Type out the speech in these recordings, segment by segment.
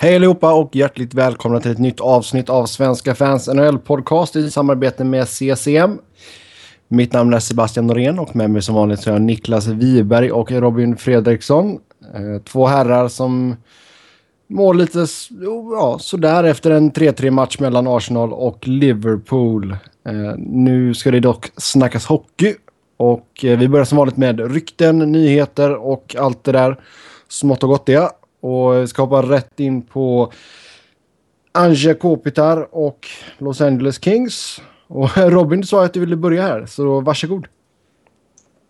Hej allihopa och hjärtligt välkomna till ett nytt avsnitt av Svenska fans NHL-podcast i samarbete med CCM. Mitt namn är Sebastian Norén och med mig som vanligt så är jag Niklas Wiberg och Robin Fredriksson. Eh, två herrar som mår lite ja, sådär efter en 3-3 match mellan Arsenal och Liverpool. Eh, nu ska det dock snackas hockey och eh, vi börjar som vanligt med rykten, nyheter och allt det där smått och gott det. Och ska hoppa rätt in på Anja Kopitar och Los Angeles Kings. Och Robin sa att du ville börja här, så varsågod.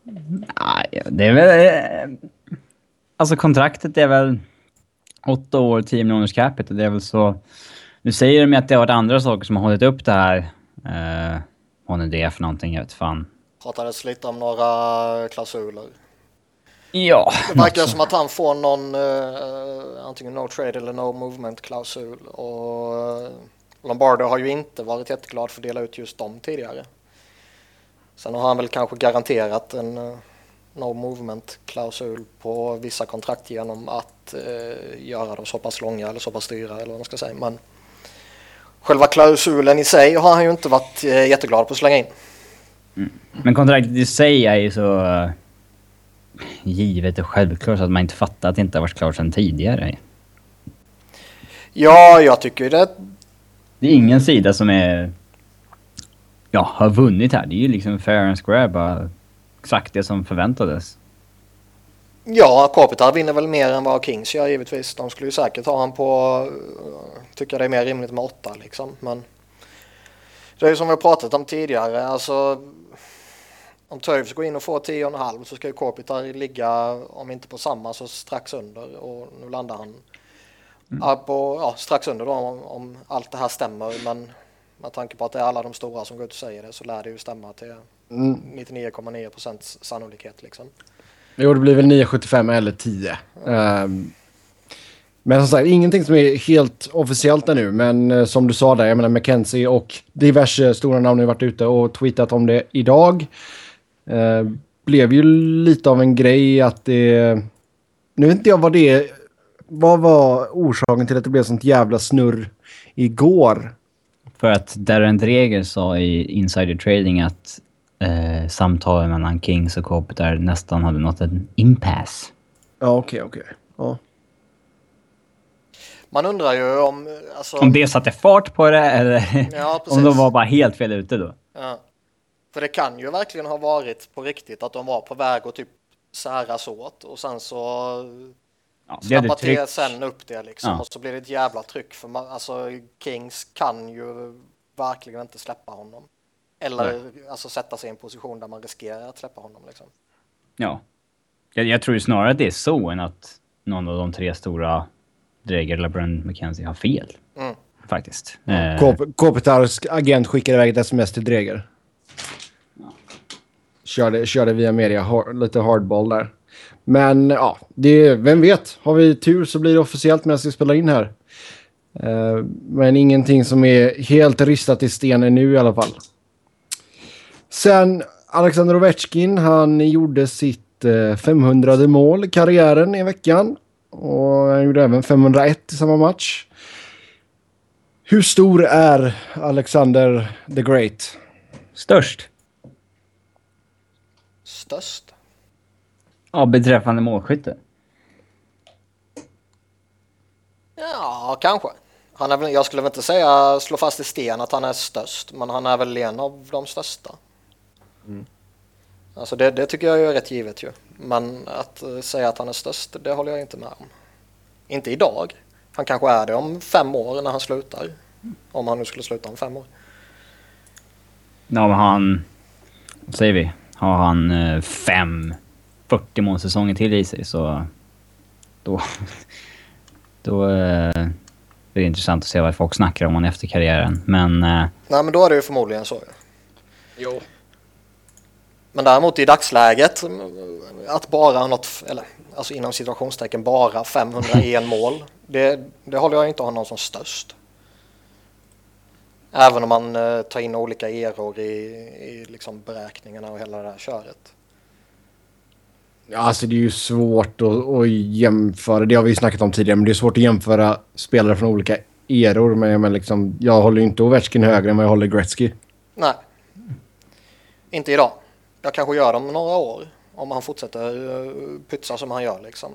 Nej, det är väl... Eh, alltså kontraktet är väl åtta år, 10 miljoners capita. Det är väl så... Nu säger de ju att det har varit andra saker som har hållit upp det här. Eh, vad nu det är för någonting, jag vet fan. Pratades lite om några klausuler. Ja. Det verkar som att han får någon uh, antingen no trade eller no movement klausul och uh, Lombardo har ju inte varit jätteglad för att dela ut just dem tidigare. Sen har han väl kanske garanterat en uh, no movement klausul på vissa kontrakt genom att uh, göra dem så pass långa eller så pass dyra eller vad man ska säga. Men själva klausulen i sig har han ju inte varit jätteglad på att slänga in. Mm. Men kontraktet i sig är ju så givet och självklart så att man inte fattar att det inte har varit klart sedan tidigare. Ja, jag tycker det. Det är ingen sida som är... Ja, har vunnit här. Det är ju liksom fair and square, bara exakt det som förväntades. Ja, Kopitar vinner väl mer än vad Kings gör givetvis. De skulle ju säkert ha han på... Tycker det är mer rimligt med åtta liksom, men... Det är ju som vi har pratat om tidigare, alltså om Toews går in och får 10,5 så ska ju Kopitar ligga, om inte på samma så strax under och nu landar han mm. på, ja, strax under då om, om, allt det här stämmer men med tanke på att det är alla de stora som går ut och säger det så lär det ju stämma till mm. 99,9 procents sannolikhet liksom. Jo, det blir väl 9,75 eller 10. Mm. Um, men som sagt, ingenting som är helt officiellt ännu. Men uh, som du sa där, jag menar McKenzie och diverse stora namn har varit ute och tweetat om det idag. Eh, blev ju lite av en grej att det... Nu vet inte jag vad det är. Vad var orsaken till att det blev sånt jävla snurr igår? För att Darren Dreger sa i Insider Trading att eh, samtalen mellan Kings och Kopitar nästan hade nått en impasse. Ja, okej, okay, okej. Okay. Ja. Man undrar ju om... Alltså... Om det satte fart på det eller ja, om de var bara helt fel ute då. Ja. För det kan ju verkligen ha varit på riktigt att de var på väg att typ säras åt och sen så ja, snappa till sen upp det liksom ja. och så blir det ett jävla tryck för man, alltså Kings kan ju verkligen inte släppa honom. Eller Nej. alltså sätta sig i en position där man riskerar att släppa honom liksom. Ja. Jag, jag tror ju snarare att det är så än att någon av de tre stora Dreger eller Brand McKenzie har fel. Mm. Faktiskt. Mm. Eh. Kopitars agent skickar iväg ett sms till Dreger körde, körde via media lite hardball där. Men ja, det, vem vet. Har vi tur så blir det officiellt medan vi spelar in här. Uh, men ingenting som är helt ristat i sten nu i alla fall. Sen Alexander Ovechkin, han gjorde sitt eh, uh, 500 mål i karriären i veckan. Och han gjorde även 501 i samma match. Hur stor är Alexander the Great? Störst störst? Ja, beträffande målskytte. Ja, kanske. Han är väl, jag skulle väl inte säga slå fast i sten att han är störst, men han är väl en av de största. Mm. Alltså det, det tycker jag är rätt givet ju. Men att uh, säga att han är störst, det håller jag inte med om. Inte idag. Han kanske är det om fem år när han slutar. Om han nu skulle sluta om fem år. Ja, men han... Vad säger vi? Har han eh, fem 40 målsäsonger till i sig så då, då eh, är det intressant att se vad folk snackar om honom efter karriären. Men... Eh, Nej men då är det ju förmodligen så. Jo. Men däremot i dagsläget att bara ha något, eller alltså inom situationstecken bara 501 mål. Det, det håller jag inte honom som störst. Även om man eh, tar in olika eror i, i liksom beräkningarna och hela det här köret. Ja, alltså det är ju svårt att, att jämföra. Det har vi ju snackat om tidigare, men det är svårt att jämföra spelare från olika eror. Men, men liksom, jag håller ju inte Ovechkin högre än vad jag håller Gretzky. Nej. Inte idag. Jag kanske gör dem några år. Om han fortsätter eh, pytsa som han gör liksom.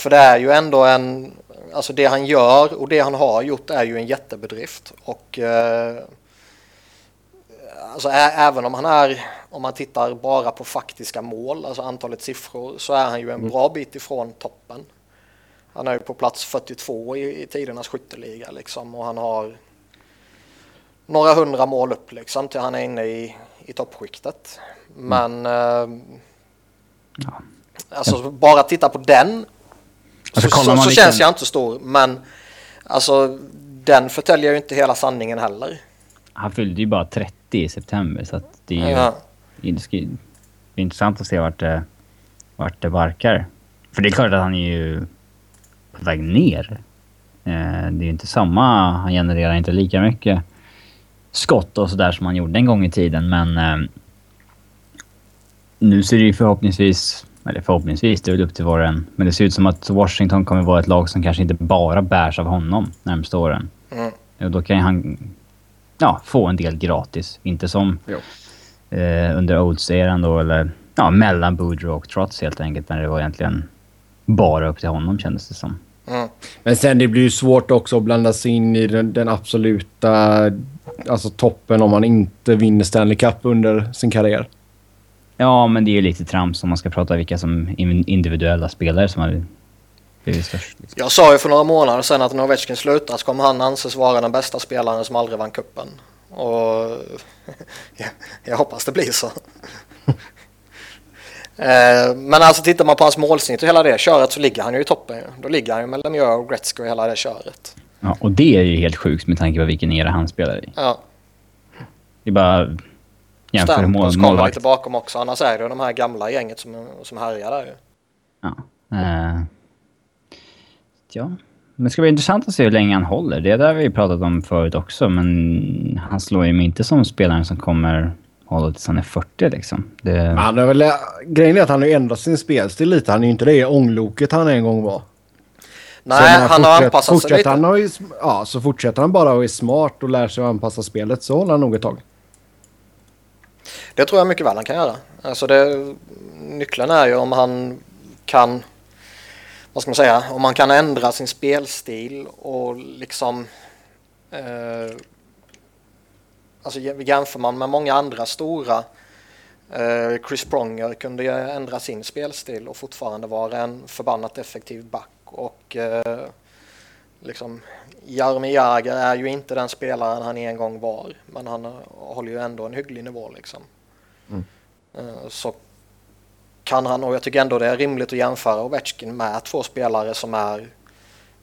För det är ju ändå en, alltså det han gör och det han har gjort är ju en jättebedrift. Och eh, alltså ä- även om han är, om man tittar bara på faktiska mål, alltså antalet siffror, så är han ju en bra bit ifrån toppen. Han är ju på plats 42 i, i tidernas skytteliga liksom och han har några hundra mål upp liksom till han är inne i, i toppskiktet. Men eh, Ja. alltså bara titta på den Alltså, så, så, man så känns jag inte stor. Men alltså den förtäljer ju inte hela sanningen heller. Han fyllde ju bara 30 i september så att det är ju... Ja. Det är intressant att se vart det, vart det barkar. För det är klart att han är ju på väg ner. Eh, Det är ju inte samma... Han genererar inte lika mycket skott och sådär som han gjorde en gång i tiden men... eh, Nu ser det ju förhoppningsvis... Eller förhoppningsvis, det är väl upp till var och en. Men det ser ut som att Washington kommer vara ett lag som kanske inte bara bärs av honom närmsta åren. Mm. Och då kan ju han ja, få en del gratis. Inte som eh, under Oates-eran då, eller ja, mellan Boudreau och Trotz helt enkelt. När det var egentligen bara upp till honom kändes det som. Mm. Men sen det blir ju svårt också att blanda sig in i den, den absoluta alltså toppen om man inte vinner Stanley Cup under sin karriär. Ja, men det är ju lite trams om man ska prata vilka som in- individuella spelare som har blivit störst. Liksom. Jag sa ju för några månader sedan att när Ovechkin slutar så kommer han anses vara den bästa spelaren som aldrig vann kuppen. Och jag, jag hoppas det blir så. Eh, Men alltså tittar man på hans målsnitt och hela det köret så ligger han ju i toppen. Då ligger han ju med Lemieux och Gretzky och hela det köret. Ja, och det är ju helt sjukt med tanke på vilken era han spelar i. Ja, Det är bara... Jämför mål, kommer målvakt. lite bakom också. Annars är det de här gamla gänget som, som härjar där ju. Ja. Eh, ja. Men det ska bli intressant att se hur länge han håller. Det där har vi pratat om förut också, men han slår ju mig inte som spelaren som kommer hålla tills han är 40 liksom. Det, han har väl, grejen är att han har ändrat sin spelstil lite. Han är ju inte det ångloket han en gång var. Nej, när han har anpassat sig lite. Han har ju, ja, så fortsätter han bara och är smart och lär sig att anpassa spelet så håller han nog ett tag. Det tror jag mycket väl han kan göra. Alltså det, nyckeln är ju om han kan, vad ska man säga, om han kan ändra sin spelstil och liksom, eh, alltså jämför man med många andra stora, eh, Chris Pronger kunde ju ändra sin spelstil och fortfarande vara en förbannat effektiv back och eh, liksom Jaromir Jagr är ju inte den spelaren han en gång var, men han håller ju ändå en hygglig nivå liksom. Mm. Eh, Så kan han, och jag tycker ändå det är rimligt att jämföra Ovechkin med två spelare som är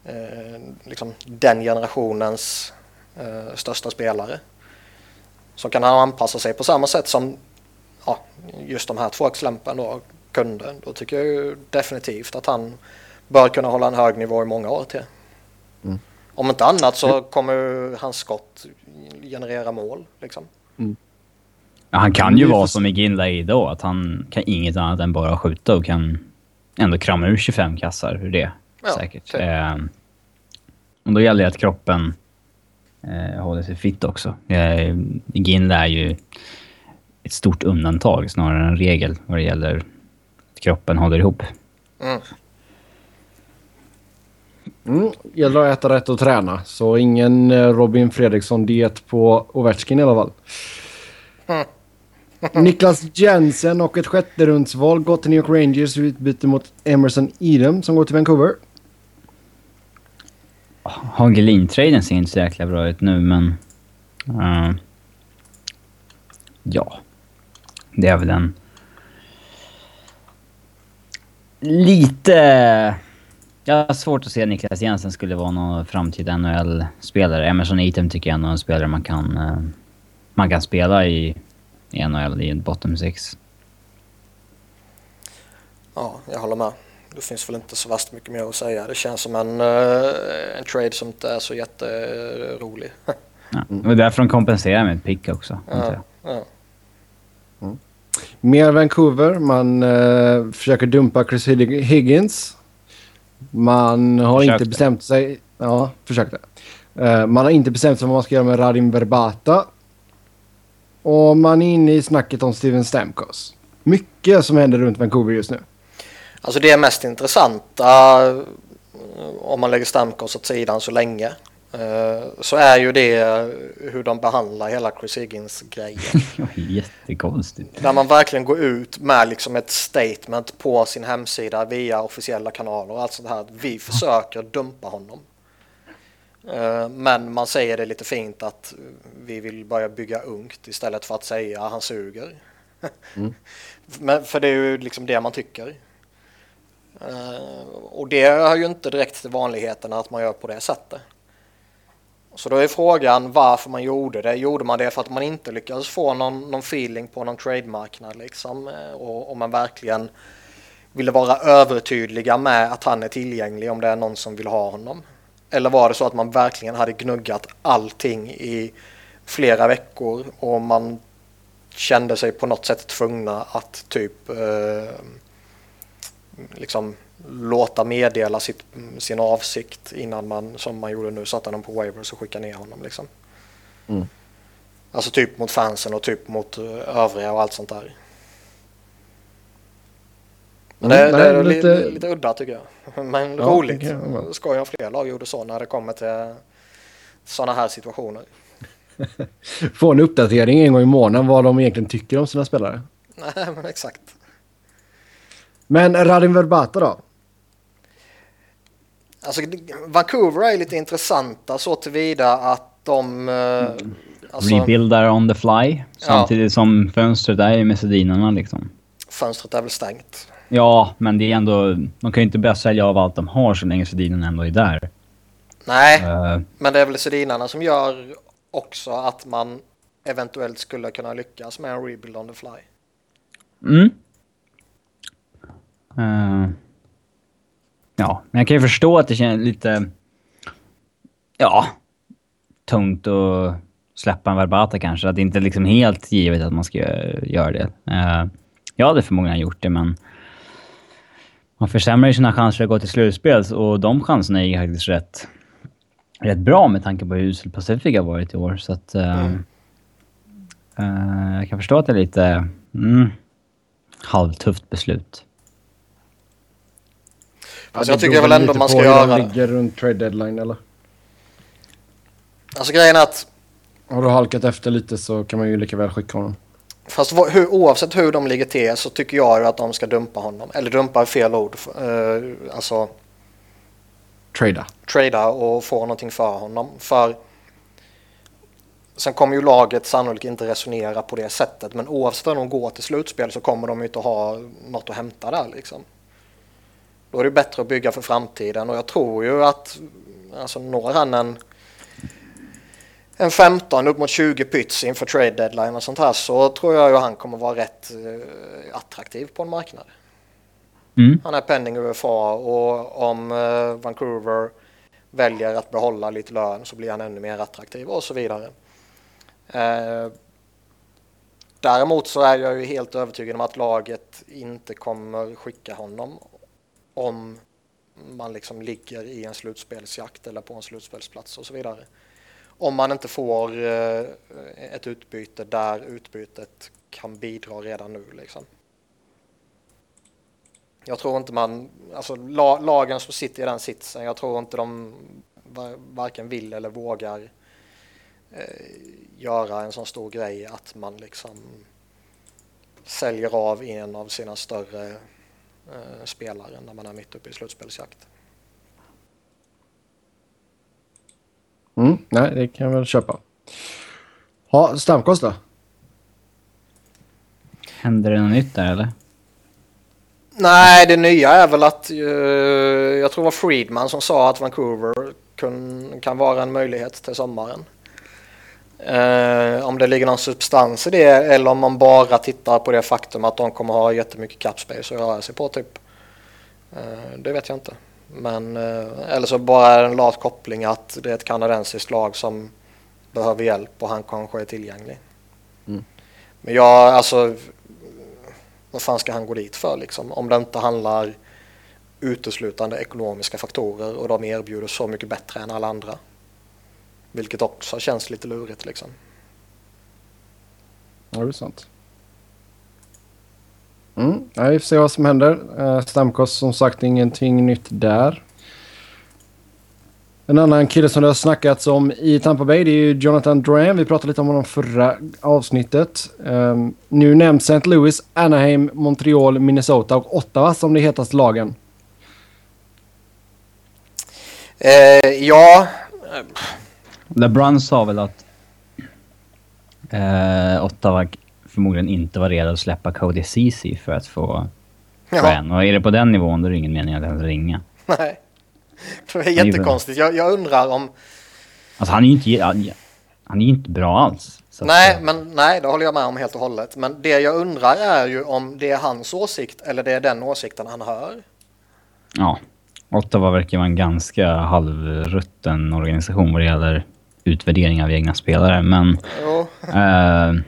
eh, liksom den generationens eh, största spelare. Så kan han anpassa sig på samma sätt som ja, just de här två exemplen då kunde. Då tycker jag definitivt att han bör kunna hålla en hög nivå i många år till. Mm. Om inte annat så kommer hans skott generera mål. Liksom. ja, han kan ju vara se. som Iginla idag, att han kan inget annat än bara skjuta och kan ändå krama ur 25 kassar ur det. Ja, säkert. typ. Eh, och då gäller det att kroppen eh, håller sig fit också. Eh, Iginla är ju ett stort undantag snarare än en regel vad det gäller att kroppen håller ihop. Mm. Mm, gäller att äta rätt och träna. Så ingen eh, Robin Fredriksson-diet på Ovechkin i alla fall. Niklas Jensen och ett sjätte rundsval går till New York Rangers i utbyte mot Emerson Edom som går till Vancouver. Hagelin-traden ser inte så jäkla bra ut nu, men... eh, ja. Det är väl en... Lite... Jag har svårt att se att Niklas Jensen skulle vara någon framtida NHL-spelare. Emerson Eaton tycker jag är en spelare man kan, eh, man kan spela i, i NHL i en bottom six. Ja, jag håller med. Det finns väl inte så värst mycket mer att säga. Det känns som en, eh, en trade som inte är så jätterolig. Ja. Det var därför de kompenserar med ett pick också. ja, ja. Mer Vancouver. Man eh, försöker dumpa Chris Hig- Higgins. Man har Försökte. inte bestämt sig. Ja, försökte. Eh, man har inte bestämt sig vad man ska göra med Radim Verbata. Och man är inne i snacket om Steven Stamkos. Mycket som händer runt Vancouver just nu. Alltså det mest intressanta eh, om man lägger Stamkos åt sidan så länge så är ju det hur de behandlar hela Chris Higgins-grejen. Det jättekonstigt. Där man verkligen går ut med liksom ett statement på sin hemsida via officiella kanaler och allt sånt här. Att vi försöker dumpa honom. Eh, Men man säger det lite fint att vi vill börja bygga ungt istället för att säga han suger. Men för det är ju liksom det man tycker. Eh, Och det hör ju inte direkt till vanligheten att man gör på det sättet. Så då är frågan varför man gjorde det. Gjorde man det för att man inte lyckades få någon, någon feeling på någon trade-marknad liksom? Eh, och om man verkligen ville vara övertydliga med att han är tillgänglig om det är någon som vill ha honom? Eller var det så att man verkligen hade gnuggat allting i flera veckor och man kände sig på något sätt tvungna att typ eh, liksom låta meddela sitt, sin avsikt innan man, som man gjorde nu, satte honom på waivers och skickade ner honom liksom. Mm. Alltså typ mot fansen och typ mot eh, övriga och allt sånt där. Men det, Mm, det nej, är lite, lite- lite udda tycker jag. Men Ja, roligt. det jag. Skoj om fler lag gjorde så när det kommer till sådana här situationer. Få en uppdatering en gång i månaden vad de egentligen tycker om sina spelare. Nej men exakt. Men Radim Verbata då? Alltså Vancouver är lite intressanta så tillvida att de... eh, Alltså, Rebuildar on the fly. Samtidigt som fönstret är med Sedinarna liksom. fönstret är väl stängt. Ja, men det är ändå... De kan ju inte börja sälja av allt de har så länge Sedinarna ändå är där. Nej, Eh, men det är väl Sedinarna som gör också att man eventuellt skulle kunna lyckas med en rebuild on the fly. Mm. Eh, ja, men jag kan ju förstå att det känns lite... Ja, tungt att släppa en Verbata kanske. Att det inte är liksom helt givet att man ska gö- göra det. Uh, jag hade förmodligen gjort det, men... Man försämrar ju sina chanser att gå till slutspel och de chanserna är ju faktiskt rätt, rätt bra med tanke på hur usel Pacific har varit i år. Så att... eh, Mm. eh, jag kan förstå att det är lite... Mm, halvtufft beslut. Alltså, Ja, jag tycker väl ändå man ska göra de det. ligger runt trade deadline eller? Alltså grejen är att Har du halkat efter lite så kan man ju lika väl skicka honom. Fast hur, oavsett hur de ligger till så tycker jag att de ska dumpa honom. Eller dumpa är fel ord. Uh, alltså Trada. trada och få någonting för honom. För sen kommer ju laget sannolikt inte resonera på det sättet. Men oavsett om de går till slutspel så kommer de ju inte ha något att hämta där liksom. Då är det bättre att bygga för framtiden och jag tror ju att alltså når han en en 15 upp mot 20 pyts inför trade deadline och sånt här så tror jag ju han kommer vara rätt eh, attraktiv på en marknad. Mm. Han är pending UFA och om eh, Vancouver väljer att behålla lite lön så blir han ännu mer attraktiv och så vidare. Eh, däremot så är jag ju helt övertygad om att laget inte kommer skicka honom om man liksom ligger i en slutspelsjakt eller på en slutspelsplats och så vidare. Om man inte får eh, ett utbyte där utbytet kan bidra redan nu liksom. Jag tror inte man, alltså lagen som sitter i den sitsen, jag tror inte de varken vill eller vågar eh, göra en sån stor grej att man liksom säljer av en av sina större eh, spelare när man är mitt uppe i slutspelsjakt. Mm, nej, det kan jag väl köpa. Ja, Stamkos då? Händer det något nytt där eller? Nej, det nya är väl att eh, jag tror det var Friedman som sa att Vancouver kun, kan vara en möjlighet till sommaren. Eh, om det ligger någon substans i det eller om man bara tittar på det faktum att de kommer ha jättemycket cap space att röra sig på typ. Eh, det vet jag inte. Men eh, eller så bara är det en lat koppling att det är ett kanadensiskt lag som behöver hjälp och han kanske är tillgänglig. Mm. Men jag alltså vad fan ska han gå dit för liksom? Om det inte handlar uteslutande ekonomiska faktorer och de erbjuder så mycket bättre än alla andra. Vilket också känns lite lurigt liksom. Ja, det är sant. Mm. Ja, vi får se vad som händer. Uh, Stamkos som sagt ingenting nytt där. En annan kille som det har snackats om i Tampa Bay det är ju Jonathan Duran. Vi pratade lite om honom förra avsnittet. Um, nu nämns St. Louis, Anaheim, Montreal, Minnesota och Ottawa som de hetaste lagen. Eh, ja. LeBron sa väl att eh, Ottawa förmodligen inte var redo att släppa Cody Ceesay för att få Duran. Och är det på den nivån då är det ingen mening att ens ringa. Nej. Det är jättekonstigt. Jag, jag undrar om... Alltså han är ju inte, han är ju inte bra alls. nej, att... men, nej, det håller jag med om helt och hållet. Men det jag undrar är ju om det är hans åsikt eller det är den åsikten han hör. Ja, Ottawa verkar vara en ganska halvrutten organisation vad det gäller utvärdering av egna spelare, men... äh,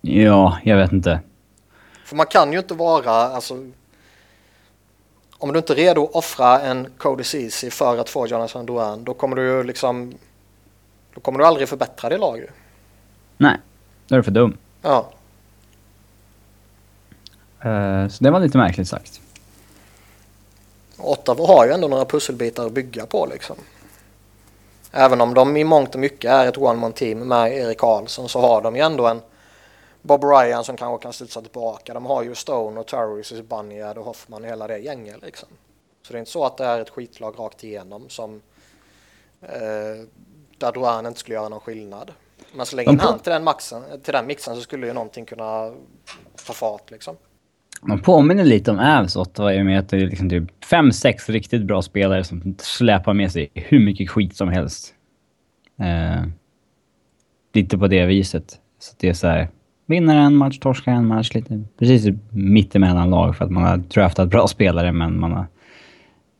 ja, jag vet inte. För man kan ju inte vara, alltså om du inte är redo att offra en Cody Ceesay för att få Jonathan Duran, då kommer du ju liksom... Då kommer du aldrig förbättra det laget. Nej, då är du för dum. Ja. Uh, så det var lite märkligt sagt. Ottawa har ju ändå några pusselbitar att bygga på liksom. Även om de i mångt och mycket är ett one-man team med Erik Karlsson så har de ju ändå en Bob Ryan som kanske kan studsa tillbaka. De har ju Stone och Turris, Bunyard och Hoffman och hela det gänget liksom. Så det är inte så att det är ett skitlag rakt igenom som eh, där Duran inte skulle göra någon skillnad. Men så länge han till den, maxen, till den mixen så skulle ju någonting kunna ta fart liksom. Man påminner lite om Avs Ottawa i och med att det är liksom typ fem, sex riktigt bra spelare som släpar med sig hur mycket skit som helst. Eh, lite på det viset. Så det är så här, vinner en match, torskar en match. Lite, precis mittemellan lag för att man har draftat bra spelare men man har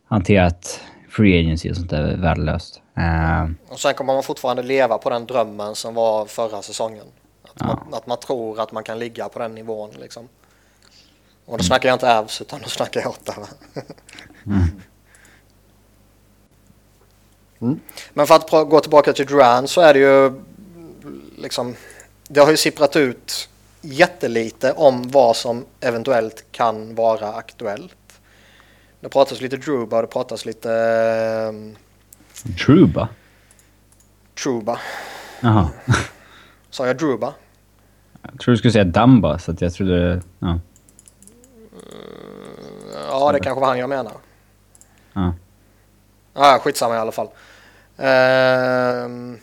hanterat free agency och sånt där värdelöst. Uh, och sen kommer man fortfarande leva på den drömmen som var förra säsongen. Att, ja. man, att man tror att man kan ligga på den nivån liksom. Och då snackar jag inte Avs utan då snackar jag Ottawa. mm. Mm. Men för att gå tillbaka till Duran så är det ju liksom det har ju sipprat ut jättelite om vad som eventuellt kan vara aktuellt. Det pratas lite Druba och det pratas lite... Um, Truba? Truba. Jaha. Sa jag Druba? Jag tror du skulle säga Damba, så att jag trodde... Ja, ja det kanske var han jag menar. Ja. Ja, skitsamma i alla fall. Um,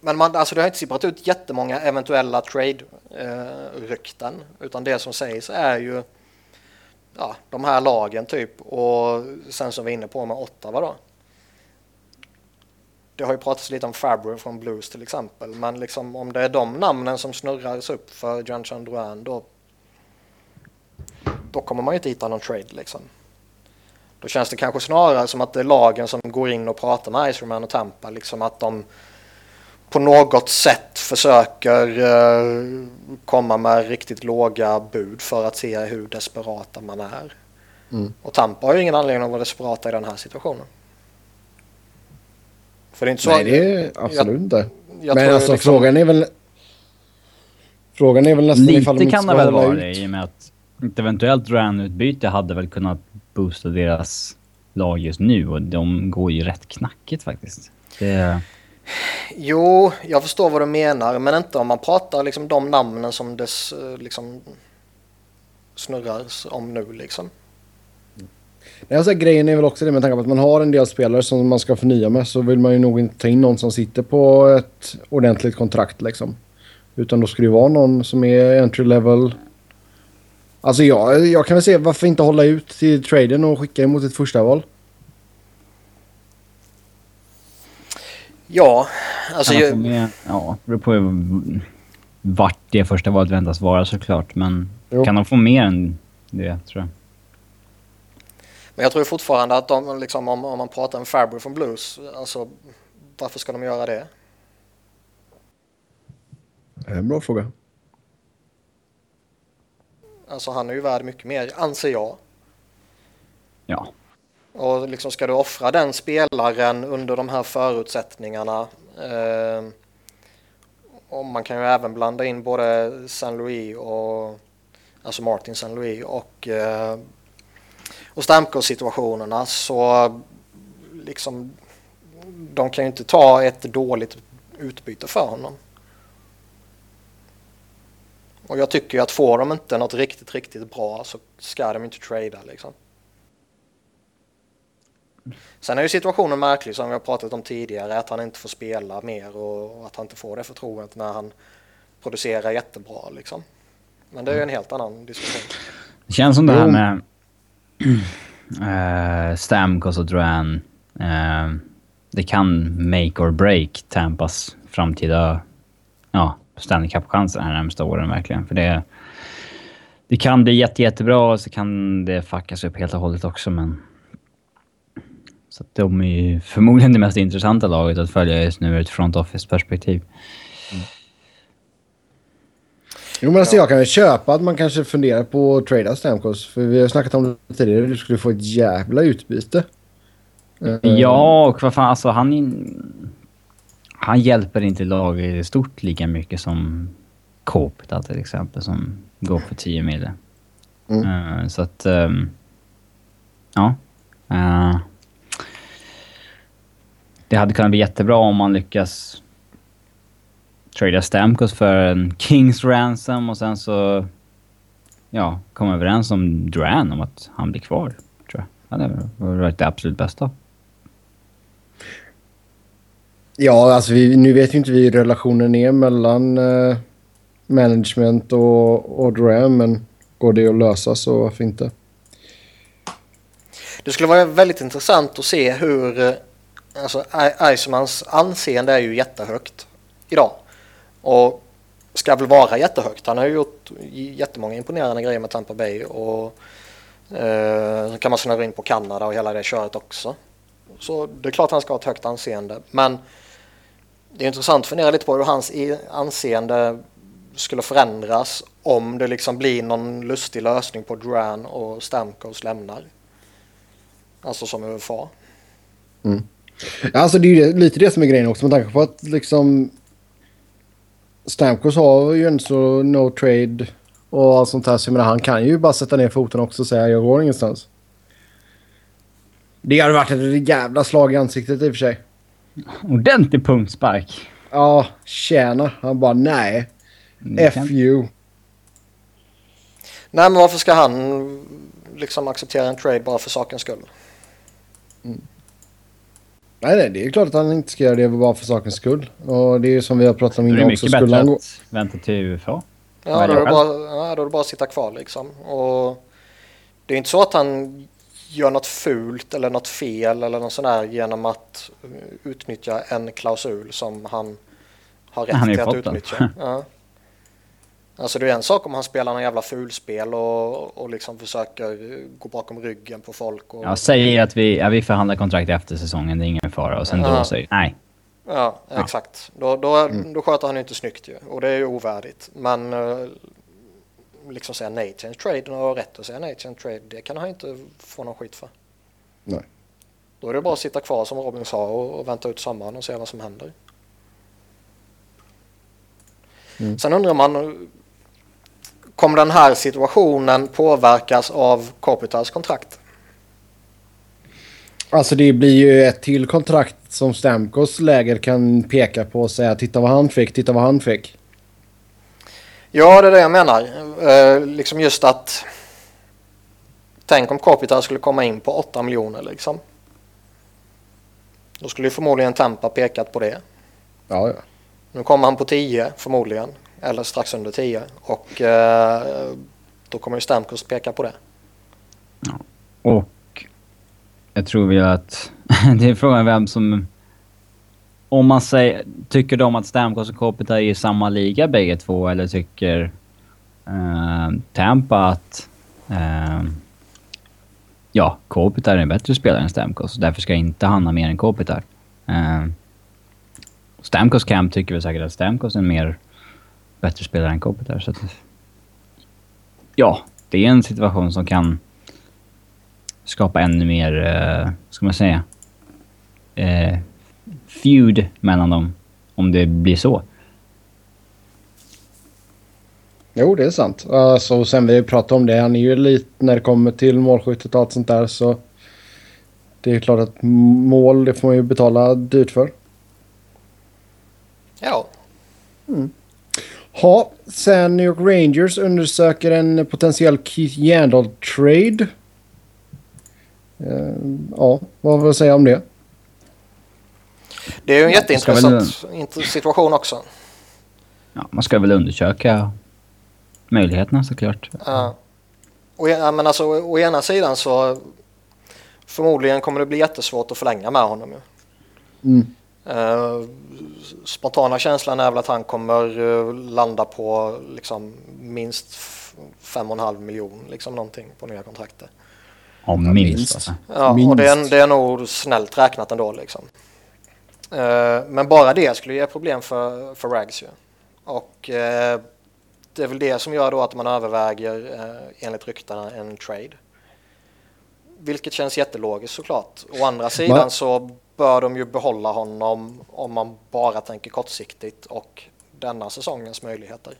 men man, alltså det har inte sipprat ut jättemånga eventuella trade-rykten. Eh, utan det som sägs är ju ja, de här lagen typ. Och sen som vi är inne på med Ottawa då. Det har ju pratats lite om Fabry från Blues till exempel. Men liksom om det är de namnen som snurras upp för John Chandruan då, då kommer man ju inte hitta någon trade liksom. Då känns det kanske snarare som att det är lagen som går in och pratar med Iceman och Tampa. Liksom att de på något sätt försöker uh, komma med riktigt låga bud för att se hur desperata man är. Mm. Och Tampa har ju ingen anledning att vara desperata i den här situationen. För det är inte så... Nej, det är absolut inte. Men alltså liksom... frågan är väl... Frågan är väl nästan Lite ifall de inte kan det väl vara det i och med att ett eventuellt Ran-utbyte hade väl kunnat boosta deras lag just nu och de går ju rätt knackigt faktiskt. Det... Jo, jag förstår vad du menar, men inte om man pratar liksom de namnen som det liksom snurrar om nu liksom. Alltså, grejen är väl också det med tanke på att man har en del spelare som man ska förnya med så vill man ju nog inte ta in någon som sitter på ett ordentligt kontrakt liksom. Utan då ska det vara någon som är entry level. Alltså jag, jag kan väl se varför inte hålla ut till traden och skicka emot ett första val. Ja, alltså... Ju... med, ja, det beror på vart det första valet väntas vara såklart. Men jo. kan de få mer än det, tror jag. Men jag tror fortfarande att de, liksom, om, om man pratar om Fabry från Blues, alltså varför ska de göra det? En bra fråga. Alltså han är ju värd mycket mer, anser jag. Ja. Och liksom ska du offra den spelaren under de här förutsättningarna. Eh, och man kan ju även blanda in både San Louis och alltså Martin San Louis och, eh, och Stamkos-situationerna så liksom de kan ju inte ta ett dåligt utbyte för honom. Och jag tycker ju att får de inte något riktigt, riktigt bra så ska de inte trada liksom. Sen är ju situationen märklig som vi har pratat om tidigare att han inte får spela mer och att han inte får det förtroendet när han producerar jättebra liksom. Men det är ju en helt annan diskussion. Det känns som det här med uh, Stamkos och Duran. Uh, det kan make or break Tampas framtida ja, Stanley Cup-chanser här närmsta åren verkligen. För det, det kan bli jätte, jättebra och så kan det fuckas upp helt och hållet också men... Så att de är ju förmodligen det mest intressanta laget att följa just nu ur ett front office-perspektiv. Jo, men alltså jag kan väl köpa att man kanske funderar på att trada Stamkos. För vi har snackat om det tidigare. Du skulle få ett jävla utbyte. Ja, och vad fan, alltså han... Han hjälper inte laget i stort lika mycket som Kopita till exempel, som går för 10 mille. Mm. Eh, så att... ehm, ja. Eh, det hade kunnat bli jättebra om man lyckas trada Stamkos för en Kings ransom och sen så... Ja, komma överens om Duran om att han blir kvar, tror jag. Det hade varit det absolut bästa. Ja, alltså vi, nu vet ju inte vi hur relationen är mellan eh, management och, och Dram, men går det att lösa så varför inte? Det skulle vara väldigt intressant att se hur, eh, alltså I- anseende är ju jättehögt idag. Och ska väl vara jättehögt. Han har ju gjort jättemånga imponerande grejer med Tampa Bay och eh, så kan man snurra in på Kanada och hela det köret också. Så det är klart han ska ha ett högt anseende. Men det är intressant att fundera lite på hur hans anseende skulle förändras om det liksom blir någon lustig lösning på Duran och Stamkos lämnar. Alltså som UFA. Mm. Alltså det är ju lite det som är grejen också med tanke på att liksom Stamkos har ju en så no trade och allt sånt här. Så jag menar, han kan ju bara sätta ner foten också och säga jag går ingenstans. Det hade varit ett jävla slag i ansiktet i och för sig. Ordentlig punktspark. Ja, tjäna. Han bara nej. Det F kan- you. Nej men varför ska han liksom acceptera en trade bara för sakens skull? Nej, nej, det är klart att han inte ska göra det bara för sakens skull. Och det är ju som vi har pratat om Det är innan också. mycket Skulle bättre han gå... att vänta till UFA. Ja, då är, det bara, ja, då är det bara att sitta kvar liksom. Och det är inte så att han gör något fult eller något fel eller något sånt där genom att eh, utnyttja en klausul som han har rätt Han till att utnyttja. Ja. Alltså det är en sak om han spelar någon jävla fulspel och, och liksom försöker gå bakom ryggen på folk. Och, Ja, säger att vi, ja, vi förhandlar kontrakt efter säsongen, det är ingen fara. Och sen Ja. då säger nej. Ja, exakt. Då, då, då sköter han ju inte snyggt ju. Och det är ju ovärdigt. Men eh, liksom säga nej till en trade och ha rätt att säga nej till en trade, det kan han inte få någon skit för. Nej. Då är det bara att sitta kvar som Robin sa och, och vänta ut sommaren och se vad som händer. Mm. Sen undrar man, kommer den här situationen påverkas av Kopitas kontrakt? Alltså det blir ju ett till kontrakt som Stamkos läger kan peka på och säga titta vad han fick, titta vad han fick. Ja, det är det jag menar. Eh, liksom just att tänk om Kopitar skulle komma in på 8 miljoner liksom. Då skulle ju förmodligen Tampa pekat på det. Ja, ja. Nu kommer han på 10 förmodligen, eller strax under 10 och eh, då kommer ju Stamkos peka på det. Och jag tror väl att det är frågan vem som... Om man säger, tycker de att Stamkos och Kopita är i samma liga bägge två eller tycker eh, Tampa att eh, ja, Kopita är en bättre spelare än Stamkos. Därför ska inte han ha mer än Kopita. Eh, Stamkos Camp tycker väl säkert att Stamkos är en mer bättre spelare än Kopita. Så att, ja, det är en situation som kan skapa ännu mer, eh, ska man säga, eh, feud mellan dem. Om det blir så. Jo, det är sant. Alltså, sen vi pratat om det, han är ju lite när det kommer till målskyttet och allt sånt där så... Det är klart att mål, det får man ju betala dyrt för. Ja. Mm. Ha, sen New York Rangers undersöker en potentiell Keith Yandel-trade. Uh, ja, vad vill jag säga om det? Det är ju en jätteintressant väl... situation också. Ja, man ska väl undersöka möjligheterna såklart. Ja. Och, ja, men alltså, å ena sidan så förmodligen kommer det bli jättesvårt att förlänga med honom. Mm. Uh, spontana känslan är väl att han kommer uh, landa på liksom, minst 5,5 miljon liksom någonting på nya kontraktet. Ja, minst. Alltså. Ja, minst. och det är, det är nog snällt räknat ändå liksom. Uh, men bara det skulle ge problem för, för Rags ju. Och det är väl det som gör då att man överväger eh, enligt ryktena en trade. Vilket känns jättelogiskt såklart. Å andra sidan Man... så bör de ju behålla honom om man bara tänker kortsiktigt och denna säsongens möjligheter.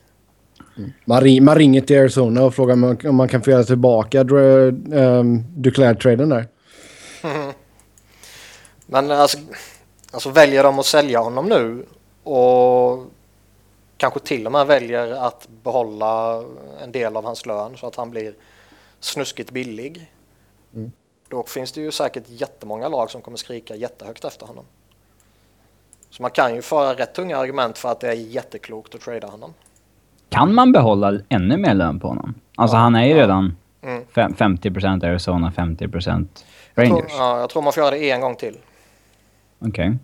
Mm. Man, ring, man, ringer till Arizona och frågar om man, om man kan få göra tillbaka um, ehm, Duclair-traden där. Men alltså, alltså väljer de att sälja honom nu och kanske till och med väljer att behålla en del av hans lön så att han blir snuskigt billig. Mm. Då finns det ju säkert jättemånga lag som kommer skrika jättehögt efter honom. Så man kan ju föra rätt tunga argument för att det är jätteklokt att trada honom. Kan man behålla ännu mer lön på honom? Alltså ja, han är ju ja. redan mm. 50% Arizona, 50% Rangers. Jag tror, ja, jag tror man får göra det en gång till. Okej. Okay.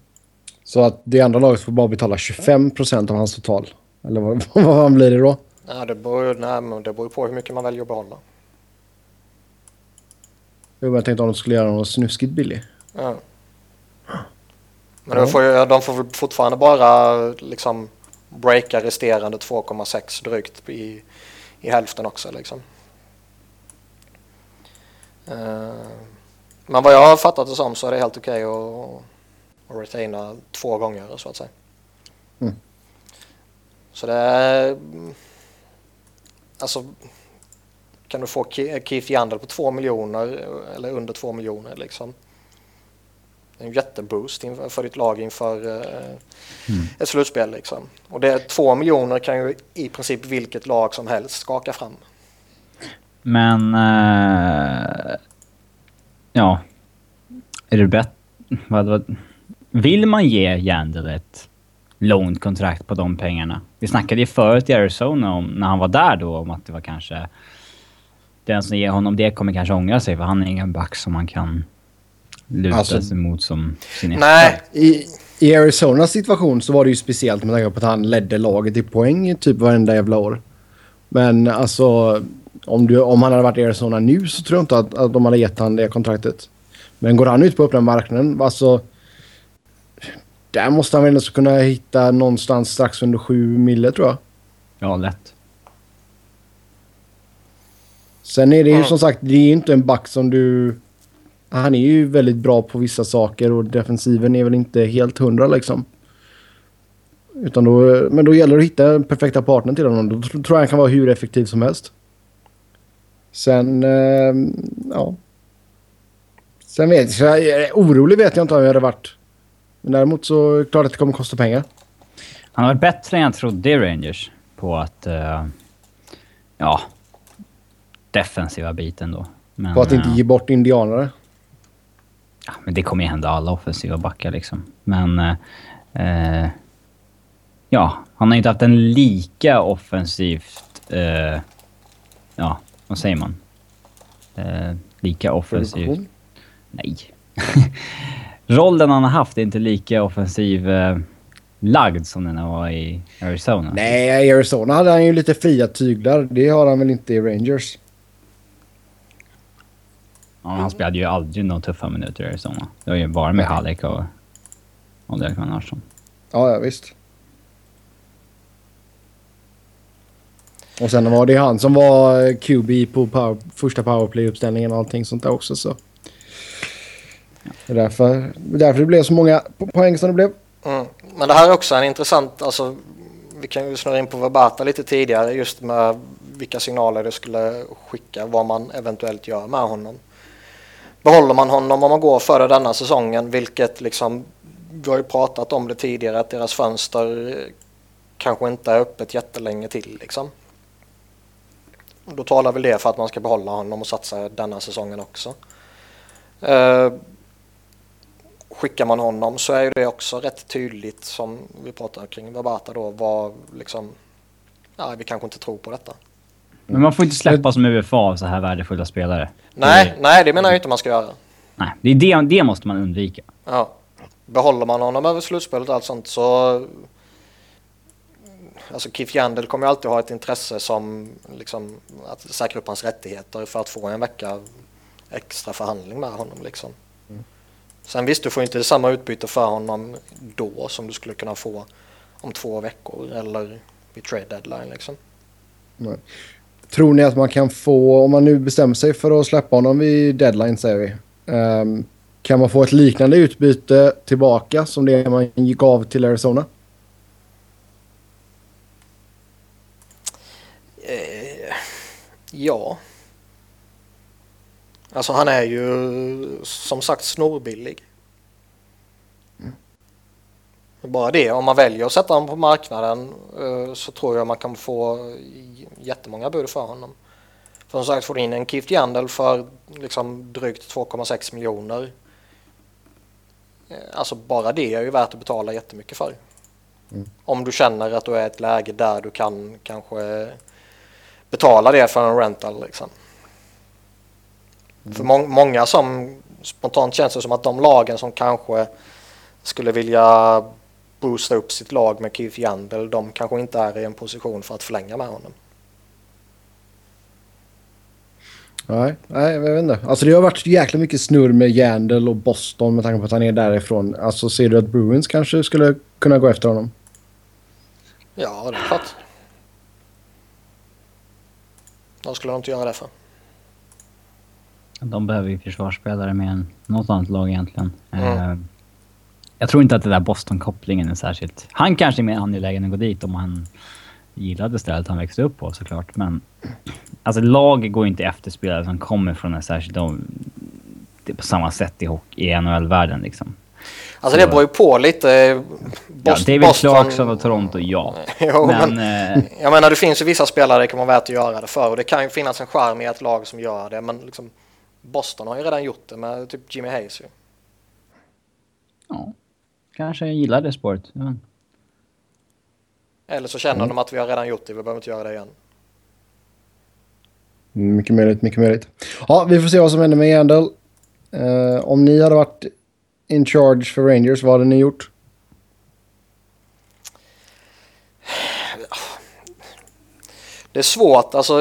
Så att det andra laget får bara betala 25% av hans total? Eller vad, vad blir det då? Nej, det beror, nej, det beror på hur mycket man väljer att behålla. Jag tänkte om de skulle göra något snuskigt billig. Ja. Men ja. får, de får fortfarande bara liksom breaka resterande 2,6 drygt i, i hälften också liksom. Uh, men vad jag har fattat det som så är det helt okej okay att, att retaina två gånger så att säga. Mm. Så det är... Alltså... Kan du få Keith Yandel på två miljoner eller under två miljoner liksom. En jätteboost för ditt lag inför eh, mm. ett slutspel liksom. Och det är två miljoner kan ju i princip vilket lag som helst skaka fram. Men... Uh, ja. Är det bättre... Vill man ge Yandel ett loan-kontrakt på de pengarna. Vi snackade ju förut i Arizona om, när han var där då om att det var kanske... Den som ger honom det kommer kanske ångra sig för han är ingen back som man kan luta alltså, sig mot som sin Nej, i, i Arizonas situation så var det ju speciellt med tanke på att han ledde laget i poäng typ varenda jävla år. Men alltså om, du, om han hade varit i Arizona nu så tror jag inte att, att de hade gett honom det kontraktet. Men går han ut på öppna marknaden, alltså där måste han väl ändå kunna hitta någonstans strax under 7 mille tror jag. Ja, lätt. Sen är det ju mm. som sagt, det är ju inte en back som du... Han är ju väldigt bra på vissa saker och defensiven är väl inte helt hundra liksom. Utan då, men då gäller det att hitta den perfekta partner till honom. Då tror jag han kan vara hur effektiv som helst. Sen, eh, ja. Sen vet jag, orolig vet jag inte om jag hade varit. Men däremot så är det klart att det kommer kosta pengar. Han har varit bättre än jag trodde i Rangers på att... Uh, ja... Defensiva biten då. Men, på att inte uh, ge bort indianare? Ja, men det kommer ju hända alla offensiva backar liksom. Men... Uh, ja, han har inte haft en lika offensivt... ja, vad säger man? lika offensivt... Nej. rollen han har haft är inte lika offensiv eh, lagd som den var i Arizona. Nej, i Arizona hade han ju lite fria tyglar. Det har han väl inte i Rangers. Ja, han spelade ju aldrig några tuffa minuter i Arizona. Det var ju bara med Halleck och, och Derek Van Ja, ja, visst. Och sen var det han som var QB på power, första powerplay-uppställningen och allting sånt där också. Så. Det är därför, därför det blev så många poäng som det blev. Mm. Men det här är också en intressant, alltså, vi kan ju snurra in på Verbata lite tidigare just med vilka signaler det skulle skicka, vad man eventuellt gör med honom. Behåller man honom om man går före denna säsongen, vilket liksom, vi har ju pratat om det tidigare, att deras fönster kanske inte är öppet jättelänge till liksom. Då talar väl det för att man ska behålla honom och satsa denna säsongen också. Uh, skickar man honom så är det också rätt tydligt som vi pratar kring Verbata då vad liksom, ja vi kanske inte tror på detta. Men man får inte släppa som UFA av så här värdefulla spelare. Nej, det, nej det menar jag inte man ska göra. Nej, det, är det, det måste man undvika. Ja. Behåller man honom över slutspelet och allt sånt så... Alltså Keith Yandel kommer ju alltid ha ett intresse som liksom att säkra upp hans rättigheter för att få en vecka extra förhandling med honom liksom. Sen visst, du får inte samma utbyte för honom då som du skulle kunna få om två veckor eller vid trade deadline liksom. Nej. Tror ni att man kan få, om man nu bestämmer sig för att släppa honom vid deadline säger vi. Um, kan man få ett liknande utbyte tillbaka som det man gick av till Arizona? Eh, ja. Alltså han är ju som sagt snorbillig. Mm. Bara det, om man väljer att sätta honom på marknaden uh, så tror jag man kan få jättemånga bud för honom. För som sagt får du in en Keith Yandel för liksom drygt 2,6 miljoner. Uh, alltså bara det är ju värt att betala jättemycket för. Mm. Om du känner att du är i ett läge där du kan kanske betala det för en rental liksom. För må många som spontant känns det som att de lagen som kanske skulle vilja boosta upp sitt lag med Keith Yandel, de kanske inte är i en position för att förlänga med honom. Nej, nej, jag vet inte. Alltså det har varit jäkla mycket snurr med Yandel och Boston med tanke på att han är därifrån. Alltså ser du att Bruins kanske skulle kunna gå efter honom? Ja, det är klart. Vad skulle de inte göra det för? De behöver ju försvarsspelare mer än något annat lag egentligen. Mm. Jag tror inte att det där Boston-kopplingen är särskilt... Han kanske är mer angelägen att gå dit om han gillade stället han växte upp på såklart. Men alltså lag går inte efter spelare som kommer från en särskild... Det är på samma sätt i, i NHL-världen liksom. Alltså det beror ju på lite. Boston, ja, David Clarkson och Toronto, ja. jo, men, men eh, jag menar det finns ju vissa spelare det kan vara värt att göra det för och det kan ju finnas en charm i ett lag som gör det men liksom Boston har ju redan gjort det med typ Jimmy Hayes ju. Ja, kanske gillar det spåret. Ja. Eller så känner mm. de att vi har redan gjort det, vi behöver inte göra det igen. Mycket möjligt, mycket möjligt. Ja, vi får se vad som händer med Yandel. Uh, om ni hade varit in charge för Rangers, vad hade ni gjort? Det är svårt, alltså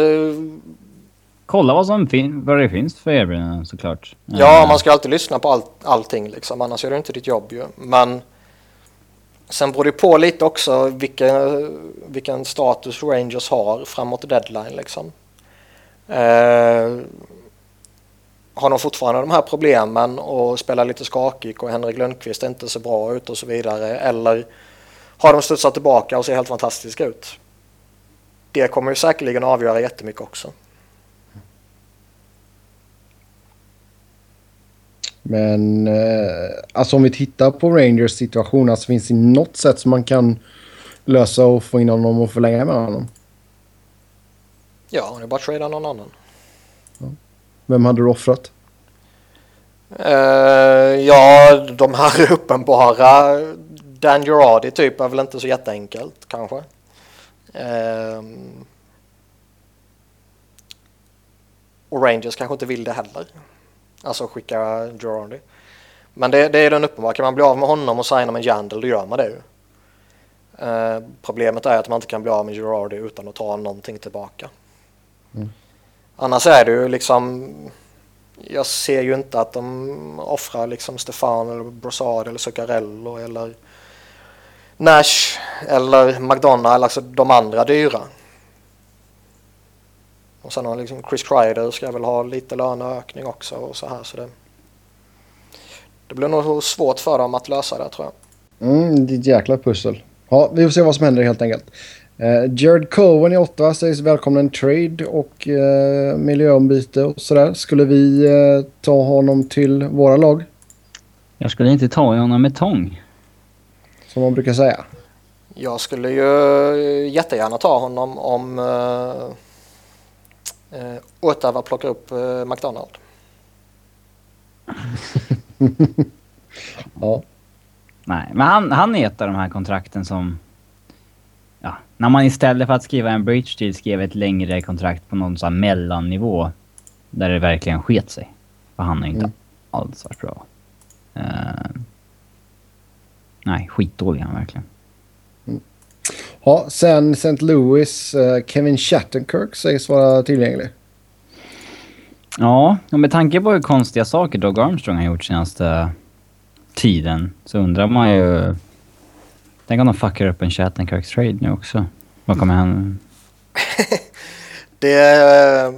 kolla vad, som fin vad det finns för erbjudanden såklart. Ja, uh. man ska alltid lyssna på all allting liksom, annars gör du inte ditt jobb ju. Men sen beror det på lite också vilken, vilken status Rangers har framåt deadline liksom. Uh, har de fortfarande de här problemen och spelar lite skakig och Henrik Lundqvist inte ser bra ut och så vidare eller har de studsat tillbaka och ser helt fantastiska ut? Det kommer ju säkerligen avgöra jättemycket också. Men eh, alltså om vi tittar på Rangers situation, alltså finns det något sätt som man kan lösa och få in honom och förlänga med honom? Ja, det är bara att trada någon annan. Ja. Vem hade du offrat? Uh, ja, de här uppenbara Dan Girardi typ är väl inte så jätteenkelt kanske. Uh, och Rangers kanske inte vill det heller. Alltså skicka Girardi. Men det, det är den uppenbara. Kan man bli av med honom och signa med Jandel då gör man det ju. Eh, problemet är att man inte kan bli av med Girardi utan att ta någonting tillbaka. Mm. Annars är det ju liksom jag ser ju inte att de offrar liksom Stefan eller Brossard eller Zuccarello eller Nash eller McDonald, alltså de andra dyra. Och sen har liksom Chris Kreider ska väl ha lite löneökning också och så här så det. Det blir nog svårt för dem att lösa det tror jag. Mm, det är ett jäkla pussel. Ja, vi får se vad som händer helt enkelt. Uh, Jared Cohen i Ottawa sägs välkomna en trade och uh, miljöombyte och sådär. Skulle vi uh, ta honom till våra lag? Jag skulle inte ta honom med tång. Som man brukar säga. Jag skulle ju jättegärna ta honom om uh, uh, Ottawa plockar upp uh, McDonald. ja. Nej, men han, han är ett av de här kontrakten som... Ja, när man istället för att skriva en bridge deal skrev ett längre kontrakt på någon sån här mellannivå. Där det verkligen sket sig. För han har inte mm. alls varit bra. Uh, nej, skitdålig han verkligen. Ja, sen St. Louis, uh, Kevin Shattenkirk sägs vara tillgänglig. Ja, och med tanke på hur konstiga saker Doug Armstrong har gjort senaste tiden så undrar man ju... Tänk om de fuckar upp en Shattenkirks trade nu också. Vad kommer hända? det...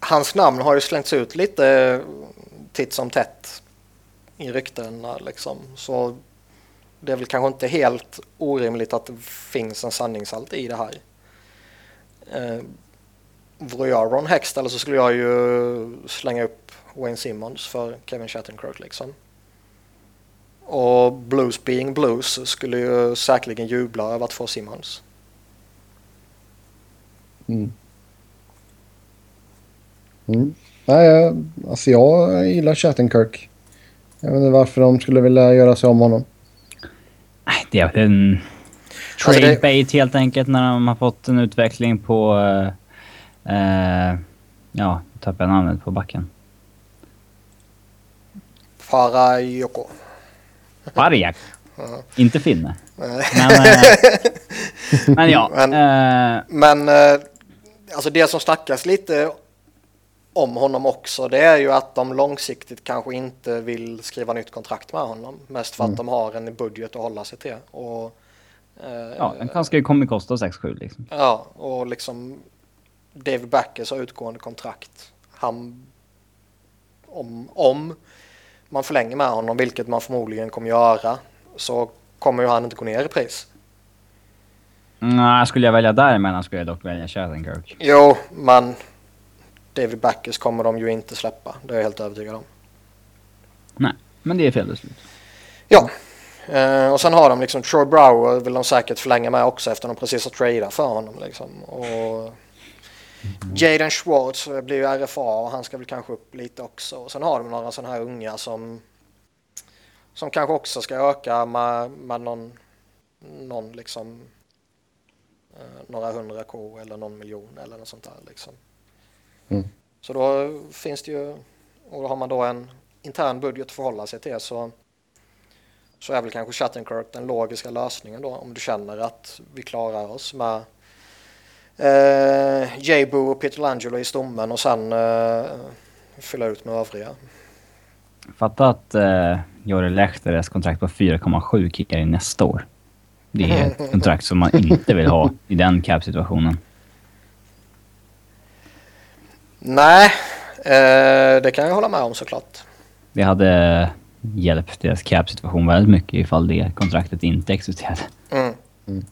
Hans namn har ju slängts ut lite titt som tätt i ryktena liksom. Så det är väl kanske inte helt orimligt att det finns en sanningshalt i det här. Eh, vore jag Ron Hextall så skulle jag ju slänga upp Wayne Simmons för Kevin Shattenkirk liksom. Och Blues being Blues skulle ju säkerligen jubla över att få Simmons. Mm. Mm. Nej, alltså jag gillar Shattenkirk. Jag vet inte varför de skulle vilja göra sig om honom. Nej, det är en trade alltså det... bait helt enkelt när de har fått en utveckling på... Uh, uh, ja, tappade jag namnet på backen. Farajoko. Farjak. Uh. Inte finne. men, uh, men ja. Men, men alltså det som snackas lite om honom också det är ju att de långsiktigt kanske inte vill skriva nytt kontrakt med honom. Mest för att mm. de har en budget att hålla sig till. Och, eh, ja, den kanske kommer kosta 6-7 liksom. Ja, och liksom David Backers har utgående kontrakt. Han, om, om man förlänger med honom, vilket man förmodligen kommer göra, så kommer ju han inte gå ner i pris. Nej, skulle jag välja däremellan skulle jag dock välja Shattenkirk. Jo, men David Backers kommer de ju inte släppa. Det är jag helt övertygad om. Nej, men det är fel beslut. Ja, eh, och sen har de liksom Troy Brower vill de säkert förlänga med också efter de precis har tradat för honom liksom. Och. Jaden Schwartz blir ju RFA och han ska väl kanske upp lite också. Och sen har de några sådana här unga som som kanske också ska öka med, med någon, någon liksom eh, några hundra K eller någon miljon eller något sånt där liksom. Mm. Så då finns det ju, och då har man då en intern budget att förhålla sig till så, så är väl kanske Shattenkirk den logiska lösningen då om du känner att vi klarar oss med eh, J-Boo och Peter Langelo i stommen och sen eh, fylla ut med övriga. Fatta att eh, Jori Lehtores kontrakt på 4,7 kickar in nästa år. Det är ett kontrakt som man inte vill ha i den cap-situationen. Nej, eh, det kan jag hålla med om såklart. Det hade hjälpt deras cap-situation väldigt mycket ifall det kontraktet inte existerade. Mm. Mm.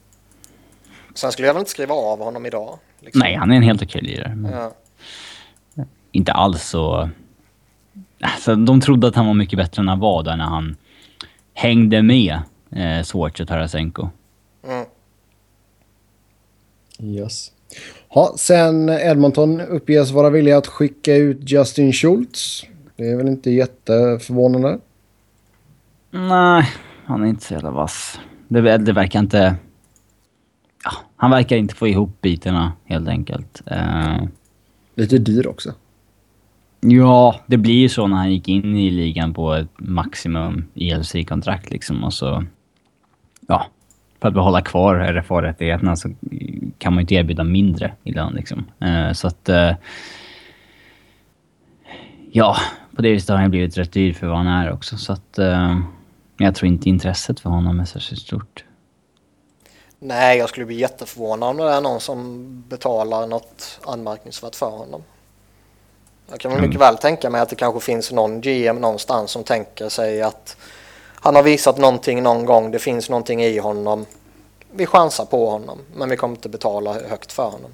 Sen skulle jag väl inte skriva av honom idag. Liksom. Nej, han är en helt okej lirare. Ja. Inte alls så... Alltså, de trodde att han var mycket bättre än han var där när han hängde med eh, Swartz och Tarasenko. Mm. Yes. Ja, sen Edmonton uppges vara villiga att skicka ut Justin Schultz. Det är väl inte jätteförvånande? Nej, han är inte så jävla vass. Det, det verkar inte... Ja, han verkar inte få ihop bitarna helt enkelt. Uh... Lite dyr också. Ja, det blir ju så när han gick in i ligan på ett maximum ELC-kontrakt liksom och så... Ja, för att behålla kvar RFA-rättigheterna så kan man ju inte erbjuda mindre i lön liksom. Uh, så att... Uh, ja, på det viset har han blivit rätt dyr för vad han är också. Så att... Uh, jag tror inte intresset för honom är särskilt stort. Nej, jag skulle bli jätteförvånad om det är någon som betalar något anmärkningsvärt för honom. Jag kan väl mycket väl tänka mig att det kanske finns någon GM någonstans som tänker sig att han har visat någonting någon gång, det finns någonting i honom. Vi chansar på honom, men vi kommer inte betala högt för honom.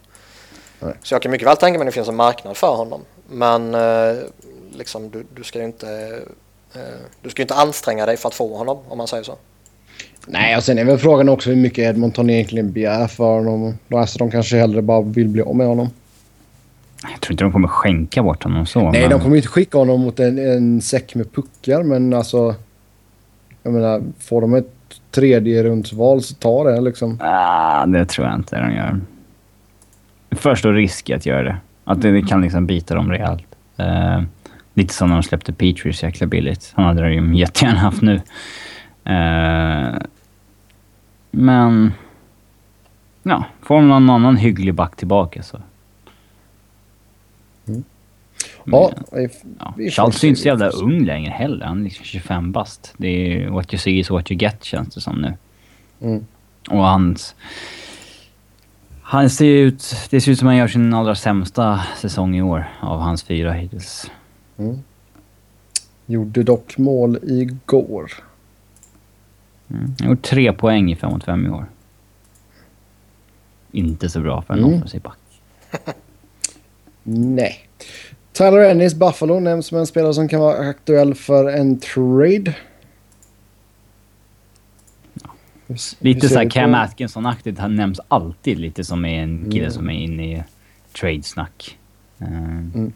Nej. Så jag kan mycket väl tänka mig att det finns en marknad för honom. Men eh, liksom, du, du ska ju inte, eh, du ska ju inte anstränga dig för att få honom, om man säger så. Nej, och sen är väl frågan också hur mycket Edmonton egentligen begär för honom. Alltså, de kanske hellre bara vill bli av med honom. Jag tror inte de kommer skänka bort honom så. Nej, men... de kommer ju inte skicka honom mot en, en säck med puckar, men alltså... Jag menar, får de ett tredje rundsval så tar det liksom. Ah, det tror jag inte de gör. För stor risk att göra det. Att det, det kan liksom bita dem rejält. Uh, lite som när de släppte Petrie så jäkla billigt. Han hade de ju jättegärna haft nu. Uh, men... Ja, får de någon annan hygglig back tillbaka så... Ja, Men, ja. vi Charles är inte så jävla ung längre heller. Han är liksom 25 bast. Det är what you see is what you get känns det som nu. Mm. Och hans... Han ser ut... Det ser ut som han gör sin allra sämsta säsong i år av hans fyra hittills. Gjorde dock mål igår. Mm. Han gjort tre poäng i 5 mot 5 i år. Inte så bra för en Mm. offensiv back. Nej. Tyler Ennis, Buffalo, nämns som en spelare som kan vara aktuell för en trade. Hur Lite såhär Cam Atkinson-aktigt. Han nämns alltid lite som är en kille Mm. som är inne i trade-snack. Eh,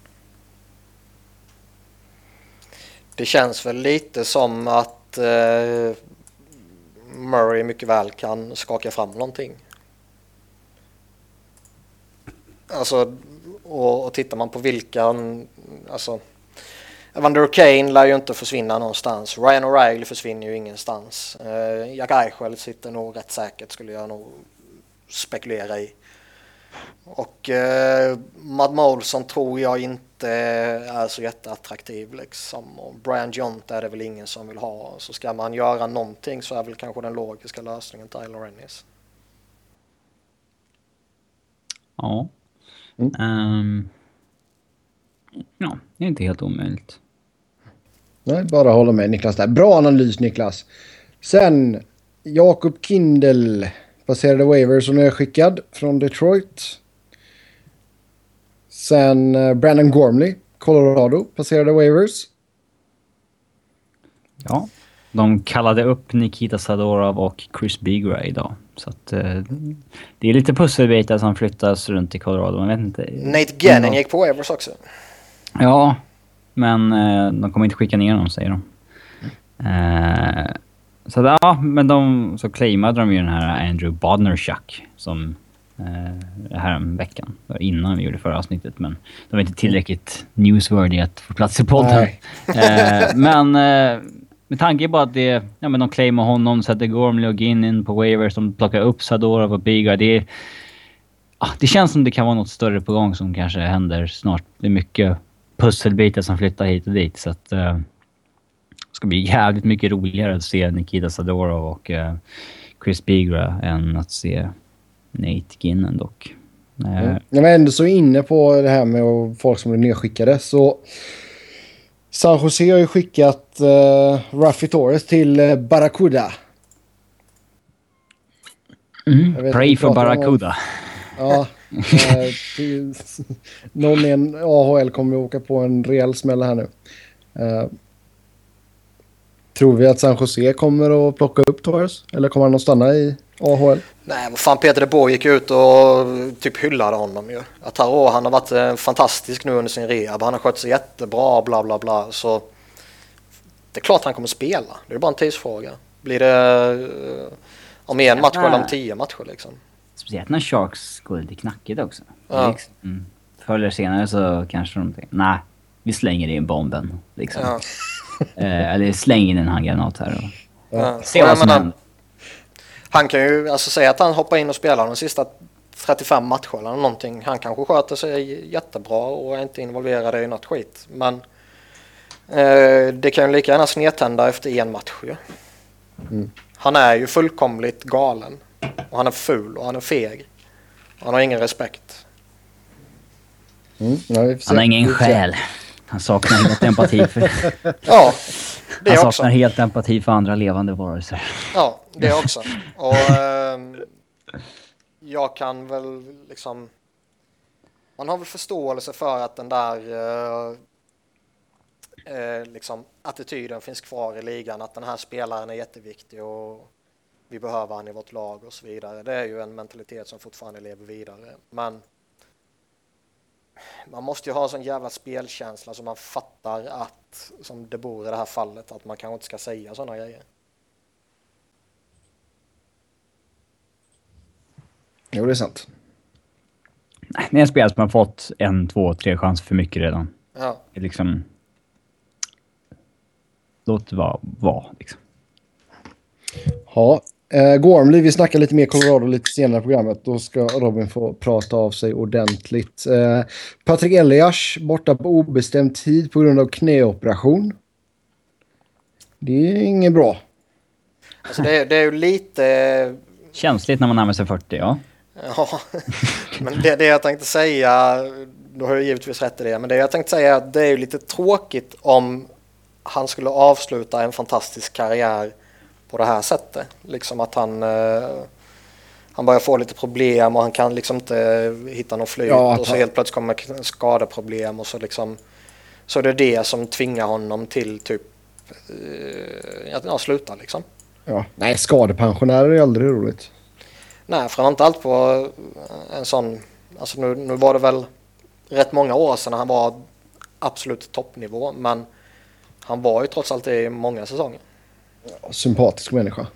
Det känns väl lite som att eh, Murray mycket väl kan skaka fram någonting. Alltså, och, och tittar man på vilka, alltså Evander Kane lär ju inte försvinna någonstans. Ryan O'Reilly försvinner ju ingenstans. Eh, Jack Eichel sitter nog rätt säkert skulle jag nog spekulera i. Och eh, Mad Molson tror jag inte är så jätteattraktiv liksom. Och Brian Jont är det väl ingen som vill ha. Så ska man göra någonting så är väl kanske den logiska lösningen Tyler Ennis. ja. Mm. Ehm, ja, det är inte helt omöjligt. Nej, bara hålla med Niklas där. Bra analys Niklas. Sen Jakob Kindel passerade waivers nu är skickad från Detroit. Sen eh, Brandon Gormley, Colorado, passerade waivers. Ja. De kallade upp Nikita Sadorov och Chris Bigra idag. Så att eh, det är lite pusselbitar som flyttas runt i Colorado. Man vet inte. Nate Gannon gick på waivers också. Ja, men eh, de kommer inte skicka ner dem säger de. Eh, så att, ja, men de så claimade de ju den här Andrew Bodnerchuk som eh, här om veckan. Det var Innan vi gjorde förra avsnittet, men de var inte tillräckligt newsworthy att få plats i podden. Men med tanke på att det, ja, men de claimar honom, sätter Gormley och Ginnin på waivers, de plockar upp Sadorov och Biga. Det, ah, det känns som det kan vara något större på gång som kanske händer snart. Det är mycket pusselbitar som flyttar hit och dit. Så att, eh, det ska bli jävligt mycket roligare att se Nikita Sadorov och eh, Chris Bigra än att se Nate Ginnon dock. Eh, Mm. Jag var ändå så inne på det här med folk som blir nedskickade så San Jose har ju skickat uh, Ruffy Torres till uh, Barracuda. mm, Pray for Barracuda. Ja, eh, någon i en AHL kommer att åka på en rejäl smäll här nu. Eh, tror vi att San Jose kommer att plocka upp Torres? Eller kommer han att stanna i AHL? Nej, vad fan Peter de Boer gick ut och typ hyllade honom ju. Att Tarot, han har varit eh, fantastisk nu under sin rehab. Han har skött sig jättebra, bla bla bla. Så det är klart han kommer spela. Det är bara en tidsfråga. Blir det eh, om en match eller om tio matcher liksom? Speciellt när Sharks går lite knackigt också. Ja. Liksom, mm. Förr eller senare så kanske de tänker, nej, vi slänger in bomben. Liksom. Ja. Eh, eller slänger in en handgranat här och Ja. se Och vad som menar, händer. Han kan ju alltså säga att han hoppar in och spelar de sista 35 matcherna eller någonting. Han kanske sköter sig jättebra och är inte involverad i något skit. Men eh, det kan ju lika gärna snedtända efter en match ju. Mm. Han är ju fullkomligt galen. Och han är ful och han är feg. Han har ingen respekt. Mm. Han har ingen själ. Han saknar helt empati för... Ja, det Han också. saknar helt empati för andra levande varelser. Ja, det också. Och ehm, jag kan väl liksom... Man har väl förståelse för att den där eh, eh, liksom attityden finns kvar i ligan. Att den här spelaren är jätteviktig och vi behöver han i vårt lag och så vidare. Det är ju en mentalitet som fortfarande lever vidare. Men man måste ju ha en sån jävla spelkänsla så man fattar att, som det bor i det här fallet, att man kanske inte ska säga sådana grejer. Jo, det är sant. Nej, det är en spelare som har fått en, två, tre chanser för mycket redan. Ja. Det är liksom... Låt det vara, vara liksom. Ja, eh, Gormley, vi snackar lite mer Colorado lite senare i programmet. Då ska Robin få prata av sig ordentligt. Eh, Patrik Elias borta på obestämd tid på grund av knäoperation. Det är inget bra. Alltså det, det är ju lite... Känsligt när man närmar sig 40, ja. Ja, men det, det jag tänkte säga, du har ju givetvis rätt i det, men det jag tänkte säga är att det är ju lite tråkigt om han skulle avsluta en fantastisk karriär på det här sättet. Liksom att han, eh, han börjar få lite problem och han kan liksom inte hitta någon flyt Ja, och så han- helt plötsligt kommer skadeproblem och så liksom så det är det som tvingar honom till typ eh, att ja, sluta liksom. Ja. Nej, skadepensionärer är aldrig roligt. Nej, framförallt på en sån, alltså nu, nu var det väl rätt många år sedan han var absolut toppnivå, men han var ju trots allt det i många säsonger. Sympatisk människa.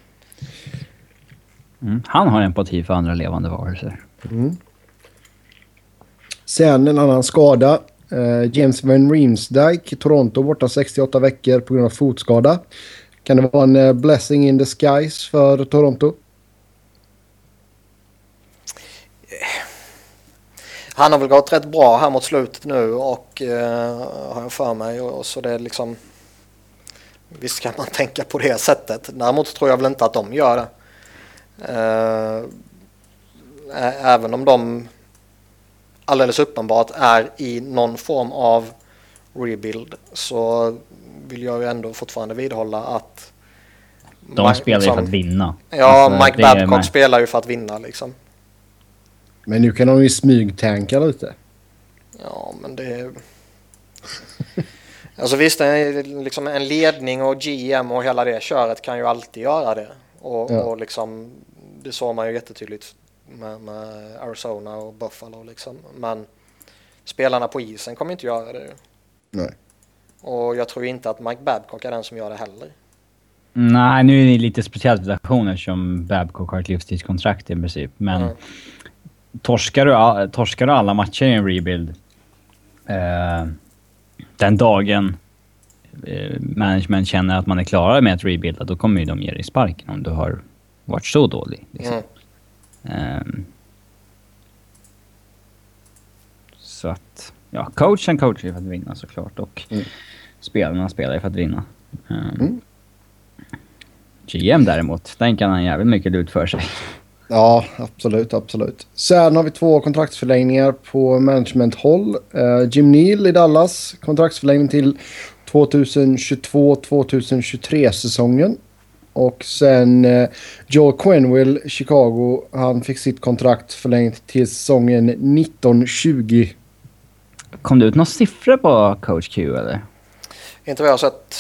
Mm. Han har empati för andra levande varelser. Sen en annan skada. Eh, James Van Riemsdyk, Toronto, borta 68 veckor på grund av fotskada. Kan det vara en eh, blessing in disguise för Toronto? Han har väl gått rätt bra här mot slutet nu och eh, har jag för mig och, och så det är liksom Visst kan man tänka på det sättet. Däremot tror jag väl inte att de gör det. Eh, även om de alldeles uppenbart är i någon form av rebuild så vill jag ju ändå fortfarande vidhålla att De Ma- spelar ju för liksom- att vinna. Ja, Alltså, Mike Babcock spelar ju för att vinna liksom. Men nu kan de ju smygtanka lite. Ja, men det... Alltså visst, en, liksom en ledning och GM och hela det köret kan ju alltid göra det. Och, Ja. och liksom, det såg man ju jättetydligt med, med Arizona och Buffalo liksom. Men spelarna på isen kommer inte göra det. Nej. Och jag tror inte att Mike Babcock är den som gör det heller. Nej, nu är det lite speciell situation eftersom Babcock har ett livstidskontrakt i princip. Men Mm. torskar, du, torskar du alla matcher i en rebuild eh, den dagen eh, management känner att man är klara med att rebuilda, då kommer ju de ge dig sparken om du har varit så dålig. Liksom. Mm. Ehm. så att, ja, coachen coachar ju för att vinna såklart och Mm. spelarna spelar ju för att vinna. Ehm. Mm. GM däremot, den kan han jävligt mycket lut för sig. Ja, absolut, absolut. Sen har vi två kontraktsförlängningar på management-håll. Eh, Jim Neal i Dallas, kontraktsförlängning till 2022-2023 säsongen. Och sen eh, Joe Quenville, Chicago, han fick sitt kontrakt förlängt till säsongen 1920. Kom det ut några siffror på coach Q eller? Inte vad jag har sett.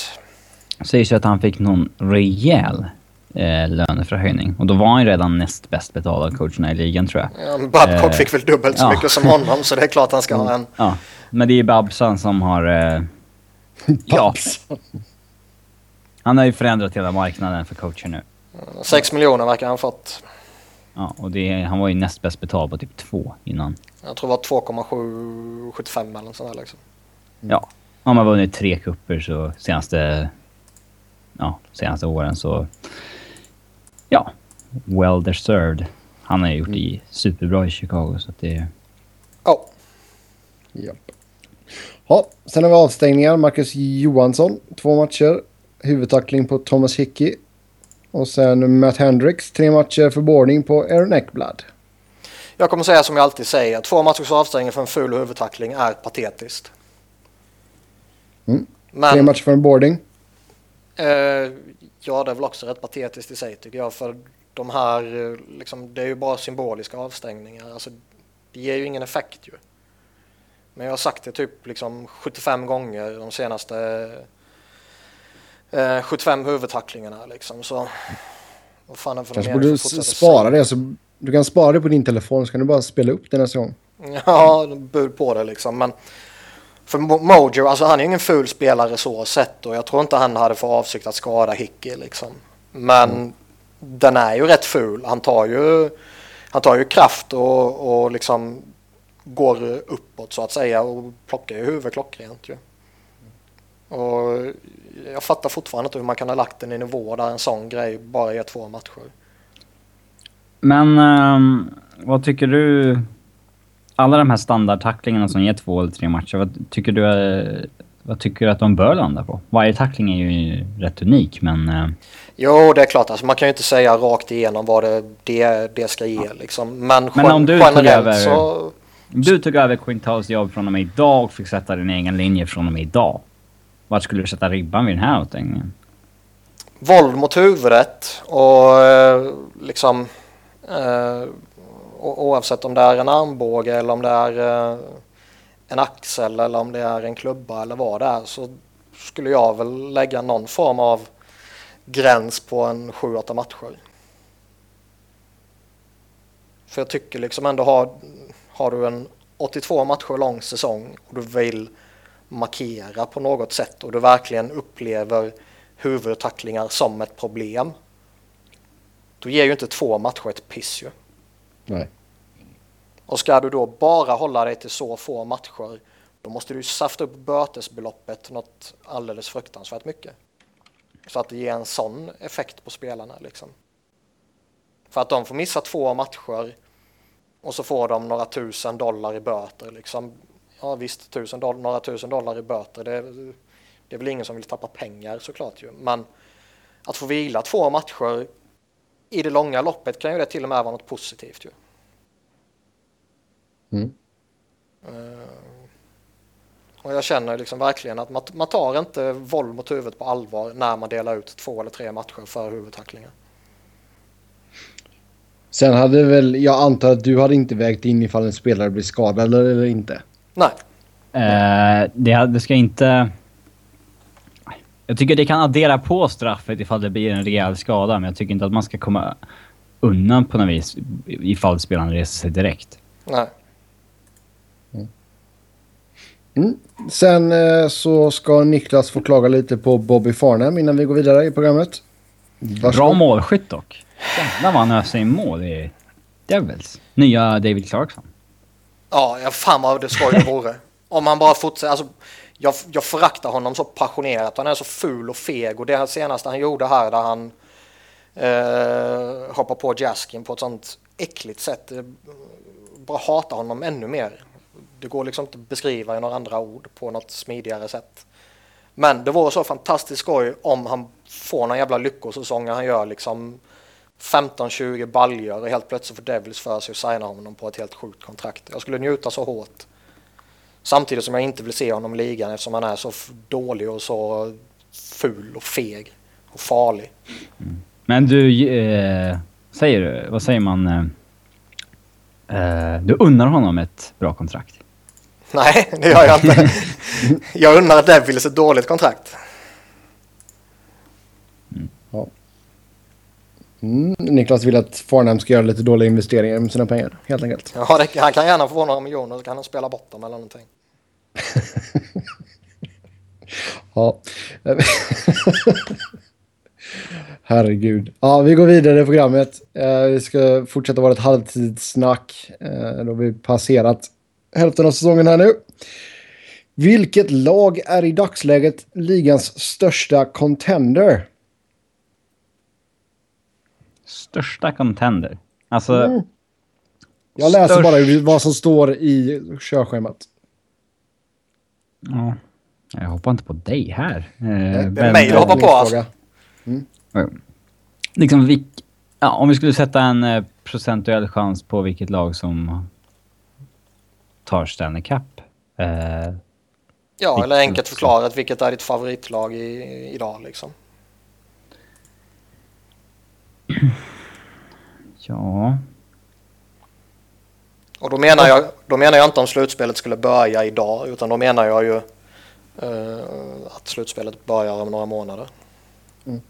Sägs ju att han fick någon rejäl eh, löneförhöjning. Och då var han ju redan näst bäst betalad coacherna i ligan tror jag. Ja, Babcock Eh, fick väl dubbelt så ja. mycket som honom så det är klart han ska ha en. Ja, men det är Babsan som har... Eh, ja, han har ju förändrat hela marknaden för coacher nu. 6 miljoner verkar han fått. Ja, och det, han var ju näst bäst betald på typ två innan. Jag tror det var 2,775 eller något sånt där liksom. Ja, har man vunnit tre kupper så senaste... Ja, senaste åren så... Ja, well deserved. Han har ju gjort det superbra i Chicago så att det... Ja, Japp. Ja, sen har vi avstängningar. Marcus Johansson, två matcher. Huvudtackling på Thomas Hickey. Och sen Matt Hendricks, tre matcher för boarding på Aaron Eckblad. Jag kommer säga som jag alltid säger, två matchers avstängning för en ful huvudtackling är patetiskt. Mm. Men, Tre matcher för en boarding. eh, ja, det är väl också rätt patetiskt i sig tycker jag. För de här, eh, liksom, det är ju bara symboliska avstängningar. Alltså, det ger ju ingen effekt ju. Men jag har sagt det typ liksom 75 gånger de senaste eh, 75 huvudtacklingarna liksom. Så vad fan är för Kanske borde du spara det. Så du kan spara det på din telefon så kan du bara spela upp det nästa gång. Ja, bud på det liksom. Men för Mo- Mojo, alltså han är ingen ful spelare så sett och jag tror inte han hade för avsikt att skada Hickey liksom. Men den är ju rätt ful. Han tar ju, han tar ju kraft och, och liksom går uppåt så att säga och plockar ju huvudet klockrent ju. Och jag fattar fortfarande inte hur man kan ha lagt den i nivå där en sån grej bara ger två matcher. Men ehm, vad tycker du? Alla de här standardtacklingarna som ger två eller tre matcher, vad tycker du, eh, vad tycker du att de bör landa på? Varje tackling är ju rätt unik, men... eh, Jo, det är klart. Alltså, man kan ju inte säga rakt igenom vad det, det, det ska ge. Liksom. Men, Men om du tog generellt över- så... Du tog över Quintals jobb från och med idag och fick sätta din egen linje från och med idag. Vart skulle du sätta ribban vid den här avstängningen? Våld mot huvudet och eh, liksom... Eh, oavsett om det är en armbåge eller om det är eh, en axel eller om det är en klubba eller vad det är så skulle jag väl lägga någon form av gräns på en 7-8 matcher. För jag tycker liksom ändå har, har du en 82 matcher lång säsong och du vill markera på något sätt och du verkligen upplever huvudtacklingar som ett problem. Då ger ju inte två matcher ett piss ju. Nej. Och ska du då bara hålla dig till så få matcher då måste du ju safta upp bötesbeloppet något alldeles fruktansvärt mycket. Så att det ger en sån effekt på spelarna liksom. För att de får missa två matcher och så får de några tusen dollar i böter liksom. Ja visst, tusen doll- några tusen dollar i böter. Det, det är väl ingen som vill tappa pengar såklart ju. Men att få vila två matcher i det långa loppet kan ju det till och med vara något positivt ju. Mm. Eh, och jag känner liksom verkligen att man, man tar inte våld mot huvudet på allvar när man delar ut två eller tre matcher för huvudtacklingar. Sen hade väl, jag antar att du hade inte vägt in ifall en spelare blir skadad eller, eller inte. Nej, Eh, det, det ska inte... Jag tycker det kan addera på straffet ifall det blir en rejäl skada, men jag tycker inte att man ska komma undan på något vis ifall spelaren reser sig direkt. nej. Mm. Sen eh, så ska Niklas få klaga lite på Bobby Farnham innan vi går vidare i programmet. Bra Varsågod. målskytt dock. Jävlar vad han öser in mål i Devils. Nya David Clarkson. Ja, ja fan vad det skoj det vore. Om han bara fortsätter. Alltså, jag, jag föraktar honom så passionerat. Han är så ful och feg. Och det här senaste han gjorde här där han eh, hoppar på Jaskin på ett sånt äckligt sätt. Eh, bara hatar honom ännu mer. Det går liksom inte att beskriva i några andra ord på något smidigare sätt. Men det vore så fantastiskt skoj om han får någon jävla lyckosäsong när han gör liksom 15-20 baljor och helt plötsligt får Devils för sig att signa honom på ett helt sjukt kontrakt. Jag skulle njuta så hårt. Samtidigt som jag inte vill se honom i ligan eftersom han är så dålig och så ful och feg och farlig. Men du, eh, säger du, vad säger man? Eh, eh, du unnar honom ett bra kontrakt. Nej, det gör jag inte. Jag undrar att Devils ett dåligt kontrakt. Mm. Niklas vill att Farnham ska göra lite dåliga investeringar med sina pengar, helt enkelt. Ja, det, han kan gärna få några miljoner så kan han spela bort dem eller någonting. Ja. Herregud. Ja, vi går vidare i programmet. Eh, vi ska fortsätta vårt halvtidssnack. Eh, då har vi passerat hälften av säsongen här nu. Vilket lag är i dagsläget ligans största contender? Största contender. Alltså, Mm. Jag läser Störst- bara vad som står i körschemat. ja. Jag hoppar inte på dig här. Eh, Det är men- mig du hoppar på alltså. Fråga. liksom, vilk, ja, om vi skulle sätta en eh, procentuell chans på vilket lag som tar Stanley Cup. Eh, Ja, eller enkelt förklarat, vilket är ditt favoritlag i, idag liksom? ja... Och då menar, jag, då menar jag inte om slutspelet skulle börja idag, utan då menar jag ju eh, att slutspelet börjar om några månader.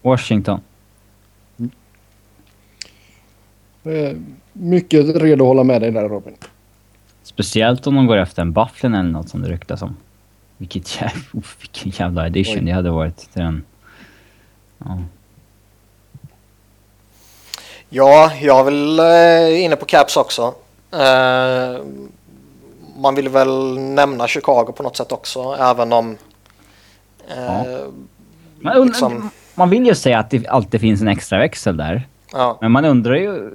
Washington. Eh, Mycket redo att hålla med dig där Robin. Speciellt om de går efter en Bufflin eller något som det ryktas om. Vilket jävla, oh, vilken jävla addition Oj. det hade varit till den. Ja. Ja, jag är väl eh, inne på Caps också. Eh, man vill väl nämna Chicago på något sätt också, även om... Eh, Ja. Man, Liksom- man vill ju säga att det alltid finns en extra växel där. ja. Men man undrar ju...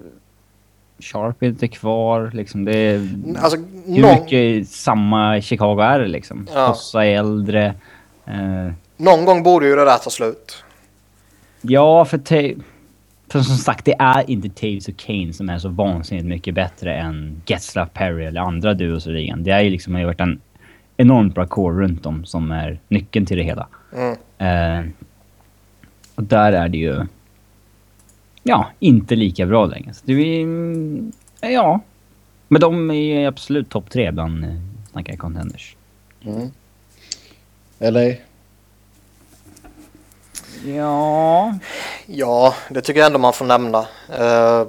Sharp är inte kvar liksom. Det är, Alltså, hur någon, mycket samma Chicago är det liksom? Ja. Hossa är äldre. Eh, någon gång borde ju det där ta slut. ja, för, för som sagt, det är inte Taves och Kane som är så vansinnigt mycket bättre än Getzlaff, Perry eller andra duos i ligan. Det är ju liksom har ju varit en enormt bra core runt dem som är nyckeln till det hela. Mm. Eh, och där är det ju... Ja, inte lika bra längre. Så det är... mm, Ja. Men de är absolut topp tre bland eh, snackar contenders. Mm. Eller? Ja... Ja, det tycker jag ändå man får nämna. Eh,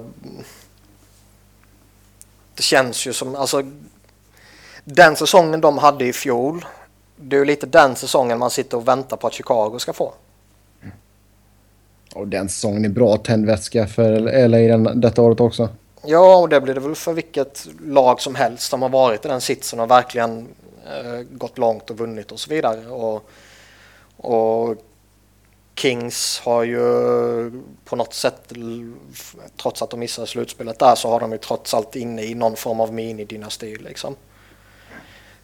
det känns ju som, alltså den säsongen de hade i fjol, det är ju lite den säsongen man sitter och väntar på att Chicago ska få. Och den säsongen är bra tändvätska för LA den, detta året också. Ja, och det blir det väl för vilket lag som helst som har varit i den sitsen och verkligen eh, gått långt och vunnit och så vidare. Och, och Kings har ju på något sätt, trots att de missade slutspelet där, så har de ju trots allt inne i någon form av minidynasti liksom.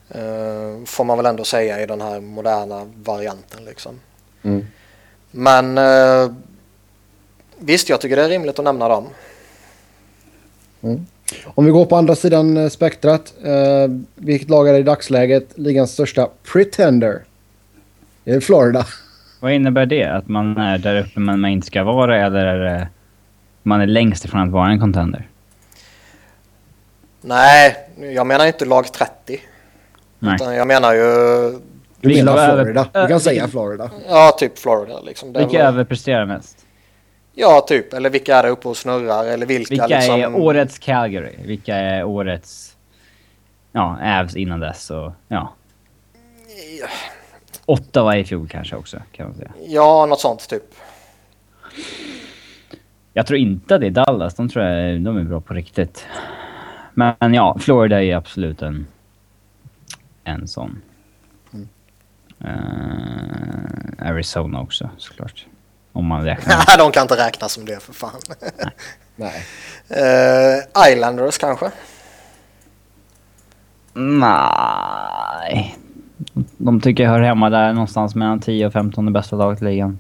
Eh, får man väl ändå säga i den här moderna varianten liksom. Mm. Men eh, visst, jag tycker det är rimligt att nämna dem. Om vi går på andra sidan eh, spektrat. Eh, vilket lag är i dagsläget ligans största pretender? Det är Florida. Vad innebär det? Att man är där uppe men man inte ska vara eller är det... Man är längst ifrån att vara en contender? Nej, jag menar inte lag 30. Nej. Utan jag menar ju, Du Vilka menar över- Florida. Du kan säga Florida. ja typ Florida liksom. Det är Vilka väl- överpresterar mest? Ja, typ. Eller vilka är det uppe och snurrar? Eller vilka, Vilka liksom... är årets Calgary? Vilka är årets... Ja, Avs innan dess och... Ja. Ottawa i fjol kanske också, kan man säga. Ja, något sånt typ. Jag tror inte att det är Dallas. De tror jag de är bra på riktigt. Men ja, Florida är absolut en... En sån. Eh, Arizona också, såklart. Om man räknar. De kan inte räknas som det för fan. Nej. Eh, Islanders kanske? Nej. De tycker jag hör hemma där någonstans mellan 10 och 15 bästa laget i ligan.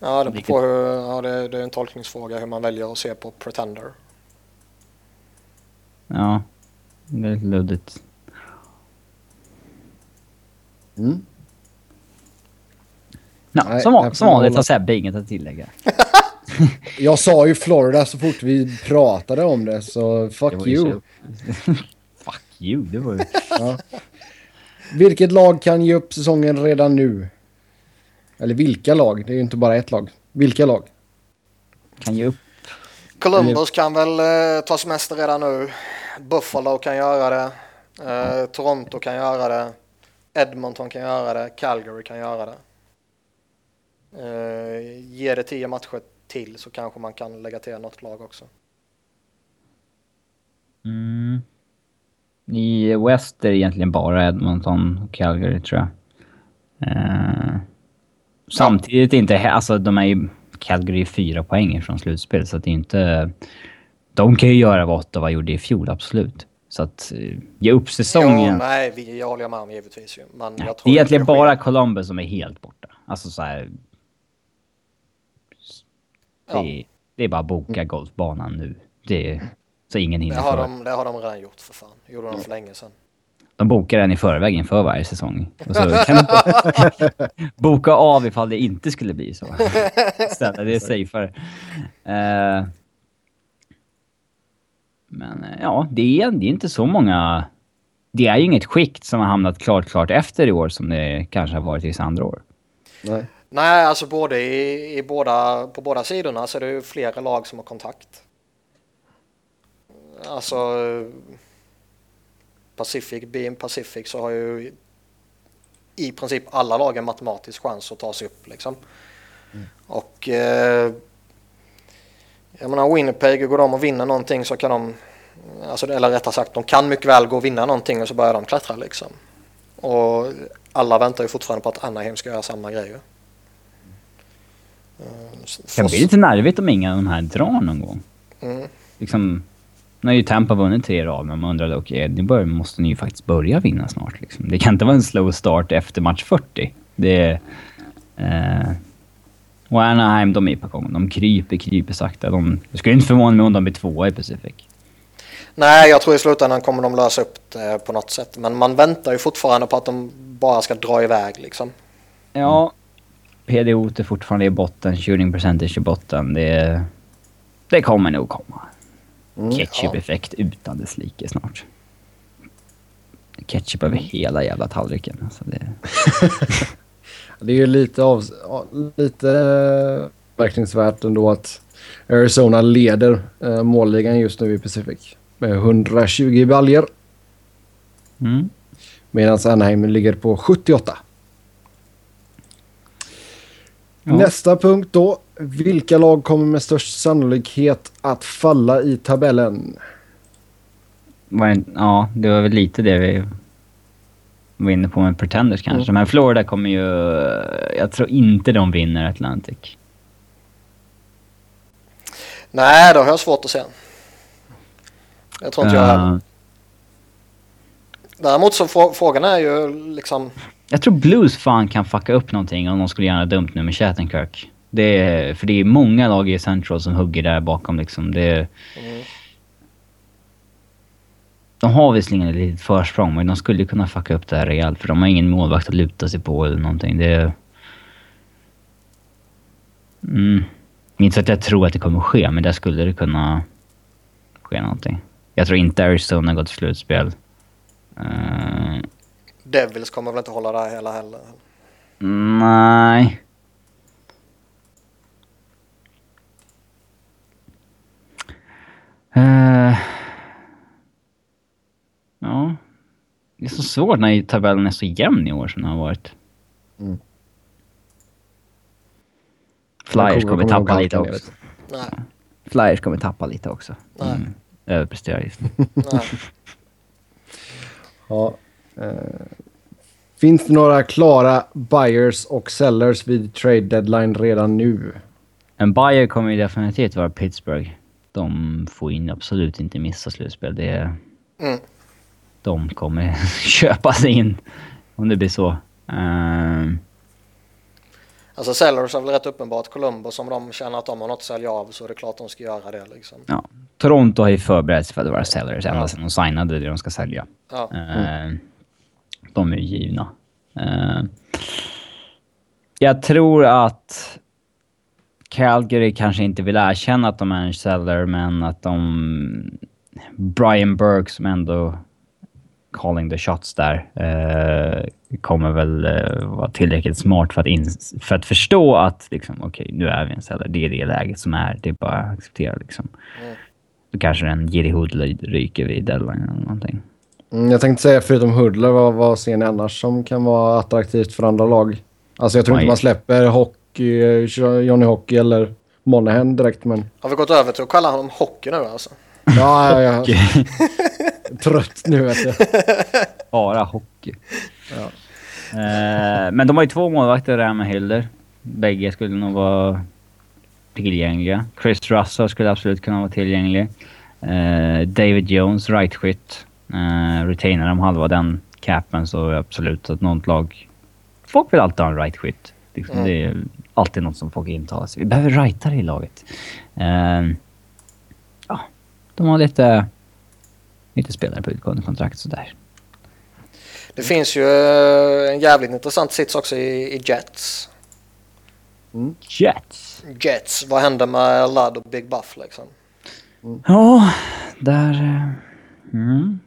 Ja, det, på hur, ja det, det är en tolkningsfråga hur man väljer att se på Pretender. Ja. Det är lite luddigt. Mm. Ja, Nej, som, som vanligt har Sebbe inget att tillägga. Jag sa ju Florida så fort vi pratade om det, så Det fuck ju you. Fuck you, det var ju... Ja. Vilket lag kan ge upp säsongen redan nu? Eller vilka lag? Det är ju inte bara ett lag. Vilka lag? Kan ge upp. Columbus kan väl eh, ta semester redan nu. Buffalo kan göra det. Eh, Toronto kan göra det. Edmonton kan göra det. Calgary kan göra det. Eh, ge det tio matcher till så kanske man kan lägga till något lag också. Mm. I West är det egentligen bara Edmonton och Calgary tror jag. Eh, samtidigt inte... Alltså de är ju... Calgary är fyra poäng från slutspel så att det är inte... De kan ju göra vad Ottawa gjorde i fjol, absolut. Så att eh, ge upp säsongen... nej, vi, jag håller med om givetvis. Men Nej, det är egentligen sker. bara Columbus som är helt borta. Alltså så här... Ja. Det, är, det är bara att boka golfbanan nu. Det så ingen Det hinner har, före. de, det har de redan gjort för fan. Det gjorde de för länge sedan. De bokar den i förväg inför varje säsong. Och så kan de boka av ifall det inte skulle bli så. Istället, det är safeare. Eh, men eh, ja, det är, det är inte så många... Det är ju inget skikt som har hamnat klart, klart efter i år som det kanske har varit i andra år. Nej. Nej, alltså både i, i båda, på båda sidorna så är det ju flera lag som har kontakt. Alltså Pacific, Beam Pacific så har ju i princip alla lag en matematisk chans att ta sig upp liksom. Och eh, jag menar Winnipeg, går de och vinner någonting så kan de, alltså, eller rättare sagt de kan mycket väl gå och vinna någonting och så börjar de klättra liksom. Och alla väntar ju fortfarande på att Anaheim ska göra samma grej. ju. S- Det kan bli lite nervigt om ingen av de här drar någon gång. Mm. Liksom, nu har ju Tampa vunnit tre rad, men man undrade okej, nu bör, måste ni ju faktiskt börja vinna snart. Liksom. Det kan inte vara en slow start efter match 40. Det. Eh, och Anaheim, de är på gång. De kryper, kryper sakta. De, det skulle inte förvåna mig om de blir tvåa i Pacific. Nej, jag tror i slutändan kommer de lösa upp det på något sätt. Men man väntar ju fortfarande på att de bara ska dra iväg liksom. Ja, PDO är fortfarande i botten, shooting percentage i botten. Det, det kommer nog komma. Ketchup-effekt utan dess like snart. Ketchup över hela jävla tallriken. Alltså det, Det är ju lite, av, ja, lite eh, verkningsvärt ändå att Arizona leder eh, målligan just nu i Pacific. Med 120 baljor. mm. Medan Anaheim ligger på 78. Ja. Nästa punkt då. Vilka lag kommer med störst sannolikhet att falla i tabellen? Ja, det var väl lite det vi var inne på med Pretenders kanske. Men Florida kommer ju... Jag tror inte de vinner Atlantic. Nej, det har jag svårt att se. Jag tror inte jag heller. Däremot så frå- frågan är ju liksom... jag tror Blues fan kan fucka upp någonting om de skulle göra dumt nu med Shattenkirk. Det är, för det är många lag i Central som hugger där bakom liksom. Det är, Mm, de har visserligen ett litet försprång, men de skulle kunna fucka upp det här rejält. För de har ingen målvakt att luta sig på eller någonting. Det är... Mm. Inte så att jag tror att det kommer ske, men där skulle det kunna ske någonting. Jag tror inte Arizona går till slutspel. Eh, Devils kommer väl inte hålla där hela heller. nej. Eh, ja. Det är så svårt när tabellen är så jämn i år som den har varit. Mm. Flyers kommer kommer tappa lite också. Nej, Flyers kommer tappa lite också. Nej. Mm. Överpresterar just nu. nej. Ja. Eh, finns det några klara buyers och sellers vid trade deadline redan nu? En buyer kommer ju definitivt vara Pittsburgh. De får in absolut inte missa slutspel. Det är, Mm. de kommer köpa sig in om det blir så. Ehm, Alltså Sellers är väl rätt uppenbart. Columbus, om de känner att de har något att sälja av så är det klart de ska göra det liksom. ja. Toronto har ju förberett sig för att vara sellers ända Ja. sedan de signade det de ska sälja. Ja. Ehm, De är givna. Ehm, Jag tror att Calgary kanske inte vill erkänna att de är en seller, men att de... Brian Burke som ändå calling the shots där eh, kommer väl eh, vara tillräckligt smart för att, ins- för att förstå att liksom, okej, nu är vi en seller. Det är det läget som är. Det är bara att acceptera liksom. Mm. Då kanske en Jiri Hood ryker vid deadline eller någonting. Mm, jag tänkte säga förutom Hudler, vad, vad ser ni annars som kan vara attraktivt för andra lag? Alltså jag tror Oj. inte man släpper hockey, eh, Johnny Hockey eller Monahan direkt men... Har vi gått över till att kalla honom hockey nu alltså? Ja, jag är trött nu vet du. Bara hockey. Ja. Eh, men de har ju två målvakter där med Hilder. Bägge skulle nog vara tillgängliga. Chris Russell skulle absolut kunna vara tillgänglig. Eh, David Jones, right-skytt. Uh, retainar de halva den capen så absolut att något lag... Folk vill alltid ha en right-skytt. Liksom, Mm. det är, alltid något som folk intalar sig. Vi behöver rightare i laget. Eh, ja, de har lite, lite spelare på utgående kontrakt sådär. Det finns ju eh, en jävligt intressant sits också i, i Jets. Jets. Jets, vad händer med Ladd och Big Buff liksom? Ja, där... eh, Mm.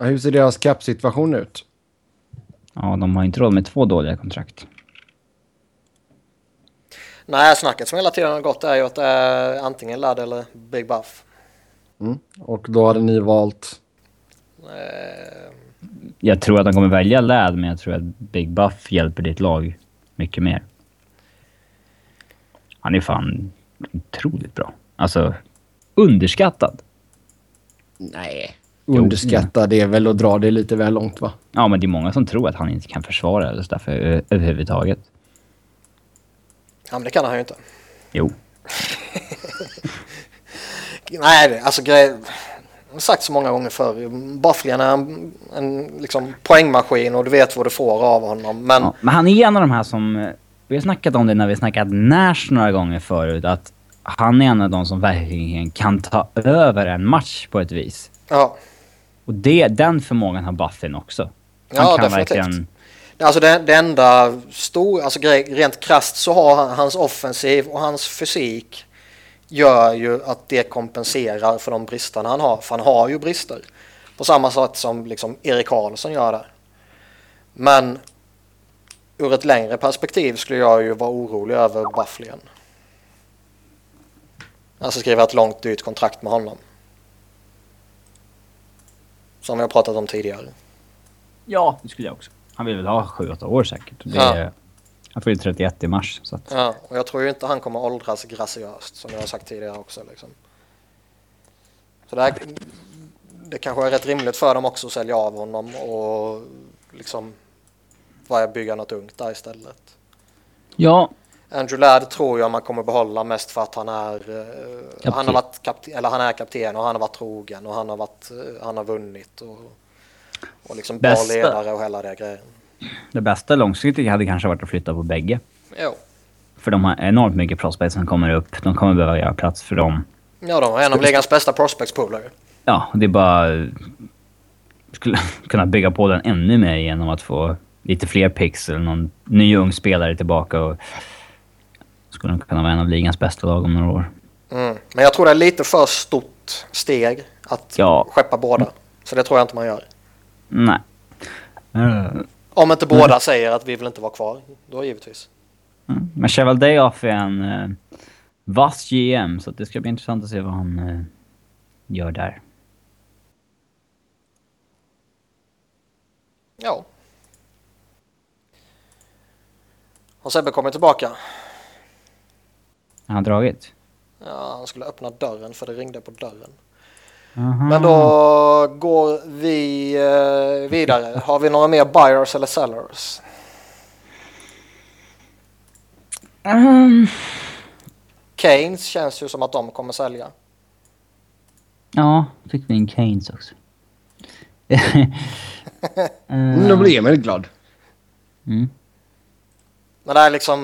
Hur ser deras cap-situation ut? Ja, de har inte råd med två dåliga kontrakt. Nej, snacket som hela tiden har gått är ju att det är antingen Ladd eller Big Buff. Mm. Och då hade ni valt... Eh, Jag tror att de kommer välja Lad, men jag tror att Big Buff hjälper ditt lag mycket mer. Han är fan otroligt bra. Alltså, underskattad. Nej. Jo. Underskatta, det är väl att dra det lite väl långt va? Ja, men det är många som tror att han inte kan försvara eller därför ö- överhuvudtaget. ja, men det kan han ju inte. Jo. Nej, det- alltså grej... Jag har sagt så många gånger förr. Bufflin är en, en liksom, poängmaskin och du vet vad du får av honom. Men Ja, men han är en av de här som... Vi har snackat om det när vi har snackat Nash några gånger förut. Att han är en av de som verkligen kan ta över en match på ett vis. ja, Och det, den förmågan har Buffin också. Han Ja, kan definitivt. verkligen... Alltså det, det enda stor, alltså rent krasst så har han, hans offensiv och hans fysik gör ju att det kompenserar för de bristerna han har. För han har ju brister. På samma sätt som liksom Erik Karlsson gör där. Men ur ett längre perspektiv skulle jag ju vara orolig över Bufflin. Alltså skriva ett långt dyrt kontrakt med honom. Som vi har pratat om tidigare. Ja, det skulle jag också. Han vill väl ha 7-8 år säkert. Det Ja. är, han fyller 31 i mars. Så att, Ja, och jag tror ju inte han kommer åldras graciöst som jag har sagt tidigare också. Liksom. Så det, här, det kanske är rätt rimligt för dem också att sälja av honom och liksom börja bygga något ungt där istället. ja, Andrew Ladd tror jag man kommer behålla mest för att han är, eh, han har varit kapten, eller han är kapten och han har varit trogen och han har, varit, eh, han har vunnit och, och liksom bra Bästa- ledare och hela det grejen. det bästa långsiktigt hade kanske varit att flytta på bägge. Jo. För de har enormt mycket prospects som kommer upp. De kommer behöva göra plats för dem. Ja, de är en av ligans bästa prospects polare. Ja, det är bara... Skulle kunna bygga på den ännu mer genom att få lite fler picks eller någon ny ung spelare tillbaka. Och skulle de kunna vara en av ligans bästa lag om några år. Mm. Men jag tror det är lite för stort steg att Ja. skeppa båda. Så det tror jag inte man gör. Nej. Eh, Om inte båda säger att vi vill inte vara kvar. Då givetvis. mm. Men Cheval Dayoff är en uh, vass GM, så det ska bli intressant att se vad han eh, gör där. Ja. Har Sebbe kommit tillbaka? Han har dragit. Ja, han skulle öppna dörren för det ringde på dörren. Aha. Men då går vi eh, vidare. Har vi några mer buyers eller sellers? Ehm, Keynes känns ju som att de kommer sälja. ja, fick vi in Keynes också. Mm, då blir Emil glad. Mm. Men det är liksom,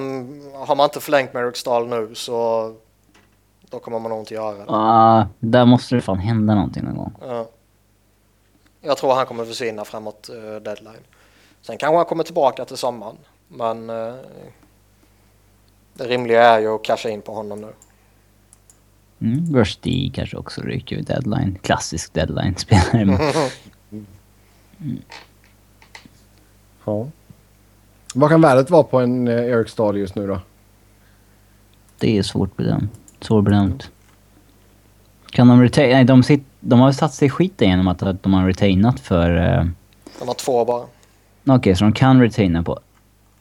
har man inte förlängt med Riksdal nu så då kommer man nog inte göra det. Ah, där måste det fan hända någonting någon gång. Ja. Jag tror han kommer försvinna framåt uh, deadline. Sen kanske han kommer tillbaka till sommaren. Men eh, det rimliga är ju att casha in på honom nu. Mm, Rusty kanske också ryker vid deadline. Klassisk deadline-spelare. men- Ja. Vad kan värdet vara på en eh, Eric Stahl just nu då? Det är svårt bedömt. Svårbedömt. Kan de retain... Nej, de, sit... de har satt sig i skiten genom att, att de har retainat för... eh, De har två bara. Okej, så de kan retaina på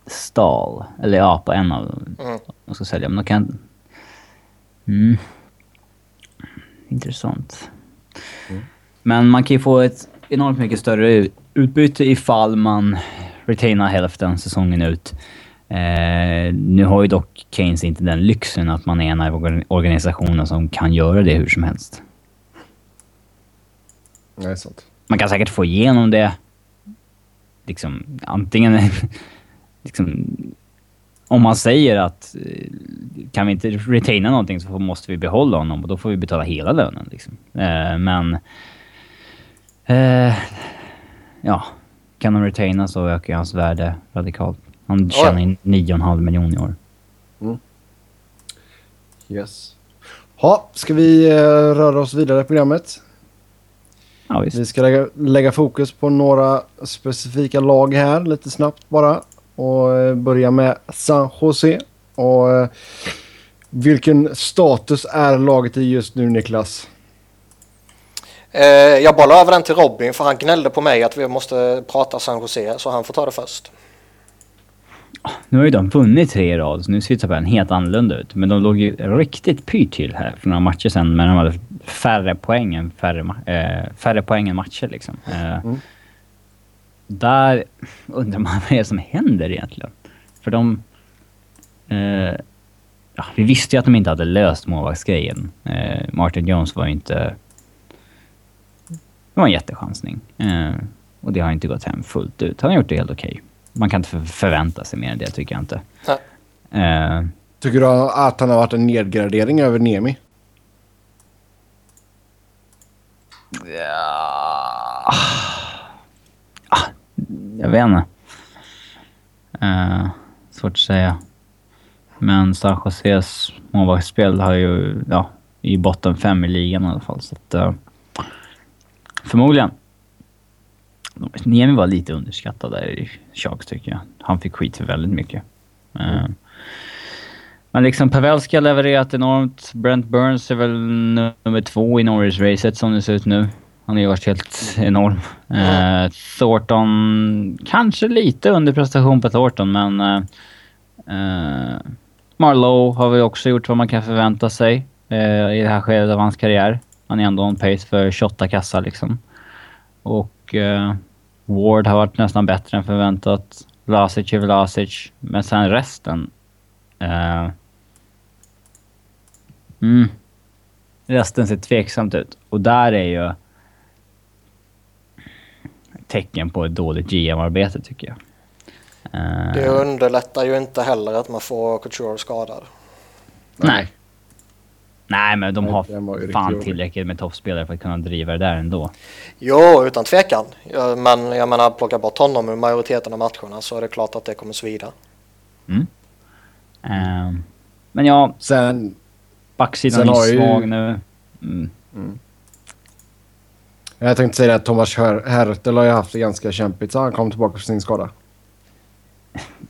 Stal. Eller ja, på en av Mm. de ska sälja. Men de kan... Mm. Intressant. Men man kan ju få ett enormt mycket större utbyte ifall man retainar hälften säsongen ut. Eh, nu har ju dock Keynes inte den lyxen att man är en av organ- organisationerna som kan göra det hur som helst. Nej, sant. Man kan säkert få igenom det. Liksom, antingen... liksom, om man säger att eh, kan vi inte retaina någonting så måste vi behålla honom och då får vi betala hela lönen. Liksom. Eh, men... Eh, ja, kan de retaina så ökar hans värde radikalt. Han tjänar in 9,5 miljoner i år. Yes. Ha, ska vi eh, röra oss vidare i programmet? Ja, Vi visst. ska lägga, lägga fokus på några specifika lag här lite snabbt bara. Och eh, börja med San Jose. Och eh, vilken status är laget i just nu Niklas? Eh, jag bollar över den till Robin för han gnällde på mig att vi måste prata San Jose så han får ta det först. Nu har ju de vunnit tre i rad, så nu ser tabellen helt annorlunda ut. Men de låg ju riktigt pyrt till här för några matcher sedan, men de hade färre poäng än, färre, eh, färre poäng än matcher. Liksom. Eh, Mm. Där undrar man vad det är som händer egentligen. För de... Eh, ja, vi visste ju att de inte hade löst målvaktsgrejen. Eh, Martin Jones var ju inte... Det var en jättechansning. Eh, och det har inte gått hem fullt ut. Han har gjort det helt okej. Man kan inte för- förvänta sig mer än det, tycker jag inte. Eh, Tycker du att han har varit en nedgradering över Nemi? ja. Ah, jag vet inte. Eh, svårt att säga. Men San Joses målvaktsspel har ju, ja, i botten fem i ligan i alla fall. Så att, eh, förmodligen. Niemi var lite underskattad där i Sharks tycker jag. Han fick skit för väldigt mycket. Mm. Men liksom Pavelski har levererat enormt. Brent Burns är väl nummer två i Norris-racet som det ser ut nu. Han har ju varit helt enorm. Eh, Thornton, kanske lite underprestation på Thornton, men... Uh, Marlowe har väl också gjort vad man kan förvänta sig i det här skedet av hans karriär. Han är ändå on pace för 28 kassar liksom. Och eh, Ward har varit nästan bättre än förväntat. Lasic är väl Lasic. Men sen resten... Eh, mm, resten ser tveksamt ut. Och där är ju tecken på ett dåligt GM-arbete tycker jag. Eh, Det underlättar ju inte heller att man får Couture skadad. Nej. Nej, men de har fan tillräckligt med toppspelare för att kunna driva det där ändå. Jo, utan tvekan. Men jag menar, plocka bort honom ur majoriteten av matcherna så är det klart att det kommer svida. Eh, men ja, Sen, backsidan Sen är ju- svag nu. Mm. jag tänkte säga att Thomas Her- Hertel har ju haft det ganska kämpigt så han kom tillbaka från sin skada.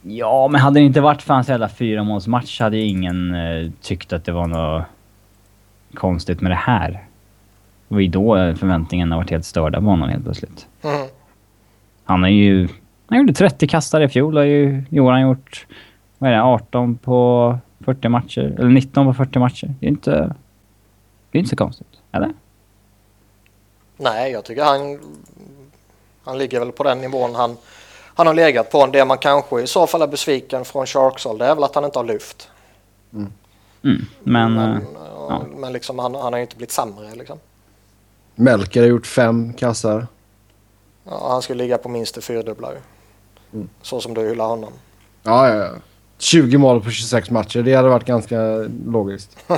Ja, men hade det inte varit för hans jävla fyramålsmatch hade ju ingen eh, tyckt att det var något konstigt med det här. Det var ju då eh, förväntningarna varit helt störda på honom helt plötsligt. Mm. Han är ju... Han gjorde 30 kastare i fjol och ju, i år har han gjort... Vad är det? 18 på 40 matcher? Eller 19 på 40 matcher. Det är inte... Det är inte så konstigt. Eller? Nej, jag tycker han, han ligger väl på den nivån han, han har legat på. Det man kanske i så fall är besviken från Sharks håll, det är väl att han inte har lyft. Mm. Men... eh, Men, ja. men liksom, han, han har ju inte blivit sämre. Liksom. Melker har gjort fem kassar. Ja, han skulle ligga på minst det fyrdubbla. Mm. Så som du hyllar honom. Ja, ja, ja. 20 mål på 26 matcher. Det hade varit ganska logiskt.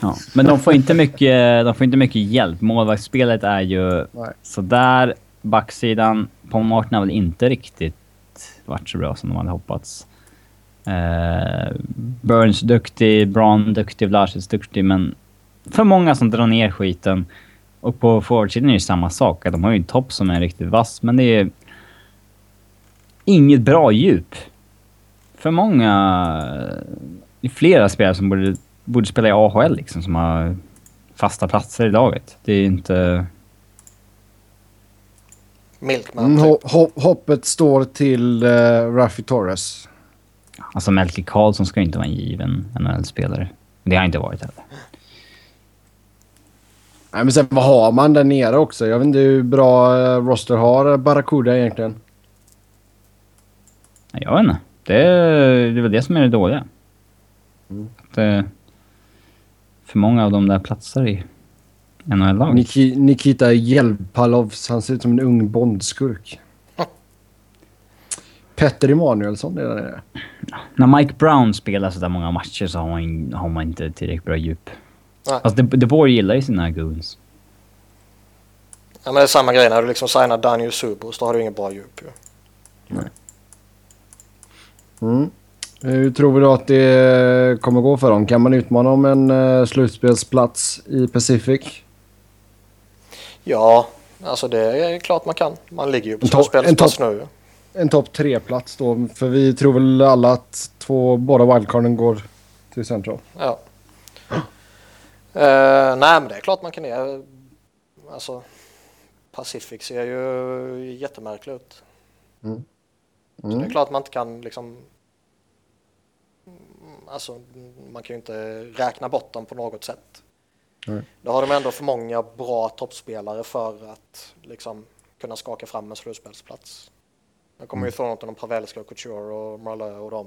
Ja, men de får inte mycket, de får inte mycket hjälp. Målvaktsspelet är ju Nej. sådär. Backsidan, Paul Martin har väl inte riktigt varit så bra som de hade hoppats. Eh, Burns duktig, Braun duktig, Vlasic duktig, men för många som drar ner skiten. Och på forwardsidan är det ju samma sak. De har ju en topp som är riktigt vass, men det är inget bra djup. För många... Det är flera spelare som borde, borde spela i AHL liksom, som har fasta platser i laget. Det är inte... Milkman typ. ho- ho- hoppet står till uh, Raffi Torres. Alltså Melker Karlsson ska inte vara en given NHL-spelare. Det har inte varit heller. Nej, men sen vad har man där nere också? Jag vet inte hur bra eh, roster har Barracuda egentligen. Nej, Jag vet inte. Det det är väl det som är det dåliga. Mm. Att, eh, för många av de där platsar i NHL-laget. Niki- Nikita Jelpalovs, han ser ut som en ung bondskurk. Petter Emanuelsson är det. När Mike Brown spelar så där många matcher så har man, har man inte tillräckligt bra djup. Nej. Fast De, De Boer gillar ju sina goons. Ja, men det är samma grej när du liksom signar Daniel Subos, då har du ingen bra djup ju. Mm. Hur tror vi då att det kommer gå för dem? Kan man utmana om en uh, slutspelsplats i Pacific? Ja, alltså det är klart man kan. Man ligger ju på slutspelsplats nu. En topp tre-plats då, för vi tror väl alla att två, båda wildcarden går till Central. Ja. Eh, nej, men det är klart man kan det. Alltså, Pacific ser ju jättemärkligt ut. Mm. Så det är klart man inte kan liksom... mm, Alltså, man kan ju inte räkna bort dem på något sätt. Nej. Då har de ändå för många bra toppspelare för att liksom kunna skaka fram en slutspelsplats. Nu kommer ju Thornton och Pavelski och Couture och Marleau och de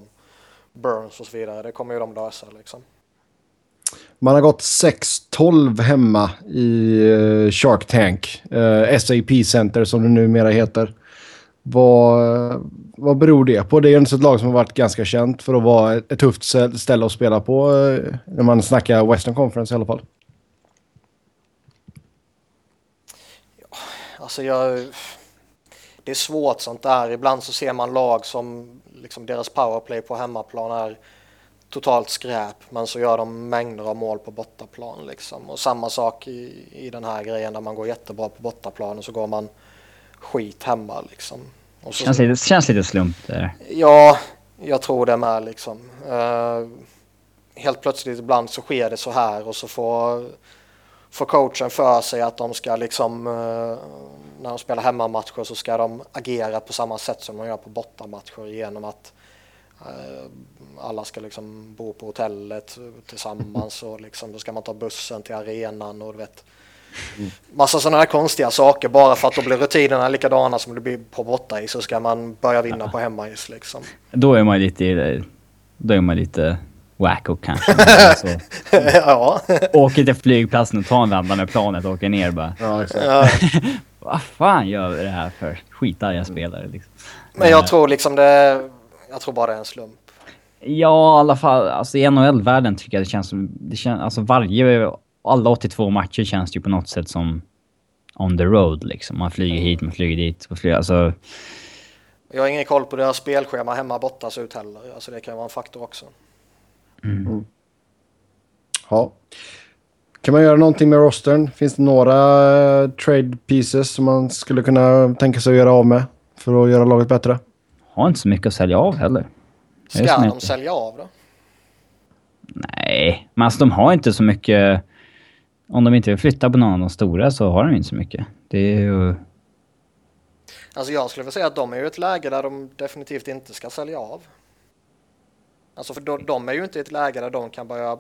Burns och så vidare. Det kommer ju de lösa liksom. Man har gått 6-12 hemma i eh, Shark Tank. eh, SAP Center som det numera heter. Vad, vad beror det på? Det är ju ett lag som har varit ganska känt för att vara ett, tufft stä- ställe att spela på. eh, när man snackar Western Conference i alla fall. Alltså jag... Det är svårt sånt där. Ibland så ser man lag som liksom deras powerplay på hemmaplan är totalt skräp men så gör de mängder av mål på bortaplan liksom. Och samma sak i, i den här grejen där man går jättebra på bortaplan och så går man skit hemma liksom. Och så, Känns lite, känns lite slump där. Ja, jag tror det med liksom. Eh, helt plötsligt ibland så sker det så här och så får, får coachen för sig att de ska liksom eh, när de spelar hemmamatcher så ska de agera på samma sätt som de gör på bortamatcher genom att eh, alla ska liksom bo på hotellet tillsammans och liksom då ska man ta bussen till arenan och du vet. Massa sådana här konstiga saker. Bara för att då blir rutinerna likadana som det blir på bortais så ska man börja vinna på hemmais liksom. Då är man lite... Då är man lite wacko kanske. alltså, ja. åker till flygplatsen och tar en vända med planet och åker ner bara. Ja, exakt. ja. Vad fan gör vi det här för? Skitarga spelare liksom. Men jag tror liksom det, jag tror bara det är en slump. Ja, i alla fall. Alltså i NHL-världen tycker jag det känns som... Det känns, alltså varje... Alla 82 matcher känns ju på något sätt som on the road liksom. Man flyger hit, man flyger dit. Man flyger, alltså, Jag har ingen koll på deras spelschema hemma borta så ut heller. Alltså det kan vara en faktor också. Ja. Kan man göra någonting med rostern? Finns det några eh, trade pieces som man skulle kunna tänka sig att göra av med för att göra laget bättre? har inte så mycket att sälja av heller. Ska de inte- sälja av då? Nej, men alltså de har inte så mycket... Om de inte vill flytta på någon av de stora så har de inte så mycket. Det är ju... Alltså jag skulle vilja säga att de är ju i ett läge där de definitivt inte ska sälja av. Alltså för de, de är ju inte i ett läge där de kan börja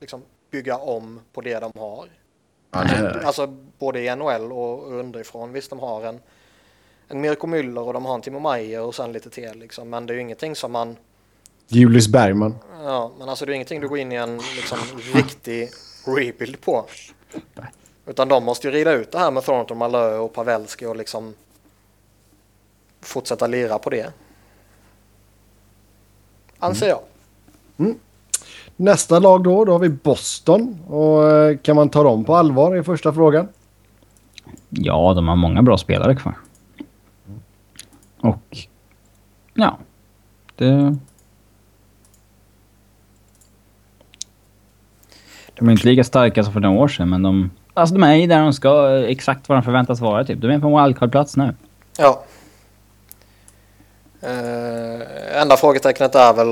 liksom bygga om på det de har. Alltså både i NHL och underifrån. Visst, de har en, en Mirko Müller och de har en Timo Meier och sen lite till liksom. Men det är ju ingenting som man Julius Bergman. Ja, men alltså det är ingenting du går in i en liksom, riktig rebuild på. Utan de måste ju rida ut det här med Thornton, Malö och Pavelski och liksom fortsätta lira på det. Anser jag. Nästa lag då, då har vi Boston. Och eh, kan man ta dem på allvar i första frågan? Ja, de har många bra spelare kvar. Och... Ja. Det... De är inte lika starka som för några år sedan, men de... Alltså de är ju där de ska, exakt vad de förväntas vara typ. De är på en wildcard-plats nu. Ja. Eh, enda frågetecknet är väl,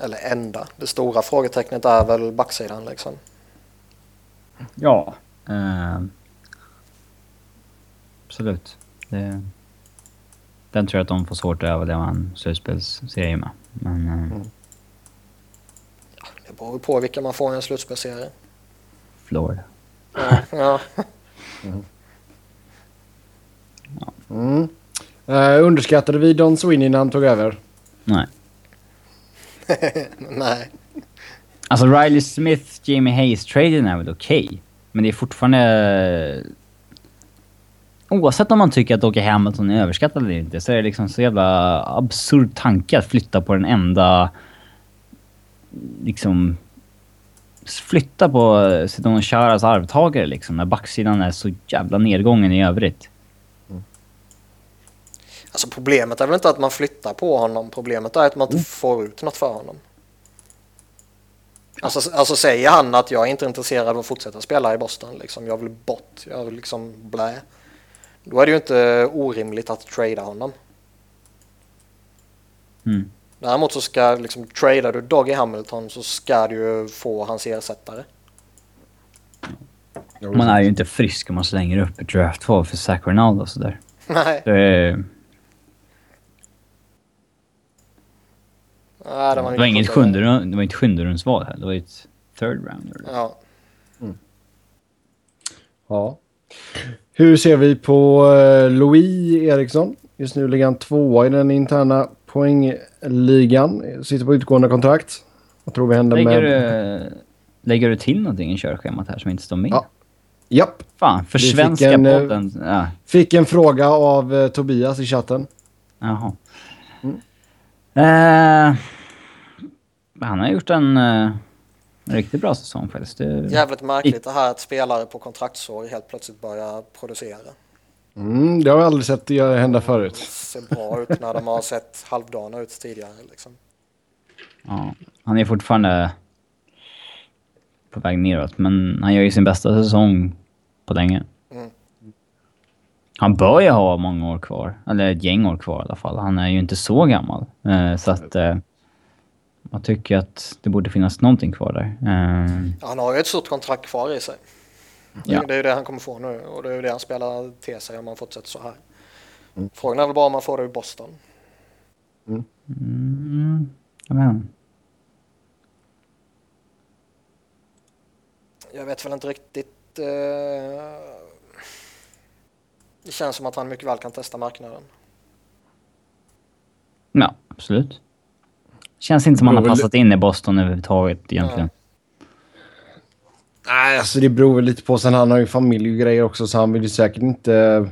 eller enda, det stora frågetecknet är väl backsidan liksom. Ja. Eh, absolut. Det, den tror jag att de får svårt att överleva en slutspelsserie med. Men... Eh, Det beror ju på vilka man får i en slutspelsserie. Florida. Ja, ja. Mm. Eh, underskattade vi Don Sweeney när han tog över? Nej. Nej. Alltså Riley Smith, Jamie Hayes-traden är väl okej. Men det är fortfarande... oavsett om man tycker att Åke Hamilton är överskattad eller inte så är det liksom så jävla absurd tanke att flytta på den enda... Liksom... Flytta på Sidon Charas arvtagare liksom när backsidan är så jävla nedgången i övrigt. Alltså problemet är väl inte att man flyttar på honom. Problemet är att man inte får ut något för honom. Alltså, alltså säger han att jag är inte intresserad av att fortsätta spela i Boston. Liksom, jag vill bort. Jag vill liksom blä. Då är det ju inte orimligt att trada honom. Mm. Däremot så ska liksom tradar du Doggy Hamilton så ska du ju få hans ersättare. Man är ju inte frisk om man slänger upp ett draftval för Zach Ronaldo och sådär. Nej, Det, är- Nej det var, det var inget sjunde, det var inte sjunde rundsval här. Det var ett third rounder. Ja. Ja. Hur ser vi på eh, Louis Eriksson? Just nu ligger han tvåa i den interna poängligan. Sitter på utgående kontrakt. Vad tror vi händer Lägger, med... du, lägger du till någonting i körschemat här som inte står med? Ja. Japp. Fan, för Vi fick svenska en, eh, podden. Ja, Fick en fråga av eh, Tobias i chatten. jaha. Mm. Eh, han har gjort en uh, riktigt bra säsong faktiskt. Det, Jävligt märkligt det här att spelare på kontraktsår helt plötsligt börjar producera. Mm, det har jag aldrig sett det hända förut. Det ser bra ut när de har sett halvdana ut tidigare. Liksom. ja, han är fortfarande på väg neråt, men han gör ju sin bästa säsong på länge. Mm. Han bör ju ha många år kvar. Eller ett gäng år kvar i alla fall. Han är ju inte så gammal. Eh, så att... Jag tycker att det borde finnas någonting kvar där. Ja, Han har ju ett stort kontrakt kvar i sig. Ja. Det är ju det han kommer få nu och det är ju det han spelar till sig om han fortsätter så här. Frågan är väl bara om han får det i Boston. mm, jag vet inte. Jag vet väl inte riktigt. Eh... Det känns som att han mycket väl kan testa marknaden. Ja, absolut. Känns inte som han har passat in i Boston överhuvudtaget egentligen. Nej, alltså det beror väl lite på. Sen han har ju familj och grejer också så han vill ju säkert inte...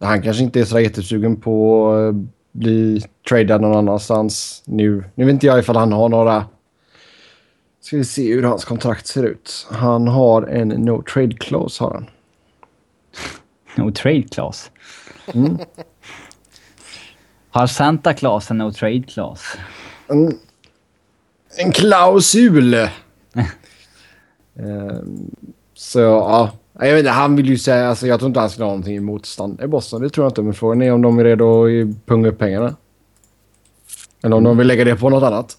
Han kanske inte är så jättesugen på att bli tradad någon annanstans nu. Nu vet inte jag ifall han har några... Ska vi se hur hans kontrakt ser ut. Han har en no trade clause har han. No trade clause. Mm. Har Santa Claus en no trade clause? En, en klausul! Ehm, så ja, jag vet inte, han vill ju säga, alltså jag tror inte han skulle ha någonting emot stand i Boston. Det tror jag inte, men frågan är om de är redo att punga upp pengarna. Eller om de vill lägga det på något annat.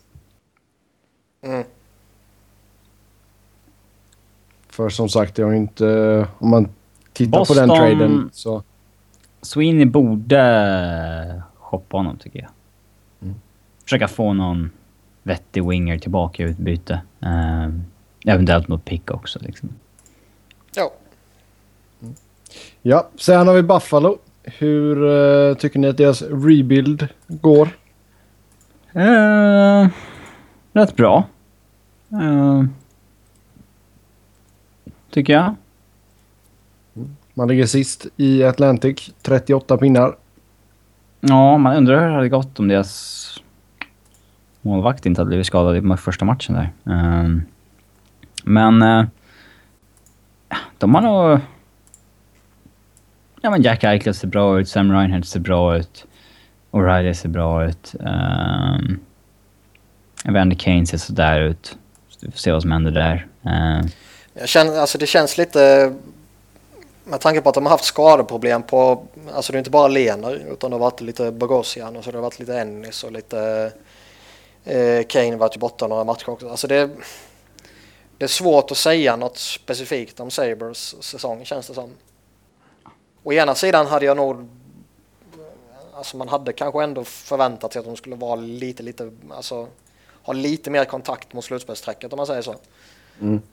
Mm. För som sagt, jag har inte... Om man tittar på den Boston- traden så... Sweeney borde shoppa honom tycker jag. Försöka få någon vettig winger tillbaka i utbyte. Eh, eventuellt något pick också liksom. Ja, Ja, sen har vi Buffalo. Hur eh, tycker ni att deras rebuild går? Eh, rätt bra. Eh, tycker jag. Man ligger sist i Atlantic, 38 pinnar. Ja, man undrar hur det hade gått om deras målvakt inte hade blivit skadad i första matchen där. Ehm, men... Eh, de har nog... Ja men Jack Eichel ser bra ut, Sam Reinhardt ser bra ut, O'Reilly ser bra ut. Um, Evander Kane ser sådär ut. Så vi får se vad som händer där. Uh. jag känner, alltså det känns lite med tanke på att de har haft skadeproblem på, alltså det är inte bara Lener utan det har varit lite Bogosian och så det har varit lite Ennis och lite eh, Kane varit borta några matcher också. Alltså det, det är svårt att säga något specifikt om Sabres säsong känns det som. Å ena sidan hade jag nog, alltså man hade kanske ändå förväntat sig att de skulle vara lite, lite, alltså ha lite mer kontakt mot slutspelsstrecket om man säger så.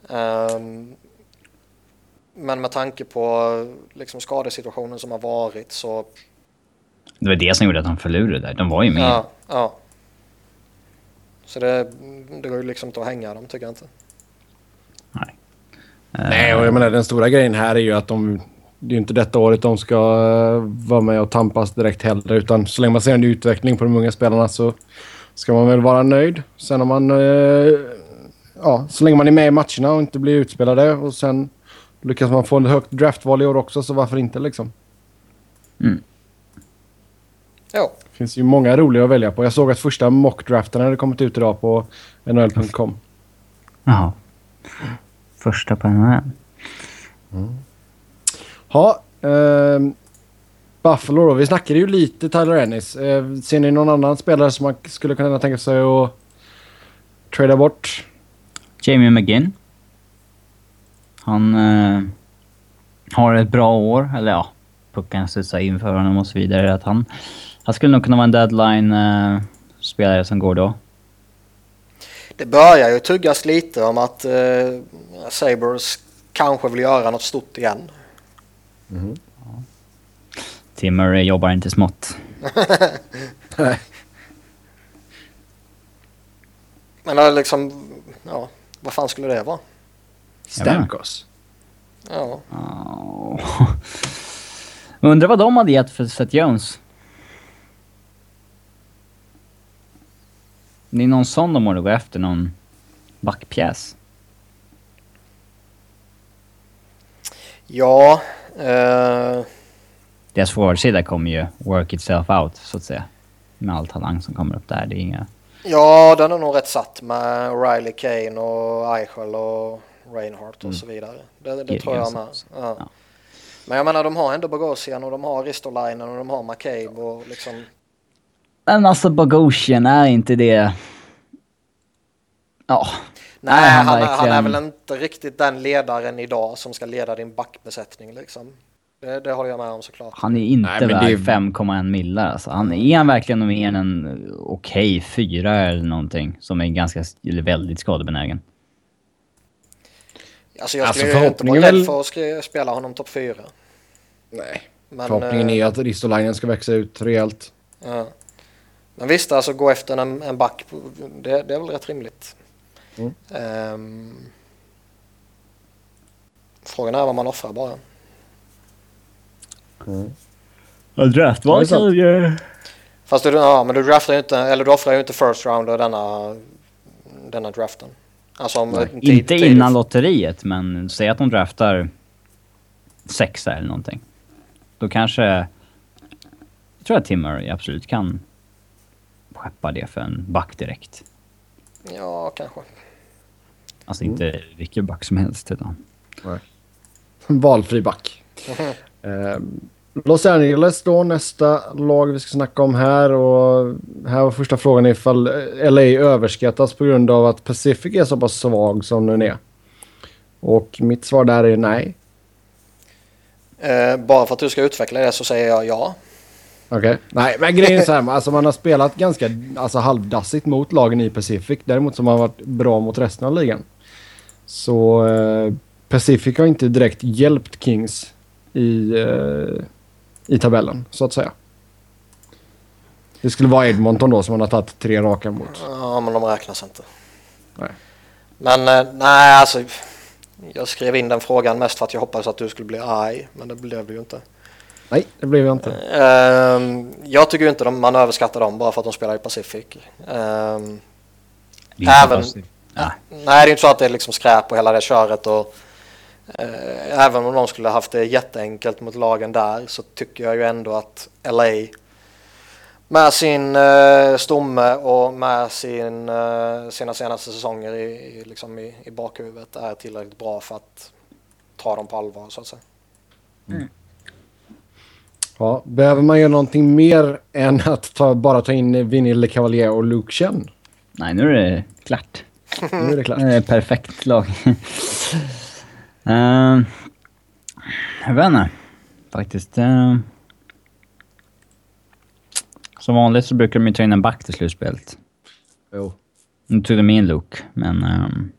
Ehm, men med tanke på liksom skadesituationen som har varit så... det var det som gjorde att de förlorade där. De var ju med. Ja, ja. Så det, det går ju liksom inte att hänga dem tycker jag inte. Nej. Nej, och jag menar den stora grejen här är ju att de det är ju inte detta året de ska eh, vara med och tampas direkt heller. Utan så länge man ser en utveckling på de unga spelarna så ska man väl vara nöjd. Sen om man... Eh, ja, så länge man är med i matcherna och inte blir utspelade och sen lyckas man få ett högt draftval i år också så varför inte liksom. Jo. Det finns ju många roliga att välja på. Jag såg att första mockdraften hade kommit ut idag på NHL.com. Jaha. Första på NHL. Ja, ehm, Buffalo då. Vi snackade ju lite Tyler Ennis. Eh, ser ni någon annan spelare som man skulle kunna tänka sig att trada bort? Jamie McGinn. Han eh, har ett bra år, eller ja, pucken studsar in för honom och så vidare. Att han, han skulle nog kunna vara en deadline-spelare som går då. Det börjar ju tuggas lite om att eh, Sabres kanske vill göra något stort igen. Tim Murray jobbar inte smått. Nej. Men liksom, ja, vad fan skulle det vara? Stamkos. Ja, Oh. Undrar vad de hade gett för Seth Jones. Det är någon sån de borde gå efter, någon backpjäs. ja eh, Deras forwardsida kommer ju work itself out, så att säga. Med all talang som kommer upp där. Det är inga... ja den är nog rätt satt med Riley Kane och Eichel och Reinhardt och så vidare. Det, det tror jag med. Ja. Men jag menar de har ändå Bogosian och de har Ristolainen och de har McCabe och liksom Men alltså Bogosian, är inte det... Ja. Nej, han, han är, han är väl inte riktigt den ledaren idag som ska leda din backbesättning liksom. Det, det håller jag med om såklart. Han är inte Nej, värd det är- 5,1 millar alltså. Han, är han verkligen mer än en okej fyra eller någonting? Som är ganska, eller väldigt skadebenägen. Alltså jag Alltså, skulle ju inte vara rädd för att spela honom topp fyra. Nej. Men, Förhoppningen eh, är att Ristolainen ska växa ut rejält. ja. Men visst, alltså gå efter en, en back, det, det är väl rätt rimligt. Mm. Ehm, frågan är vad man offrar bara. Ja, draftval sant. ju... Fast du, ja, men du draftar ju inte, eller du offrar ju inte first rounder denna, denna draften. Alltså om Inte innan lotteriet, men säg att de draftar sexa eller någonting. Då kanske... Jag tror att Tim Murray absolut kan skeppa det för en back direkt. Ja, kanske. Alltså inte vilken back som helst utan... Valfri back. Ehm, Los Angeles då, nästa lag vi ska snacka om här. Och här var första frågan ifall LA överskattas på grund av att Pacific är så pass svag som den är. Och mitt svar där är nej. Eh, bara för att du ska utveckla det så säger jag ja. Okej. Nej, men grejen är så här. Alltså man har spelat ganska alltså, halvdassigt mot lagen i Pacific. Däremot som har varit bra mot resten av ligan. Så eh, Pacific har inte direkt hjälpt Kings i, eh, i tabellen, så att säga. Det skulle vara Edmonton då som man har tagit tre raka mot. Ja, men de räknas inte. Nej. Men eh, nej, alltså. Jag skrev in den frågan mest för att jag hoppades att du skulle bli arg. Men det blev du ju inte. Nej, det blev jag inte. Ehm, jag tycker ju inte de, man överskattar dem bara för att de spelar i Pacific. Inte Även- Ja. nej, det är ju inte så att det är liksom skräp och hela det köret. Och, även om de skulle haft det jätteenkelt mot lagen där så tycker jag ju ändå att LA med sin eh, stomme och med sin, eh, sina senaste säsonger i, i, liksom i, i bakhuvudet är tillräckligt bra för att ta dem på allvar så att säga. Ja, behöver man göra någonting mer än att ta, bara ta in Vinny LeCavalier och Luke Chen? Nej, nu är det klart. Nu är det klart. Perfekt lag. Uh, jag vet inte. Faktiskt. eh, som vanligt så brukar de ju ta in en back till slutspelet. Jo. Nu tog de in Luke, men... Um,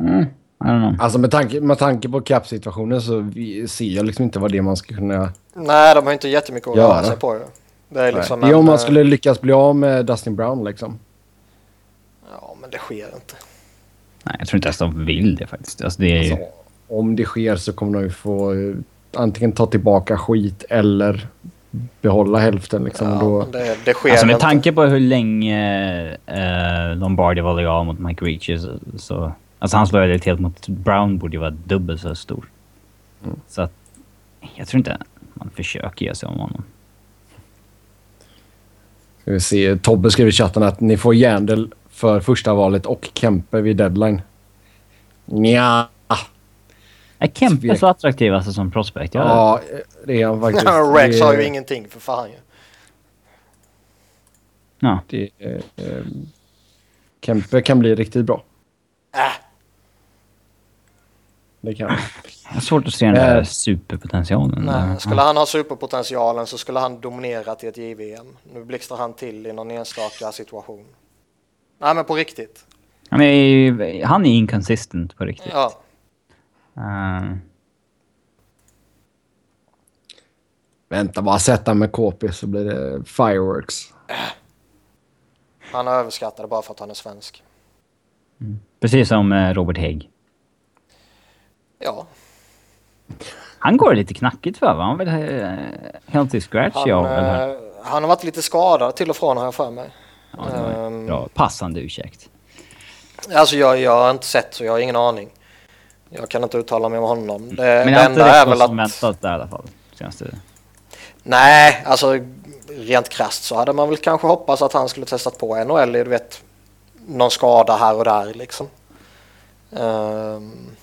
mm, I don't know. Alltså med tanke, med tanke på cap-situationen så vi, ser jag liksom inte vad det är man ska kunna Nej, de har inte jättemycket att Göra. röra sig på. Det är liksom Nej. Det är om man skulle lyckas bli av med Dustin Brown liksom. Ja, men det sker inte. Nej, jag tror inte ens de vill det faktiskt. Alltså, det är ju... Alltså, om det sker så kommer de ju få eh, antingen ta tillbaka skit eller behålla hälften. Liksom, Ja, då, det, det sker Alltså med inte. tanke på hur länge eh, Lombardi var lojal mot Mike Ricci så, så... Alltså hans lojalitet mot Brown borde ju vara dubbelt så stor. Så att... Jag tror inte man försöker ge sig om honom. Ska vi se, Tobbe skrev i chatten att ni får Jandel för första valet och Kempe vid deadline. Nja. Är Kempe Tvek. så attraktiv alltså som prospect? Jag, Ja, det är han faktiskt. Rex har ju ingenting för fan ju. ja. det, eh, eh, Kempe kan bli riktigt bra. Äh, Det kan han. Jag har svårt att se den där Eh. superpotentialen. nej. Skulle han ha superpotentialen så skulle han dominerat i ett JVM. Nu blixtrar han till i någon enstaka situation. Nej men på riktigt. Han är, han är inconsistent på riktigt. Ja. Eh, Vänta bara, sätta med KP så blir det fireworks. Han är överskattad bara för att han är svensk. precis som eh, Robert Hägg. Ja. Han går lite knackigt för va? Han var väl uh, healthy scratch Han, eller? eh, han har varit lite skadad till och från har jag för mig. Ja, det var en ehm, bra, passande ursäkt. Alltså jag, jag har inte sett så jag har ingen aning. Jag kan inte uttala mig om honom. Det, Men det har inte är väl att... väntat där i alla fall. Senaste. Nej, alltså rent krasst så hade man väl kanske hoppats att han skulle testat på NHL i, du vet, någon skada här och där liksom. Ehm,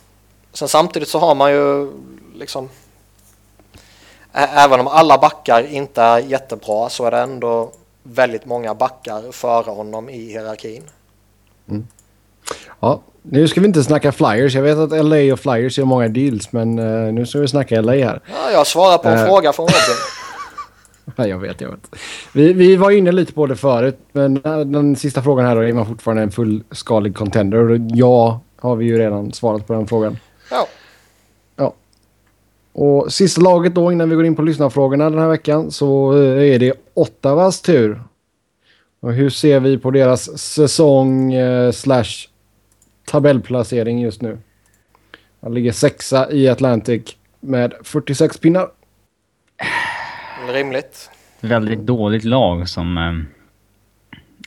sen samtidigt så har man ju liksom Även om alla backar inte är jättebra så är det ändå väldigt många backar före honom i hierarkin. Ja, nu ska vi inte snacka flyers. Jag vet att LA och flyers gör många deals, men eh, nu ska vi snacka LA här. Ja, jag svarar på en Eh. fråga från Robin. Ja, jag vet, jag vet. Vi, vi var inne lite på det förut, men eh, den sista frågan här då, är man fortfarande en fullskalig contender? Ja, har vi ju redan svarat på den frågan. Ja. Och sista laget då innan vi går in på lyssnarfrågorna den här veckan så eh, är det Ottawas tur. Och hur ser vi på deras säsong eh, slash tabellplacering just nu? Han ligger sexa i Atlantic med 46 pinnar. Rimligt. Väldigt dåligt lag som eh,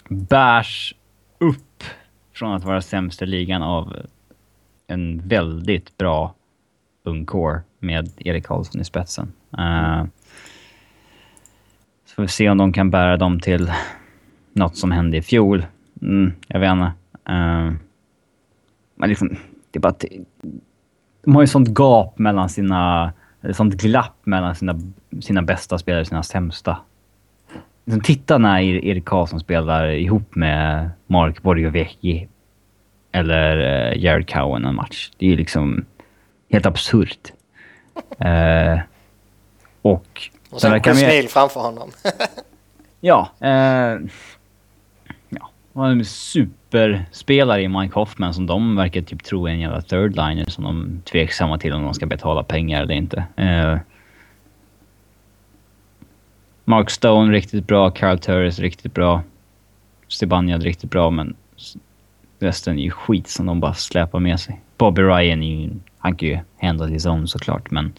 bärs upp från att vara sämst i ligan av en väldigt bra ung core med Erik Karlsson i spetsen. Uh, så får vi se om de kan bära dem till något som hände i fjol. Mm, jag vet inte. Uh, men liksom, det är bara... att- De har ju sånt gap mellan sina... Eller sånt glapp mellan sina, sina bästa spelare och sina sämsta. Liksom, titta när Erik Karlsson spelar ihop med Mark Borgovecki eller eh, Jared Cowan en match. Det är ju liksom helt absurt. Eh, och... Och sen Chris mer- Neal framför honom. Ja. Eh, ja. Och en superspelare i Mike Hoffman som de verkar typ tro är en jävla third liner som de är tveksamma till om de ska betala pengar eller inte. Eh, Mark Stone riktigt bra, Carl Turris riktigt bra. Zibanejad riktigt bra men resten är ju skit som de bara släpar med sig. Bobby Ryan är ju, han kan ju handla his own såklart men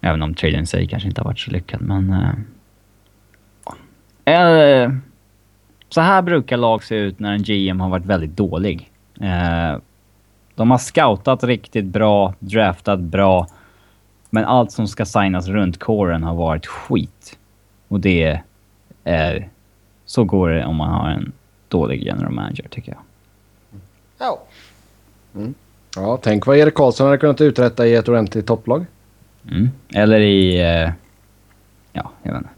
även om traden i sig kanske inte har varit så lyckad men eh, Eh, så här brukar lag se ut när en GM har varit väldigt dålig. Eh, de har scoutat riktigt bra, draftat bra, men allt som ska signas runt kåren har varit skit. Och det är... Så går det om man har en dålig general manager, tycker jag. Ja. Mm. Ja, tänk vad Erik Karlsson hade kunnat uträtta i ett ordentligt topplag. Mm. Eller i... Eh, ja, jag vet inte.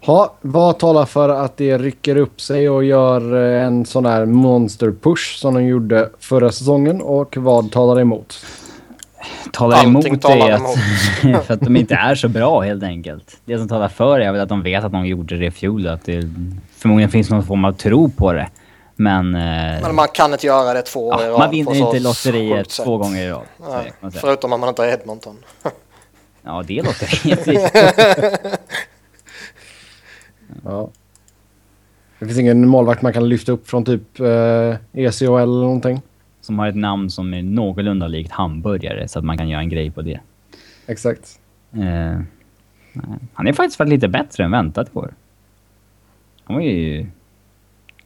Ha, vad talar för att det rycker upp sig och gör eh, en sån här monster push som de gjorde förra säsongen och vad talar emot? talar Allting emot talar är att, för att de inte är så bra helt enkelt. Det som talar för är väl att de vet att de gjorde det i fjol. Att det förmodligen finns någon form av tro på det. Men... eh, Men man kan inte göra det två år i ja, rad man vinner inte lotteriet två gånger i rad. säga. förutom om man inte har Edmonton. Ja, det är lotteriet. Ja. Det finns ingen målvakt man kan lyfta upp från typ eh, ECHL eller någonting. Som har ett namn som är någorlunda likt hamburgare så att man kan göra en grej på det. Exakt. Eh, han är faktiskt varit lite bättre än väntat i år. Han var ju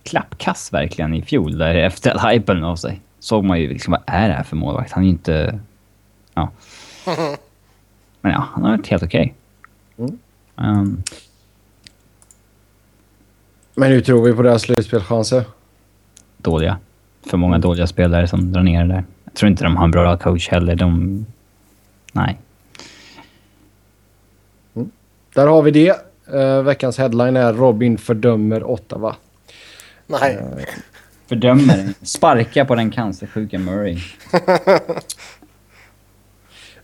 klappkass verkligen i fjol där efter all hypen av sig. Såg man ju liksom, vad är det här för målvakt? Han är ju inte... Ja. Men ja, han har varit helt okej. Mm. Ehm, Men hur tror vi på deras slutspelchanser? dåliga. För många dåliga spelare som drar ner det där. Jag tror inte de har en bra coach heller. De... Nej. Där har vi det. Eh, veckans headline är Robin fördömer Ottawa. Nej, Fördömer. Sparka på den cancersjuka Murray.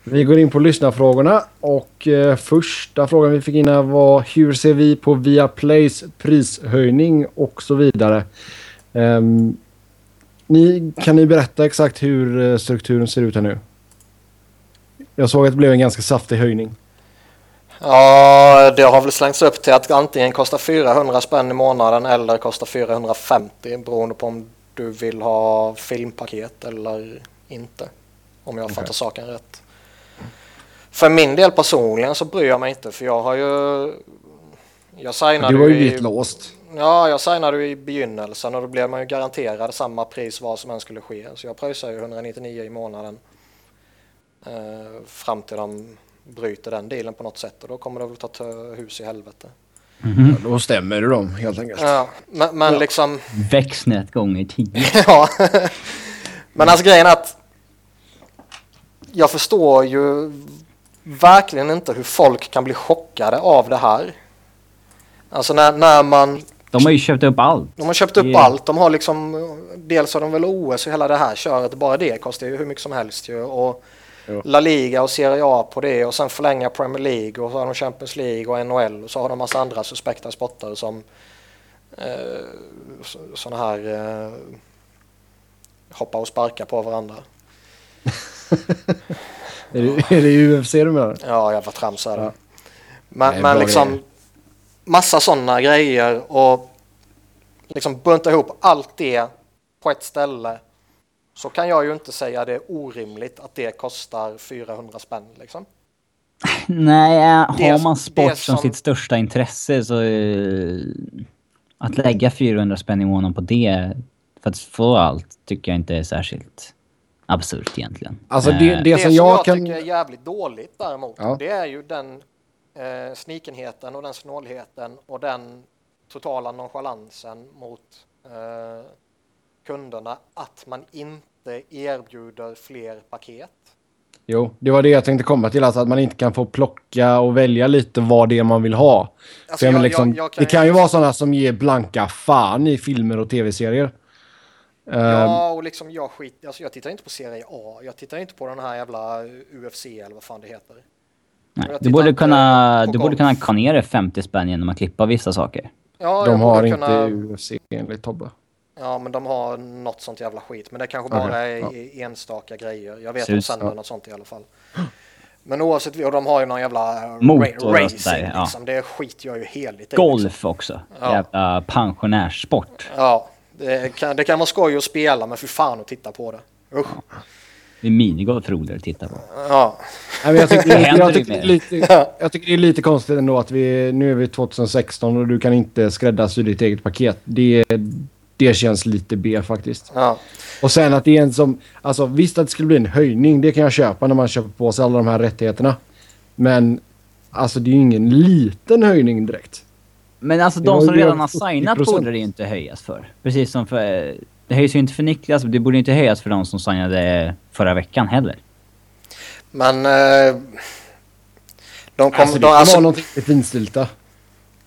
Vi går in på lyssnarfrågorna och eh, första frågan vi fick in här var hur ser vi på Viaplays prishöjning och så vidare. Ehm, ni, kan ni berätta exakt hur strukturen ser ut här nu? Jag såg att det blev en ganska saftig höjning. Ja det har väl slängts upp till att antingen kostar 400 spänn i månaden eller kostar 450 beroende på om du vill ha filmpaket eller inte. Om jag fattar saken rätt. För min del personligen så bryr jag mig inte för jag har ju... Jag signade Du var ju lite låst. Ja, jag signade i begynnelsen och då blev man ju garanterad samma pris vad som än skulle ske. Så jag pröjsar ju 199 i månaden eh, fram till de bryter den dealen på något sätt och då kommer det väl ta hus i helvete. Ja, då stämmer det dem helt enkelt. Ja, men, men liksom, Växnet gånger tio. ja. men alltså grejen är att jag förstår ju verkligen inte hur folk kan bli chockade av det här. Alltså när, när man De har ju köpt upp allt. De har köpt upp Det- allt. De har liksom, dels har de väl OS och hela det här köret. Bara det kostar ju hur mycket som helst ju. Och La Liga och Serie A på det och sen förlänga Premier League och så har de Champions League och NHL och så har de massa andra suspekta sporter som eh, sådana här eh, hoppa och sparka på varandra. Är, det, är det UFC du menar? Ja, jävla trams är det. Ja. Men, Nej, men liksom grejer. massa sådana grejer och liksom bunta ihop allt det på ett ställe så kan jag ju inte säga det är orimligt att det kostar 400 spänn liksom. Nej, har Det- man sport som som- sitt största intresse så... eh, Att lägga 400 spänn i månaden på det för att få allt tycker jag inte är särskilt absurt egentligen. Alltså det, Eh, det, Det som som jag, jag kan... tycker är jävligt dåligt däremot Ja. det är ju den eh, snikenheten och den snålheten och den totala nonchalansen mot eh, kunderna att man inte erbjuder fler paket. Jo, det var det jag tänkte komma till. Alltså att man inte kan få plocka och välja lite vad det är man vill ha. Alltså, För jag jag- liksom, jag- jag kan det kan ju- vara sådana som ger blanka fan i filmer och tv-serier. Ehm, Ja, och liksom jag skit, alltså jag tittar inte på Serie A, jag tittar inte på den här jävla UFC eller vad fan det heter. nej, du borde inte kunna, du borde kunna ka ner det 50 spänn genom att klippa vissa saker. Ja, de har borde inte kunna, UFC enligt Tobbe. Ja, men de har något sånt jävla skit, men det kanske bara är ja. enstaka grejer. Jag vet att så. sänder något sånt i alla fall. Men oavsett, och de har ju någon jävla Motor ra- racing där, ja. liksom. Det skiter jag ju heligt i. Liksom. Golf också. Ja. Jävla pensionärssport. Ja, det kan, det kan vara skoj att spela, men för fan att titta på det. Usch. Det är minigolf roligare att titta på. Ja, Nej, jag, tycker, jag, ju tycker lite, jag tycker det är lite konstigt ändå att vi nu är vi 2016 och du kan inte skräddarsy ditt eget paket. Det, det känns lite B faktiskt. ja. Och sen att det är en som... Alltså visst att det skulle bli en höjning, det kan jag köpa när man köper på sig alla de här rättigheterna. Men alltså det är ju ingen liten höjning direkt. Men alltså de som redan har 70%. signat borde det inte höjas för. Precis som för... Det höjs ju inte för Niklas, det borde inte höjas för de som signade förra veckan heller. Men... Eh, de kom, Alltså det de, alltså, vara någonting finstilta.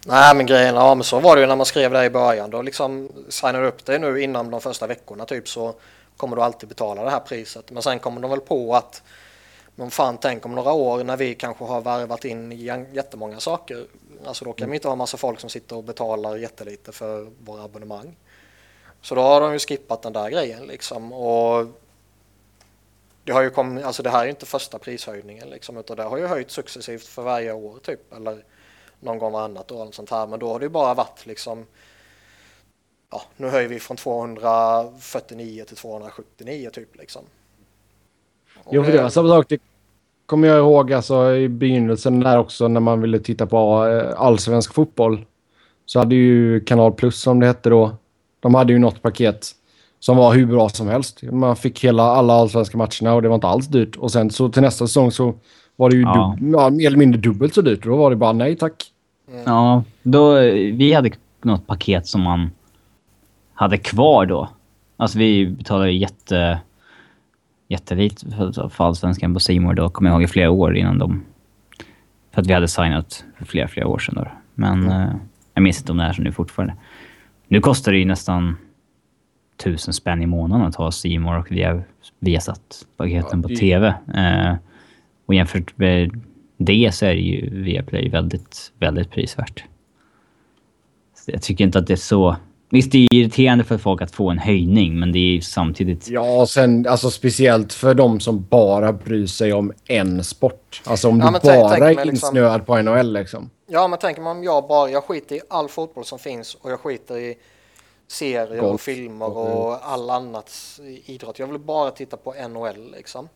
Nej men grejen, ja men så var det ju när man skrev det i början. Då liksom signar du upp dig nu inom de första veckorna typ så kommer du alltid betala det här priset. Men sen kommer de väl på att men fan tänk om några år när vi kanske har värvat in jä- jättemånga saker. Alltså då kan vi inte ha massa folk som sitter och betalar jättelite för våra abonnemang. Så då har de ju skippat den där grejen liksom. Och det har ju kommit, alltså det här är ju inte första prishöjningen liksom utan det har ju höjt successivt för varje år typ. Eller någon gång varannat år eller sånt här. Men då har det ju bara varit liksom ja, nu höjer vi från 249 till 279 typ liksom. Och Jo, för det var samma sak. Det kommer jag ihåg alltså, i begynnelsen där också när man ville titta på eh, allsvensk fotboll. Så hade ju Kanal Plus som det hette då. De hade ju något paket som var hur bra som helst. Man fick hela alla allsvenska matcherna och det var inte alls dyrt. Och sen så till nästa säsong så var det ju Ja. dub- ja, mer eller mindre dubbelt så dyrt. Då var det bara nej tack. Ja, då, vi hade något paket som man hade kvar då. Alltså vi betalade jätte, jättelite för, för Allsvenskan på More då, kommer jag ihåg, i flera år innan de... För att vi hade signat för flera, flera år sedan då. Men eh, jag minns inte om det är så nu fortfarande. Nu kostar det ju nästan tusen spänn i månaden att ha More och via, Viasat-paketen Ja, på det- TV. Eh, och jämfört med det så är det ju Viaplay väldigt, väldigt prisvärt. Så jag tycker inte att det är så... Visst, det är irriterande för folk att få en höjning, men det är ju samtidigt... Ja, och sen alltså speciellt för de som bara bryr sig om en sport. Alltså om Ja, du tänk- bara tänk är liksom- insnöad på NHL liksom. Ja, men tänker man om jag bara, jag skiter i all fotboll som finns och jag skiter i serier och Golf. filmer och all annat idrott. Jag vill bara titta på NHL liksom.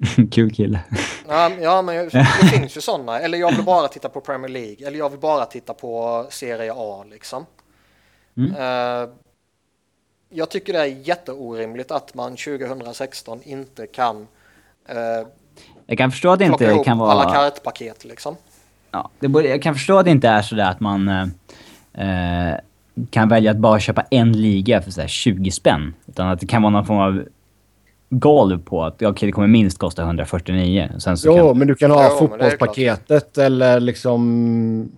Kul kille. Ja, men- ja men det finns ju sådana. Eller jag vill bara titta på Premier League. Eller jag vill bara titta på Serie A liksom. Mm. Eh, jag tycker det är jätteorimligt att man 2016 inte kan uh, Jag kan förstå att det inte ihop kan alla vara... kartpaket liksom. Ja, det borde, jag kan förstå att det inte är sådär att man eh, kan välja att bara köpa en liga för så här 20 spänn. Utan att det kan vara någon form av golv på att okej, det kommer minst kosta 149. Sen så Jo, kan, men du kan ha Jo, fotbollspaketet eller liksom...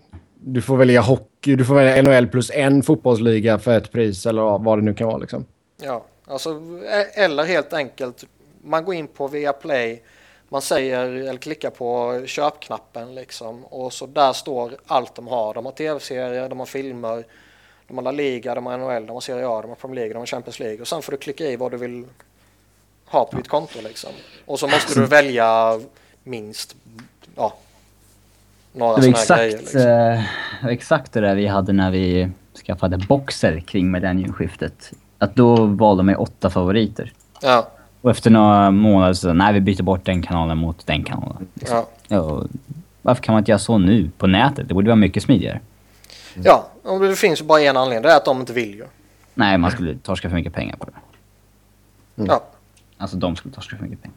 Du får välja hockey, du får välja NHL plus en fotbollsliga för ett pris eller vad det nu kan vara liksom. Ja, alltså e- eller helt enkelt man går in på Viaplay, man säger eller klickar på köpknappen liksom och så där står allt de har. De har tv-serier, de har filmer, de har La Liga, de har NHL, de har Serie A, de har Premier League, de har Champions League och sen får du klicka i vad du vill ha på ditt konto liksom. Och så måste du välja minst ja, några sådana exakt, grejer. Liksom. eh, exakt det där vi hade när vi skaffade boxer kring millenniumskiftet. Att då valde man åtta favoriter. Ja, Och efter några månader så nej vi byter bort den kanalen mot den kanalen. ja. Ja, och varför kan man inte göra så nu på nätet? Det borde vara mycket smidigare. ja, och det finns ju bara en anledning, det är att de inte vill ju. Nej, man skulle torska för mycket pengar på det. Ja. Alltså de skulle torska för mycket pengar.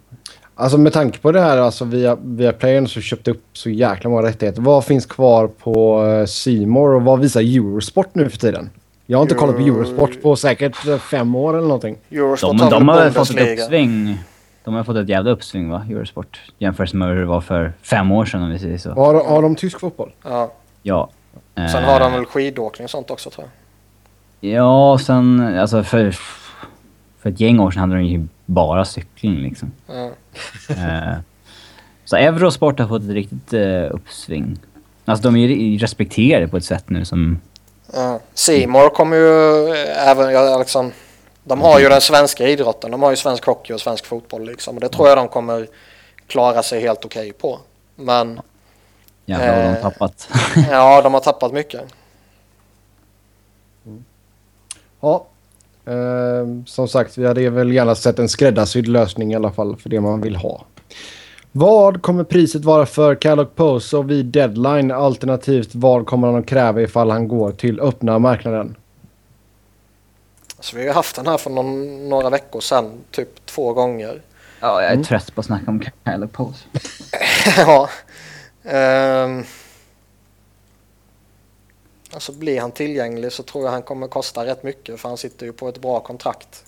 Alltså med tanke på det här, alltså via, via playen så köpte upp så jäkla många rättigheter. Vad finns kvar på eh, More och vad visar Eurosport nu för tiden? Jag har inte kollat på Euro- Eurosport på säkert eh, fem år eller någonting. Eurosport De, har de väl har fått ett uppsving. De har fått ett jävla uppsving va, Eurosport. Jämfört med hur det var för fem år sedan om vi säger så. Har, har de tysk fotboll? Ja. Ja. Sen Eh, har de väl skidåkning och sånt också tror jag. Ja, sen alltså för, för ett gäng år sedan hade de ju bara cykling liksom. Ja. Eh, så Eurosport har fått ett riktigt eh, uppsving. Alltså de är ju respekterade på ett sätt nu som... Ja. Simor kommer ju eh, även, ja, liksom, de har ju den svenska idrotten, de har ju svensk hockey och svensk fotboll liksom. Och det tror jag de kommer klara sig helt okej på. Men Jävlar vad de har Eh. tappat. ja, de har tappat mycket. Ja. Eh, som sagt, vi hade väl gärna sett en skräddarsydd lösning i alla fall för det man vill ha. Vad kommer priset vara för Kyle Poso vid deadline? Alternativt vad kommer han att kräva ifall han går till öppna marknaden? Så vi har ju haft den här för någon, några veckor sedan, typ två gånger. ja, jag är trött på att snacka om Kyle Pose. ja. Ehm. Alltså blir han tillgänglig så tror jag han kommer kosta rätt mycket för han sitter ju på ett bra kontrakt.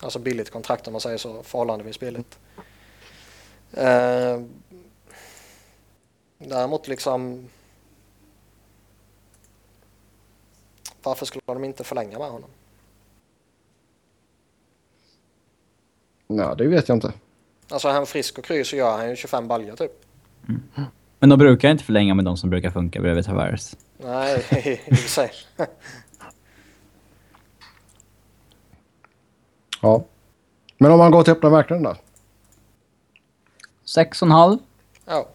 Alltså billigt kontrakt om man säger så, förhållandevis billigt. Ehm. däremot liksom varför skulle de inte förlänga med honom? Ja, det vet jag inte. Alltså är han frisk och kry så gör han ju 25 baljor typ. Men de brukar inte förlänga med de som brukar funka bredvid Tavares. Nej, i och för sig. Ja. Men om man går till öppna marknaden då? Sex och en halv. Ja.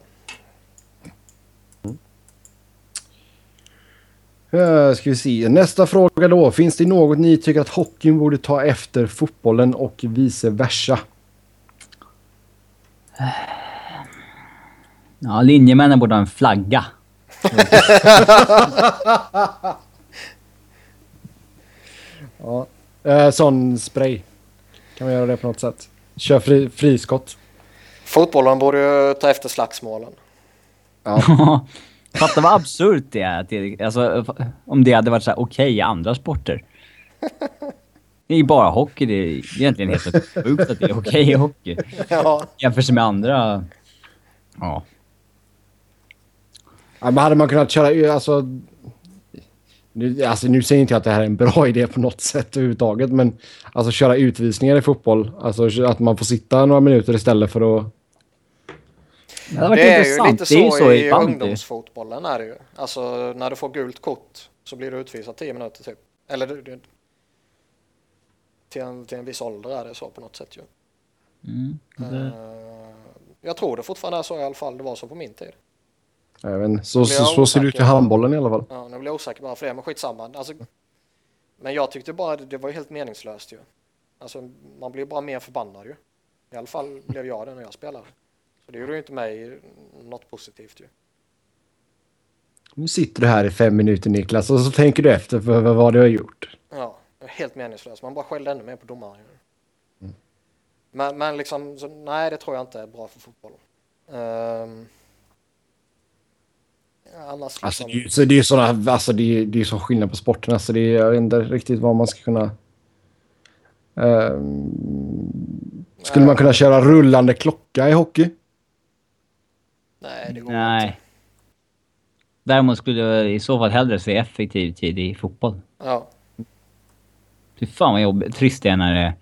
Uh, ska vi se. Nästa fråga då. Finns det något ni tycker att hockeyn borde ta efter fotbollen och vice versa? Ja, linjemännen borde ha en flagga. ja. Uh, sån spray. Kan man göra det på något sätt? Kör fri, friskott. Fotbollen borde ju ta efter slagsmålen. Ja. Fatta vad absurt det är. Att alltså, om det hade varit så okej okay i andra sporter. Det är bara hockey. Det är egentligen helt sjukt att det är okej okay i hockey. Ja. Jämfört med andra... Ja. Ja. Men hade man kunnat köra... Alltså, nu, alltså, nu säger inte jag att det här är en bra idé på något sätt överhuvudtaget. Men alltså köra utvisningar i fotboll. Alltså att man får sitta några minuter istället för att det, det är ju lite så, så i, i ungdomsfotbollen är det ju. Alltså när du får gult kort så blir du utvisad 10 minuter typ. Eller du, du, till, en, till en viss ålder är det så på något sätt ju. Mm, det... uh, jag tror det fortfarande är så i alla fall. Det var så på min tid. Även, så, så, så ser det ut i handbollen i alla fall. Ja, nu blir jag osäker bara för det, men skitsamma. Alltså, men jag tyckte bara det, det var helt meningslöst ju. Alltså man blir bara mer förbannad ju. I alla fall blev jag det när jag spelade. Så det gjorde ju inte mig något positivt ju. Nu sitter du här i fem minuter Niklas och så tänker du efter för vad du har gjort. Ja, helt meningslöst. Man bara skällde ännu mer på domaren. Mm. Men, men liksom, så, nej det tror jag inte är bra för fotboll. Um, annars liksom... Alltså det, så det är sådana, alltså det är, det är så skillnad på sporterna så det är, jag vet inte riktigt vad man ska kunna... Um, skulle man kunna köra rullande klocka i hockey? Nej, det går Nej. inte. Däremot skulle jag i så fall hellre se effektiv tid i fotboll. Ja. Fy fan vad jobbigt. Trist det är när det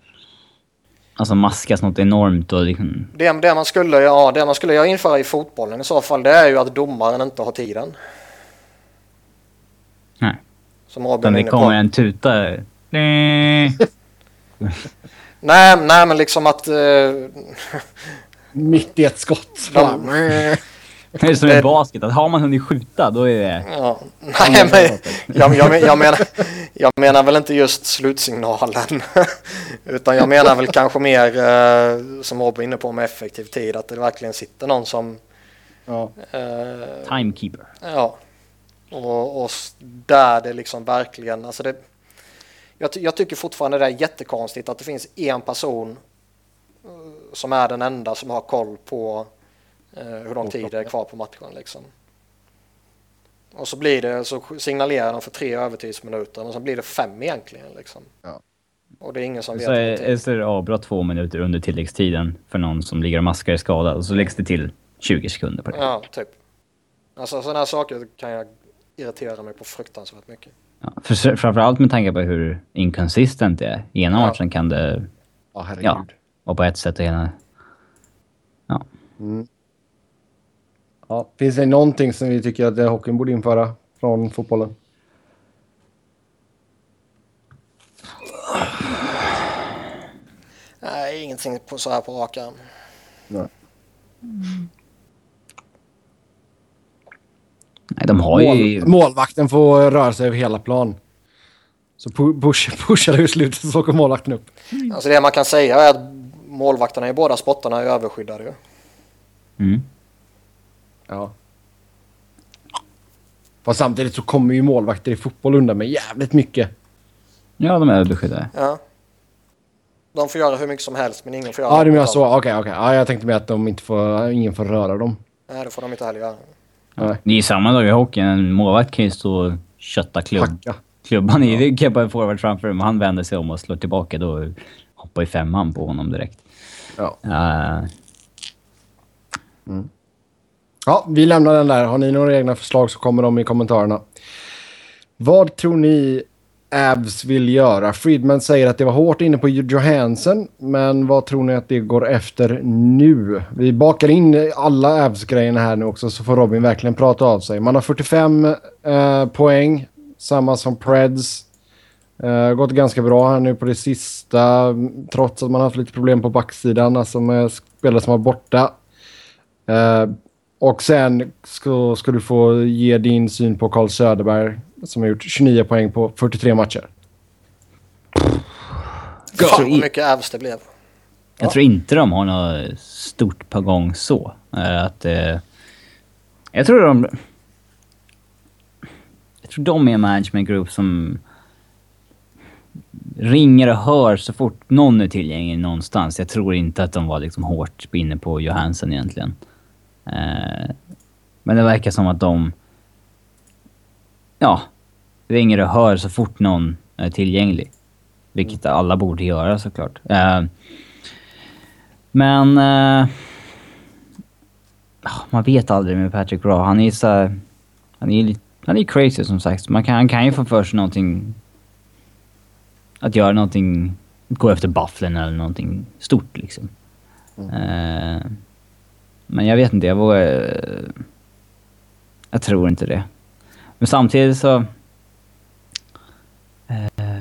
alltså maskas något enormt och liksom... Det, det, man skulle, ja, det man skulle införa i fotbollen i så fall det är ju att domaren inte har tiden. Nej. Som Robin det kommer en tuta. nej, nej men liksom att... Uh, Mitt i ett skott. De, det är som i basket, att har man hunnit skjuta då är det... Ja. Nej, men jag, jag, jag, menar, jag menar väl inte just slutsignalen. Utan jag menar väl kanske mer, eh, som Rob var inne på, med effektiv tid. Att det verkligen sitter någon som... Ja. Eh, Timekeeper. Ja. Och, och där det liksom verkligen... Alltså det, jag, jag tycker fortfarande det är jättekonstigt att det finns en person eh, som är den enda som har koll på hur lång tid det är kvar på matchen liksom. Och så blir det, så signalerar de för tre övertidsminuter och så blir det fem egentligen liksom. Ja. Och det är ingen som vet. Så är, så är det avbrott två minuter under tilläggstiden för någon som ligger och maskar är skadad och så läggs det till 20 sekunder på det. Ja, typ. Alltså sådana här saker kan jag irritera mig på fruktansvärt mycket. Ja, för, framförallt med tanke på hur inconsistent det är. I ena ja. matchen kan det... Ja, herregud. Ja, och på ett sätt och ena... Ja. Mm. Ja, finns det någonting som vi tycker att hockeyn borde införa från fotbollen? Nej, ingenting på, så här på rak arm. Nej. Nej, de har ju... målvakten får röra sig över hela plan. Så push, pushar du i slutet så åker målvakten upp. Alltså det man kan säga är att målvakterna i båda sporterna är överskyddade. Mm. Ja. Fast samtidigt så kommer ju målvakter i fotboll undan med jävligt mycket. Ja, de är beskyddade. Ja. De får göra hur mycket som helst, men ingen får göra Ja, du menar så. Okej, okay, okej. Okay. Ja, jag tänkte med att de inte får, ingen får röra dem. Nej, det får de inte heller göra. Ja. Det är samma dag i hockeyn. En målvakt kan ju stå och kötta klubb. Hacka. klubban i ryggen på en forward framför men han vänder sig om och slår tillbaka. Då hoppar ju femman på honom direkt. Ja. Uh. Mm. Ja, vi lämnar den där. Har ni några egna förslag så kommer de i kommentarerna. Vad tror ni Avs vill göra? Friedman säger att det var hårt inne på Johansen, men vad tror ni att det går efter nu? Vi bakar in alla Avs-grejerna här nu också så får Robin verkligen prata av sig. Man har 45 eh, poäng, samma som Preds. Uh, gått ganska bra här nu på det sista, trots att man har haft lite problem på backsidan, alltså med spelare som var borta. Uh, och sen ska, ska du få ge din syn på Carl Söderberg som har gjort 29 poäng på 43 matcher. Fan vad mycket Avs det blev. Jag Ja. tror inte de har något stort på gång så. Eh, Att, eh, jag tror de... Jag tror de är en management group som ringer och hör så fort någon är tillgänglig någonstans. Jag tror inte att de var liksom hårt inne på Johansson egentligen. Eh, men det verkar som att de... Ja, ringer och hör så fort någon är tillgänglig. Vilket alla borde göra såklart. Eh, men... eh, ah, man vet aldrig med Patrick Raw. Han är så här- Han är lite... Han är crazy som sagt. Man kan, han kan ju få för sig någonting... Att göra någonting... Gå efter Bufflin eller någonting stort liksom. Eh, men jag vet inte, jag vågar... Jag tror inte det. Men samtidigt så... Eh,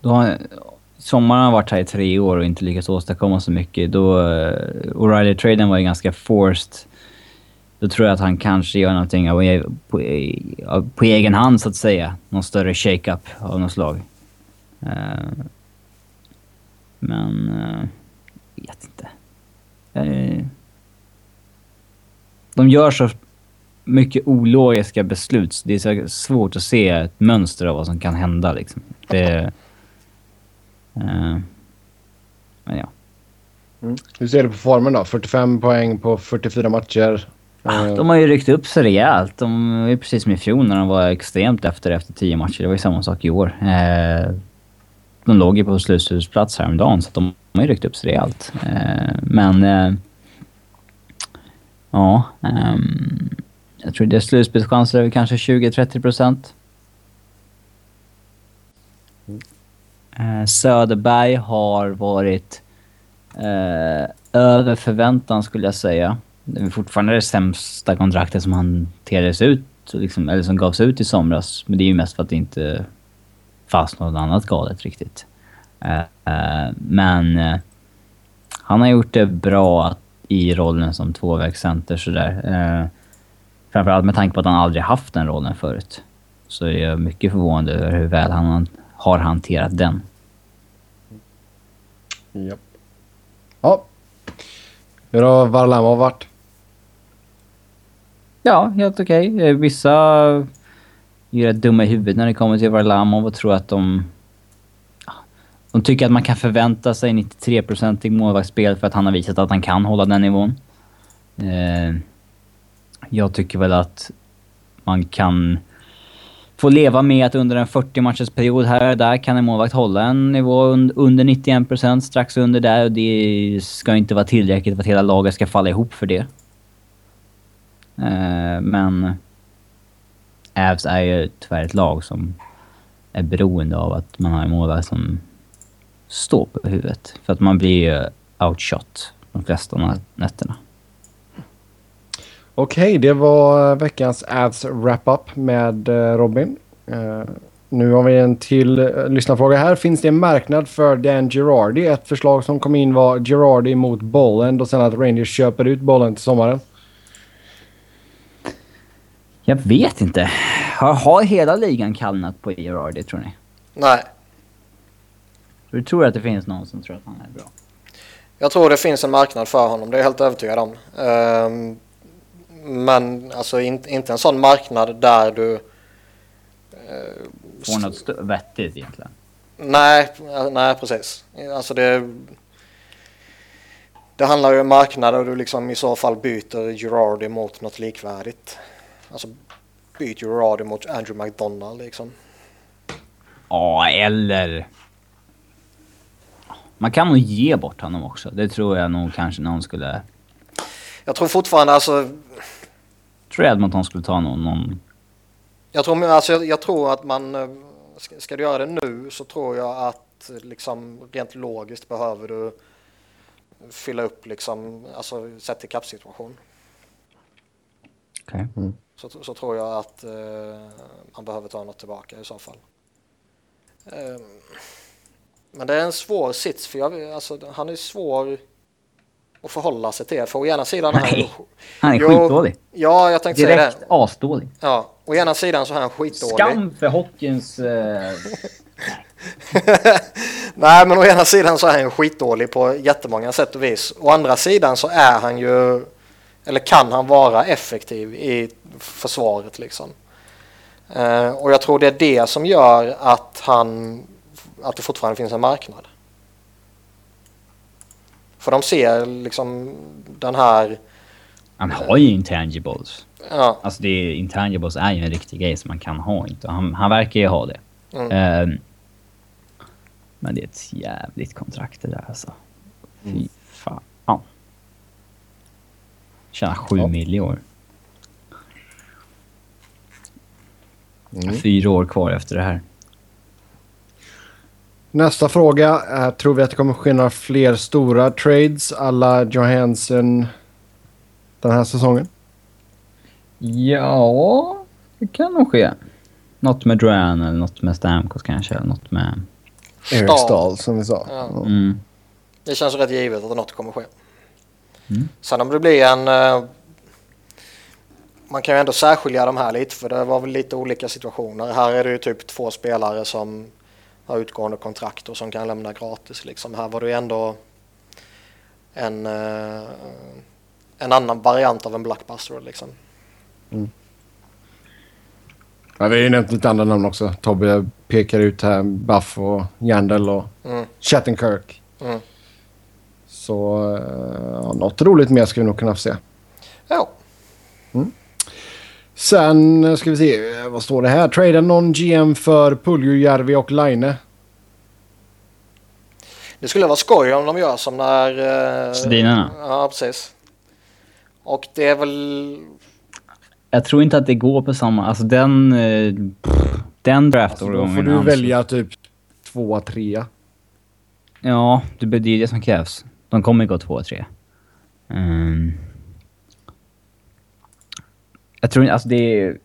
då har, sommaren har varit här i tre år och inte lyckats åstadkomma så mycket. Då... Eh, O'Reilly-traden var ju ganska forced. Då tror jag att han kanske gör någonting av, på, eh, på egen hand så att säga. Någon större shake-up av något slag. Men... Uh, vet inte. Jag, de gör så mycket ologiska beslut så det är så svårt att se ett mönster av vad som kan hända liksom. Det... eh, men ja. Hur ser du på formen då? 45 poäng på 44 matcher. Eh, De har ju ryckt upp sig rejält. De är precis som i fjol när de var extremt efter efter 10 matcher. Det var ju samma sak i år. Eh, de låg ju på slutspelsplats häromdagen så de har ju ryckt upp sig rejält. Eh, men... Ja. ehm, jag tror deras slutspelschanser är väl kanske 20-30 procent. Eh, Söderberg har varit eh, över förväntan skulle jag säga. Det är fortfarande det sämsta kontraktet som hanterades ut, liksom, eller som gavs ut i somras. Men det är ju mest för att det inte fanns något annat galet riktigt. Eh, men han har gjort det bra i rollen som tvåvägscenter sådär. Eh, framförallt med tanke på att han aldrig haft den rollen förut. Så är jag mycket förvånad över hur väl han har hanterat den. Ja. ja. Hur har Varlamov varit? Ja, helt okej. Eh, Vissa är rätt dumma i huvudet när det kommer till Varlamov och tror att de... De tycker att man kan förvänta sig 93-procentig målvaktsspel för att han har visat att han kan hålla den nivån. Eh, jag tycker väl att man kan få leva med att under en 40 matchers period här och där kan en målvakt hålla en nivå under 91 procent, strax under där och det ska inte vara tillräckligt för att hela laget ska falla ihop för det. Eh, men Avs är ju tyvärr ett lag som är beroende av att man har en målvakt som står på huvudet. För att man blir ju outshot de flesta nä- nätterna. Okej, det var veckans ads wrap-up med eh, Robin. Eh, nu har vi en till uh, lyssnarfråga här. Finns det en marknad för Dan Girardi? Ett förslag som kom in var Girardi mot Bolland och sen att Rangers köper ut Bolland till sommaren. Jag vet inte. Har, har hela ligan kallnat på Gerardi tror ni? Nej, Du tror att det finns någon som tror att han är bra? jag tror det finns en marknad för honom. Det är jag helt övertygad om. Ehm, men alltså in, inte en sån marknad där du... eh, Får något vettigt egentligen. Nej, nej precis. Alltså det... Det handlar ju om marknader och du liksom i så fall byter Girardi mot något likvärdigt. Alltså byt Girardi mot Andrew McDonald liksom. Ja, eller... Man kan nog ge bort honom också. Det tror jag nog kanske någon skulle... Jag tror fortfarande alltså... Tror jag Edmonton skulle ta någon... någon Jag tror, alltså, jag, jag tror att man... eh, Ska, ska du göra det nu så tror jag att eh, liksom rent logiskt behöver du fylla upp liksom, alltså sett till kappsituation. Okej. Så, så tror jag att eh, man behöver ta något tillbaka i så fall. Ehm, men det är en svår sits för jag, alltså, han är svår att förhålla sig till. För å ena sidan är han... Nej. Han är Jo, skitdålig. Ja, jag tänkte säga Direkt det. asdålig. Ja, å ena sidan så är han skitdålig. Skam för hockeyns... Eh, Nej, men å ena sidan så är han skitdålig på jättemånga sätt och vis. Å andra sidan så är han ju, eller kan han vara effektiv i försvaret liksom. Eh, och jag tror det är det som gör att han, att det fortfarande finns en marknad. För de ser liksom den här, han har ju intangibles. ja, Alltså det är, intangibles är ju en riktig grej som man kan ha inte. Han, han verkar ju ha det. Mm. Ehm, men det är ett jävligt kontrakt det där alltså. Fy fan. Tjänar sju Ja. mil i år. Mm. Fyra år kvar efter det här. Nästa fråga. är, tror vi att det kommer ske några fler stora trades alla Johansson den här säsongen? Ja, det kan nog ske. Något med Duran eller något med Stamkos kanske. Eller något med... Eric Stahl. Som vi sa. Ja. Ja. Mm. det känns rätt givet att något kommer ske. Mm. Sen om det blir en... eh, Man kan ju ändå särskilja de här lite för det var väl lite olika situationer. Här är det ju typ två spelare som har utgående kontrakt och som kan lämna gratis. Liksom. Här var det ju ändå en, eh, en annan variant av en blockbuster. Liksom. Ja, vi har ju nämnt lite andra namn också. Tobbe pekar ut här Buff och Jandel och Mm. Shattenkirk. Mm. Så uh, ja, något roligt mer ska vi nog kunna få se. Ja, Sen eh, ska vi se, eh, vad står det här? Trada någon GM för Puljujärvi och Line. det skulle vara skoj om de gör som när... eh, Sedinarna. Ja, precis. Och det är väl... Jag tror inte att det går på samma... Alltså den... eh, Den Så då draftårgången... får du välja typ två, trea. Ja, det är det som krävs. De kommer gå två, tre. Ehm. Jag tror inte... Alltså det...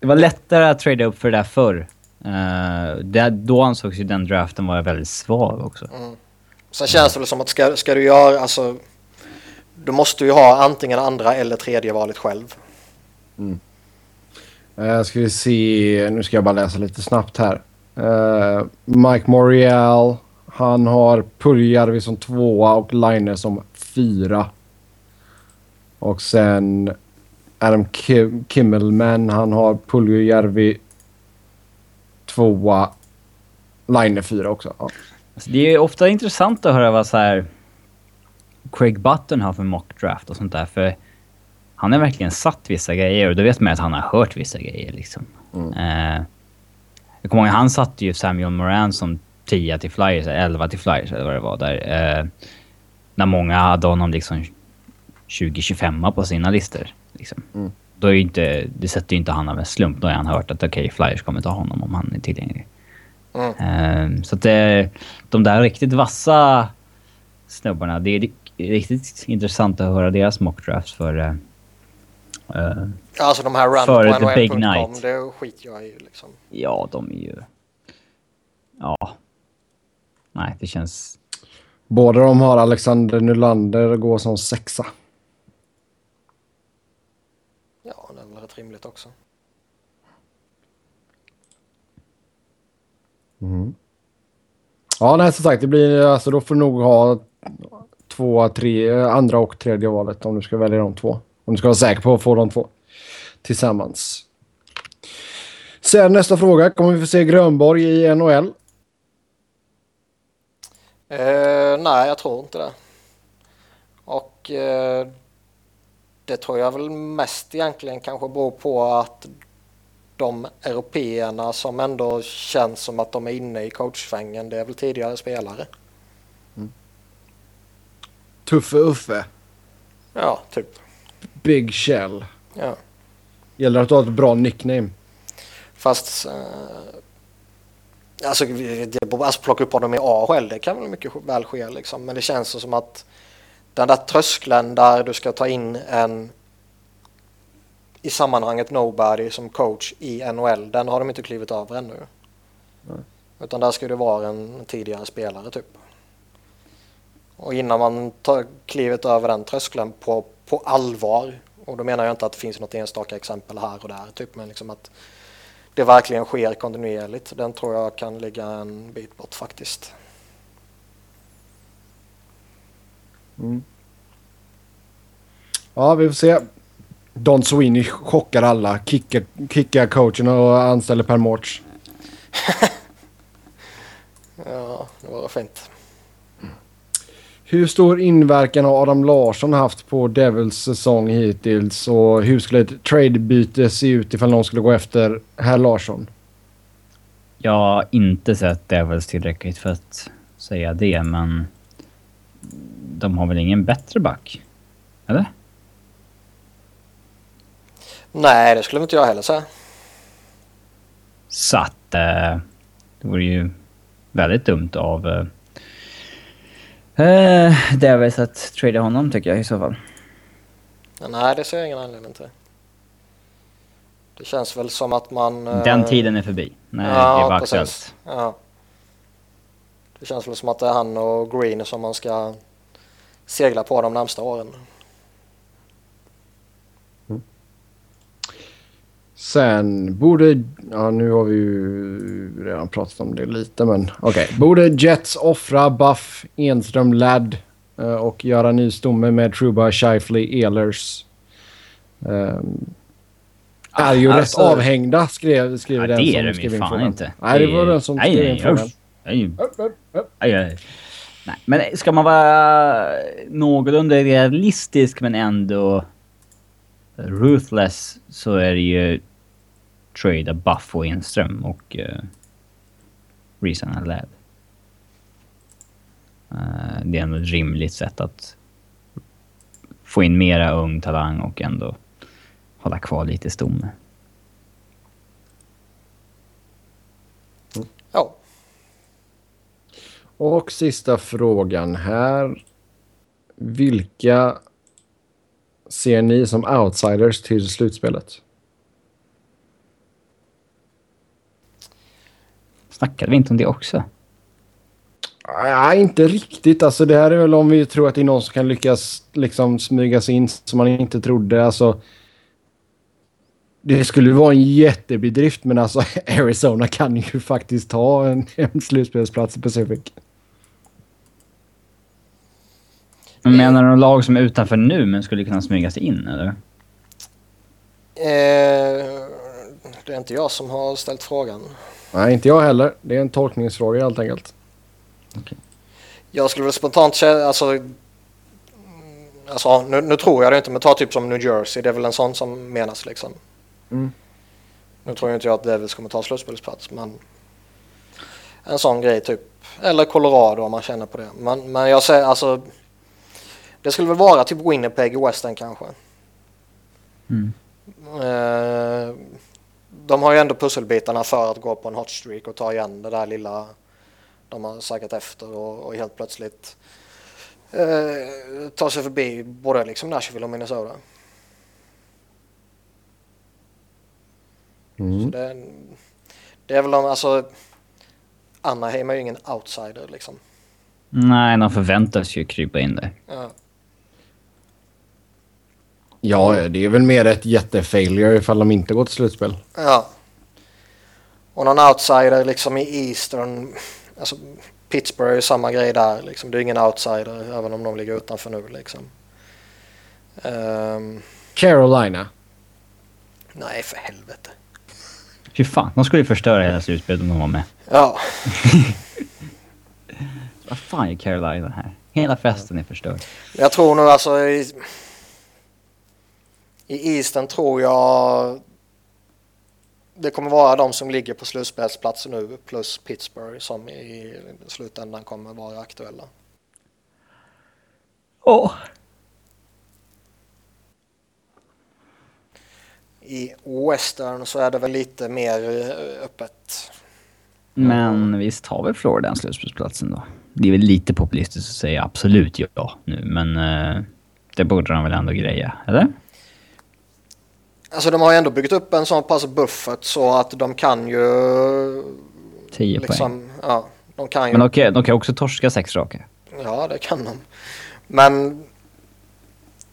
Det var lättare att trada upp för det där förr. Uh, det, då ansågs ju den draften vara väldigt svag också. Sen känns det väl som att ska, ska du göra, alltså, du måste ju ha antingen andra eller tredje valet själv. Uh, ska vi se, nu ska jag bara läsa lite snabbt här. Eh, Mike Morial, han har Puljujärvi som tvåa och Line som fyra. Och sen Adam Kim Kimmelman, han har Puljujärvi tvåa, Line fyra också. Ja. Alltså det är ofta intressant att höra vad så här Craig Button har för mock draft och sånt där. För han har verkligen satt vissa grejer och då vet man att han har hört vissa grejer liksom. Eh, jag kommer ihåg, han satte ju Samuel Moran som 10 till Flyers, eller 11 till Flyers eller vad det var där. Eh, när många hade honom liksom 20-25 på sina listor. Liksom. Mm. Då är ju inte, det sätter ju inte han av en slump. Då har han hört att okej, Flyers kommer ta honom om han är tillgänglig. Mm. Ehm, så att det, de där riktigt vassa snubbarna, det är ri- riktigt intressant att höra deras mockdrafts för... eh, Alltså de här night. det skiter jag i liksom. ja, de är ju... Ja. Nej, det känns... Båda de har Alexander Nylander går som sexa. Ja, det är väl rätt rimligt också. Ja, nej som sagt, det blir alltså då får du nog ha två, tre, andra och tredje valet om du ska välja de två. Om du ska vara säker på att få de två tillsammans. Sen nästa fråga. Kommer vi få se Grönborg i NHL? Eh, nej, jag tror inte det. Och eh, det tror jag väl mest egentligen kanske beror på att de européerna som ändå känns som att de är inne i coachsvängen, det är väl tidigare spelare. Tuffe Uffe. Ja, typ. Big Shell. Ja. Gäller att har ett bra nickname. Fast eh, alltså, det, alltså plocka upp honom i AHL, det kan väl mycket väl ske liksom. Men det känns som att den där tröskeln där du ska ta in en i sammanhanget nobody som coach i NHL, den har de inte klivit över ännu. Utan där ska det vara en tidigare spelare typ. Och innan man tar klivet över den tröskeln på, på allvar Och då menar jag inte att det finns något enstaka exempel här och där, typ, men liksom att det verkligen sker kontinuerligt. Den tror jag kan ligga en bit bort faktiskt. Mm. Ja, vi får se. Don Sweeney chockar alla. Kickar, kickar coachen och anställer Per Mårts. Ja, det var fint. Hur stor inverkan har Adam Larsson haft på Devils säsong hittills och hur skulle ett tradebyte se ut ifall någon skulle gå efter herr Larsson? Jag har inte sett Devils tillräckligt för att säga det, men... De har väl ingen bättre back? Eller? Nej, det skulle inte jag heller säga. Så att... Eh, det vore ju väldigt dumt av... Eh, eh, Devils att trada honom tycker jag i så fall. Nej, det ser jag ingen anledning till. Det känns väl som att man... eh, Den tiden är förbi. Det ja, var precis. aktuellt. Ja. Det känns väl som att det är han och Green som man ska segla på de närmsta åren. Sen borde... Ja, nu har vi ju redan pratat om det lite, men okej. Borde Jets offra Buff, Enström, Ladd eh, och göra ny stomme med Truba, Shifley, Ehlers? Um, är ju alltså- rätt avhängda, skrev, skrev Ja, den det som är de skrev ju in fan frågan. inte. Nej, det var den som nej, skrev nej, in frågan. Nej, aj, aj. Nej, men ska man vara någorlunda realistisk men ändå ruthless så är det ju trada Buff och Enström och uh, Reason Lab. Uh, eh, det är ändå ett rimligt sätt att få in mera ung talang och ändå hålla kvar lite stomme. Ja, och sista frågan här. Vilka ser ni som outsiders till slutspelet? Snackade vi inte om det också? Nej, inte riktigt. Alltså, det här är väl om vi tror att det är någon som kan lyckas liksom, smyga sig in som man inte trodde. Alltså, det skulle vara en jättebedrift, men alltså Arizona kan ju faktiskt ta en, en slutspelsplats i Pacific. Men menar du lag som är utanför nu men skulle kunna smyga sig in eller? eh, det är inte jag som har ställt frågan. Nej, inte jag heller. Det är en tolkningsfråga helt enkelt. Jag skulle väl spontant säga, alltså, mm, alltså nu, nu tror jag det inte, men ta typ som New Jersey, det är väl en sån som menas liksom. Mm. Nu tror jag inte jag att Devils kommer ta slutspelsplats, men en sån grej typ. Eller Colorado om man känner på det. Men, men jag säger alltså, det skulle väl vara typ Winnipeg i Western kanske. Mm. Eh, de har ju ändå pusselbitarna för att gå på en hot streak och ta igen det där lilla de har sackat efter och, och helt plötsligt eh, ta sig förbi både liksom Nashville och Minnesota. Mm. det, är- det är väl de, alltså Anaheim är ju ingen outsider liksom. Nej, de förväntas ju krypa in där. Ja. Ja, det är väl mer ett jättefailure ifall de inte går till slutspel. ja. Och någon outsider liksom i Eastern, alltså Pittsburgh är ju samma grej där liksom. Det är ingen outsider även om de ligger utanför nu liksom. Ehm, Carolina. nej för helvete. Fy fan, de skulle ju förstöra hela slutspelet om de var med. Ja, Vad fan är Carolina här? Hela festen är förstörd. jag tror nog alltså i, i Eastern tror jag det kommer vara de som ligger på slutspelsplats nu plus Pittsburgh som i slutändan kommer vara aktuella. Åh! I Western så är det väl lite mer eh, öppet. Men visst har väl Florida den slutspelsplatsen då? Det är väl lite populistiskt att säga absolut ja nu, men eh, det borde de väl ändå greja, eller? Alltså de har ju ändå byggt upp en sån pass buffert så att de kan ju... 10 poäng. liksom, Ja, de kan ju... Men de de kan också torska sex raka. Ja, det kan de. Men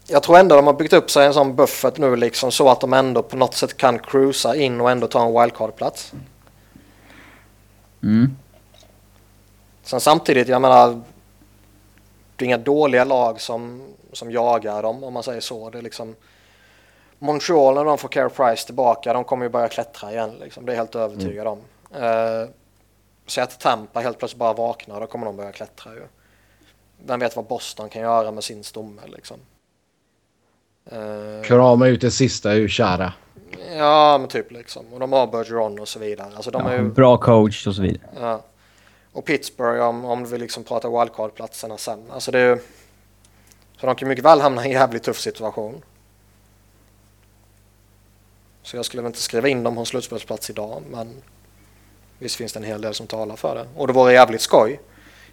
jag tror ändå de har byggt upp sig en sån buffert nu liksom så att de ändå på något sätt kan cruisa in och ändå ta en wildcard-plats. Mm. Sen samtidigt, jag menar, det är inga dåliga lag som, som jagar dem om man säger så. Det är liksom Montreal när de får Care Price tillbaka, de kommer ju börja klättra igen. Liksom. Det är jag helt övertygad om. Uh, så att Tampa helt plötsligt bara vaknar, då kommer de börja klättra ju. Vem vet vad Boston kan göra med sin stomme liksom. Uh, Krama ut det sista ur kära. Ja, men typ liksom. Och de har Bergeron och så vidare. Alltså, de Ja, är ju, Bra coach och så vidare. ja. Och Pittsburgh om, om vi liksom pratar wildcard-platserna sen. Alltså det är ju, Så de kan mycket väl hamna i en jävligt tuff situation. Så jag skulle väl inte skriva in dem på en slutspelsplats idag, men visst finns det en hel del som talar för det. Och det vore jävligt skoj.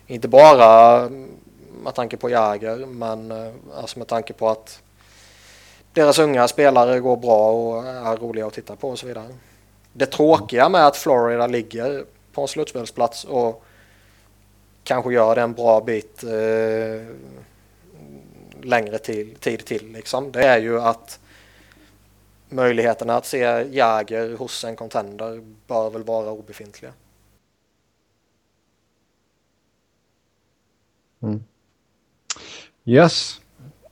Inte bara med tanke på Jäger, men eh, alltså med tanke på att deras unga spelare går bra och är roliga att titta på och så vidare. Det tråkiga med att Florida ligger på en slutspelsplats och kanske gör det en bra bit eh, längre till, tid till liksom. Det är ju att möjligheterna att se Jäger hos en contender bör väl vara obefintliga. Mm. Yes.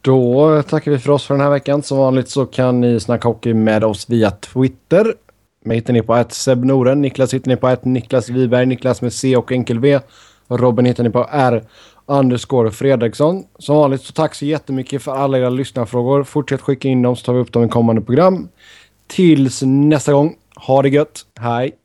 Då tackar vi för oss för den här veckan. Som vanligt så kan ni snacka hockey med oss via Twitter. Mig hittar ni på ett Seb Noren. Niklas hittar ni på ett Niklas Wiberg. Niklas med C och enkel V. Robin hittar ni på R underscore Fredriksson. Som vanligt så tack så jättemycket för alla era lyssnarfrågor. Fortsätt skicka in dem så tar vi upp dem i kommande program. Tills nästa gång. Ha det gött. Hej!